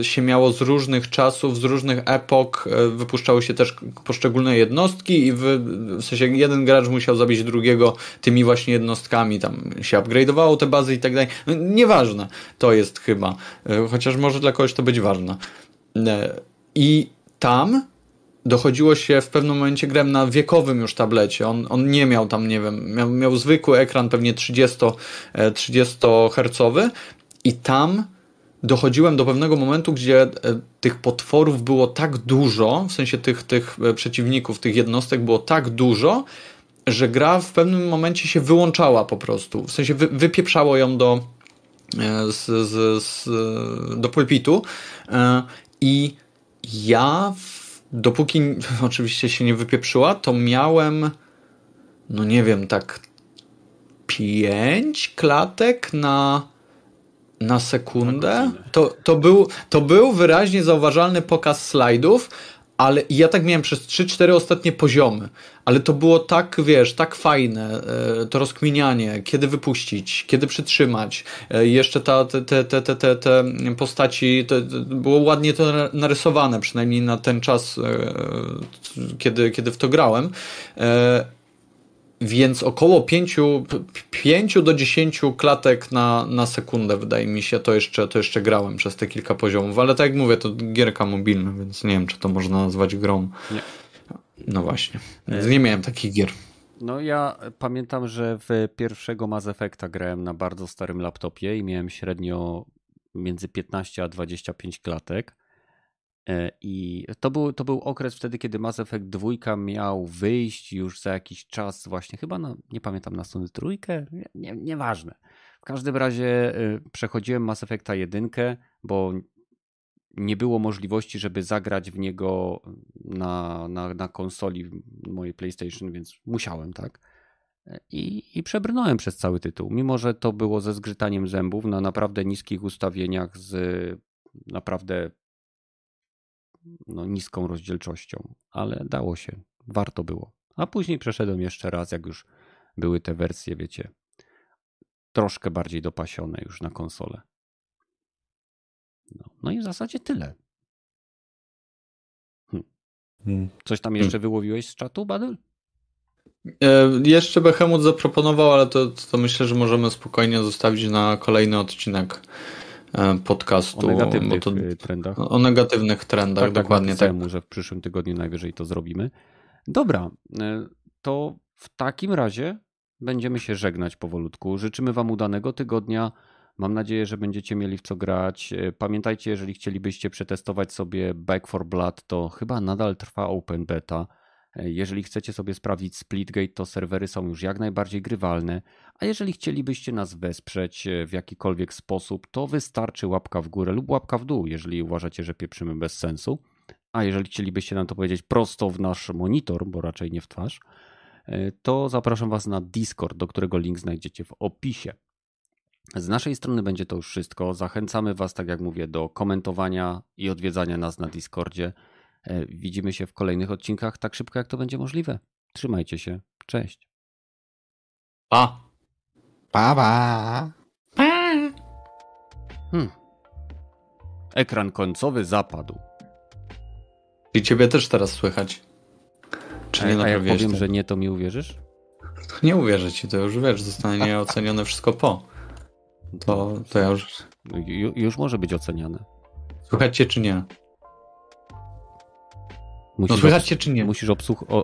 y, się miało z różnych czasów, z różnych epok, y, wypuszczały się też poszczególne jednostki i wy, w sensie jeden gracz musiał zabić drugiego tymi właśnie jednostkami, tam się upgrade'owało te bazy i tak dalej. No, nieważne, to jest chyba. Chociaż może dla kogoś to być ważne. I tam dochodziło się w pewnym momencie grałem na wiekowym już tablecie. On, on nie miał tam, nie wiem, miał, miał zwykły ekran, pewnie 30, 30 hercowy i tam dochodziłem do pewnego momentu, gdzie e, tych potworów było tak dużo, w sensie tych, tych e, przeciwników, tych jednostek było tak dużo, że gra w pewnym momencie się wyłączała po prostu. W sensie wy, wypieprzało ją do, e, z, z, z, do pulpitu i ja dopóki oczywiście się nie wypieprzyła, to miałem, no nie wiem, tak pięć klatek na, na sekundę. To, to, był, to był wyraźnie zauważalny pokaz slajdów, ale ja tak miałem przez 3-4 ostatnie poziomy, ale to było tak, wiesz, tak fajne, e, to rozkminianie, kiedy wypuścić, kiedy przytrzymać, e, jeszcze ta, te, te, te, te, te postaci, to było ładnie to narysowane, przynajmniej na ten czas, e, kiedy, kiedy w to grałem. Więc około 5, 5 do 10 klatek na, na sekundę, wydaje mi się, to jeszcze, to jeszcze grałem przez te kilka poziomów, ale tak jak mówię, to gierka mobilna, więc nie wiem, czy to można nazwać grą. Nie. No właśnie, więc nie miałem takich gier. No ja pamiętam, że w pierwszego Mass Effecta grałem na bardzo starym laptopie i miałem średnio między 15 a 25 klatek. E, I to był, to był okres wtedy, kiedy Mass Effect 2 miał wyjść już za jakiś czas, właśnie chyba, na, nie pamiętam, na stronę trójkę, nie, nieważne. W każdym razie e, przechodziłem Mass Effecta 1, bo nie było możliwości, żeby zagrać w niego na, na, na konsoli mojej PlayStation, więc musiałem, tak? E, I, I przebrnąłem przez cały tytuł. Mimo, że to było ze zgrzytaniem zębów na naprawdę niskich ustawieniach z naprawdę no, niską rozdzielczością, ale dało się, warto było. A później przeszedłem jeszcze raz, jak już były te wersje, wiecie, troszkę bardziej dopasione już na konsolę. No, no i w zasadzie tyle. Hm. hmm. Coś tam jeszcze hmm. wyłowiłeś z czatu, Badul? E, jeszcze Behemoth zaproponował, ale to, to myślę, że możemy spokojnie zostawić na kolejny odcinek. E, podcastu. O negatywnych to, e, trendach. O negatywnych trendach, tak, tak dokładnie tak. Temu, że w przyszłym tygodniu najwyżej to zrobimy. Dobra, e, to w takim razie będziemy się żegnać powolutku. Życzymy Wam udanego tygodnia. Mam nadzieję, że będziecie mieli w co grać. Pamiętajcie, jeżeli chcielibyście przetestować sobie Back for Blood, to chyba nadal trwa Open Beta. Jeżeli chcecie sobie sprawdzić Splitgate, to serwery są już jak najbardziej grywalne, a jeżeli chcielibyście nas wesprzeć w jakikolwiek sposób, to wystarczy łapka w górę lub łapka w dół, jeżeli uważacie, że pieprzymy bez sensu. A jeżeli chcielibyście nam to powiedzieć prosto w nasz monitor, bo raczej nie w twarz, to zapraszam Was na Discord, do którego link znajdziecie w opisie. Z naszej strony będzie to już wszystko. Zachęcamy Was, tak jak mówię, do komentowania i odwiedzania nas na Discordzie. E, widzimy się w kolejnych odcinkach tak szybko, jak to będzie możliwe. Trzymajcie się. Cześć. Pa. Pa, pa. pa. Hmm. Ekran końcowy zapadł. I ciebie też teraz słychać. Czy nie a, a jak powiem, że nie, to mi uwierzysz? Nie uwierzę ci, to już wiesz, zostanie ocenione wszystko po. To, to ja już... Ju, już może być oceniane. Słychać czy nie? Musisz no słychać cię czy nie? Musisz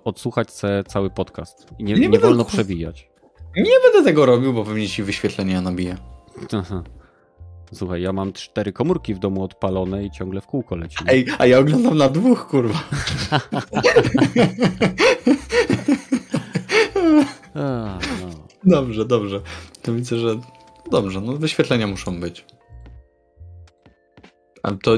odsłuchać cały podcast. I nie, nie, nie wolno przewijać. Nie będę tego robił, bo pewnie ci wyświetlenia nabije. Aha. Słuchaj, ja mam cztery komórki w domu odpalone i ciągle w kółko leci. Ej, a ja oglądam na dwóch, kurwa. a, no. Dobrze, dobrze. To widzę, że dobrze, no wyświetlenia muszą być. A to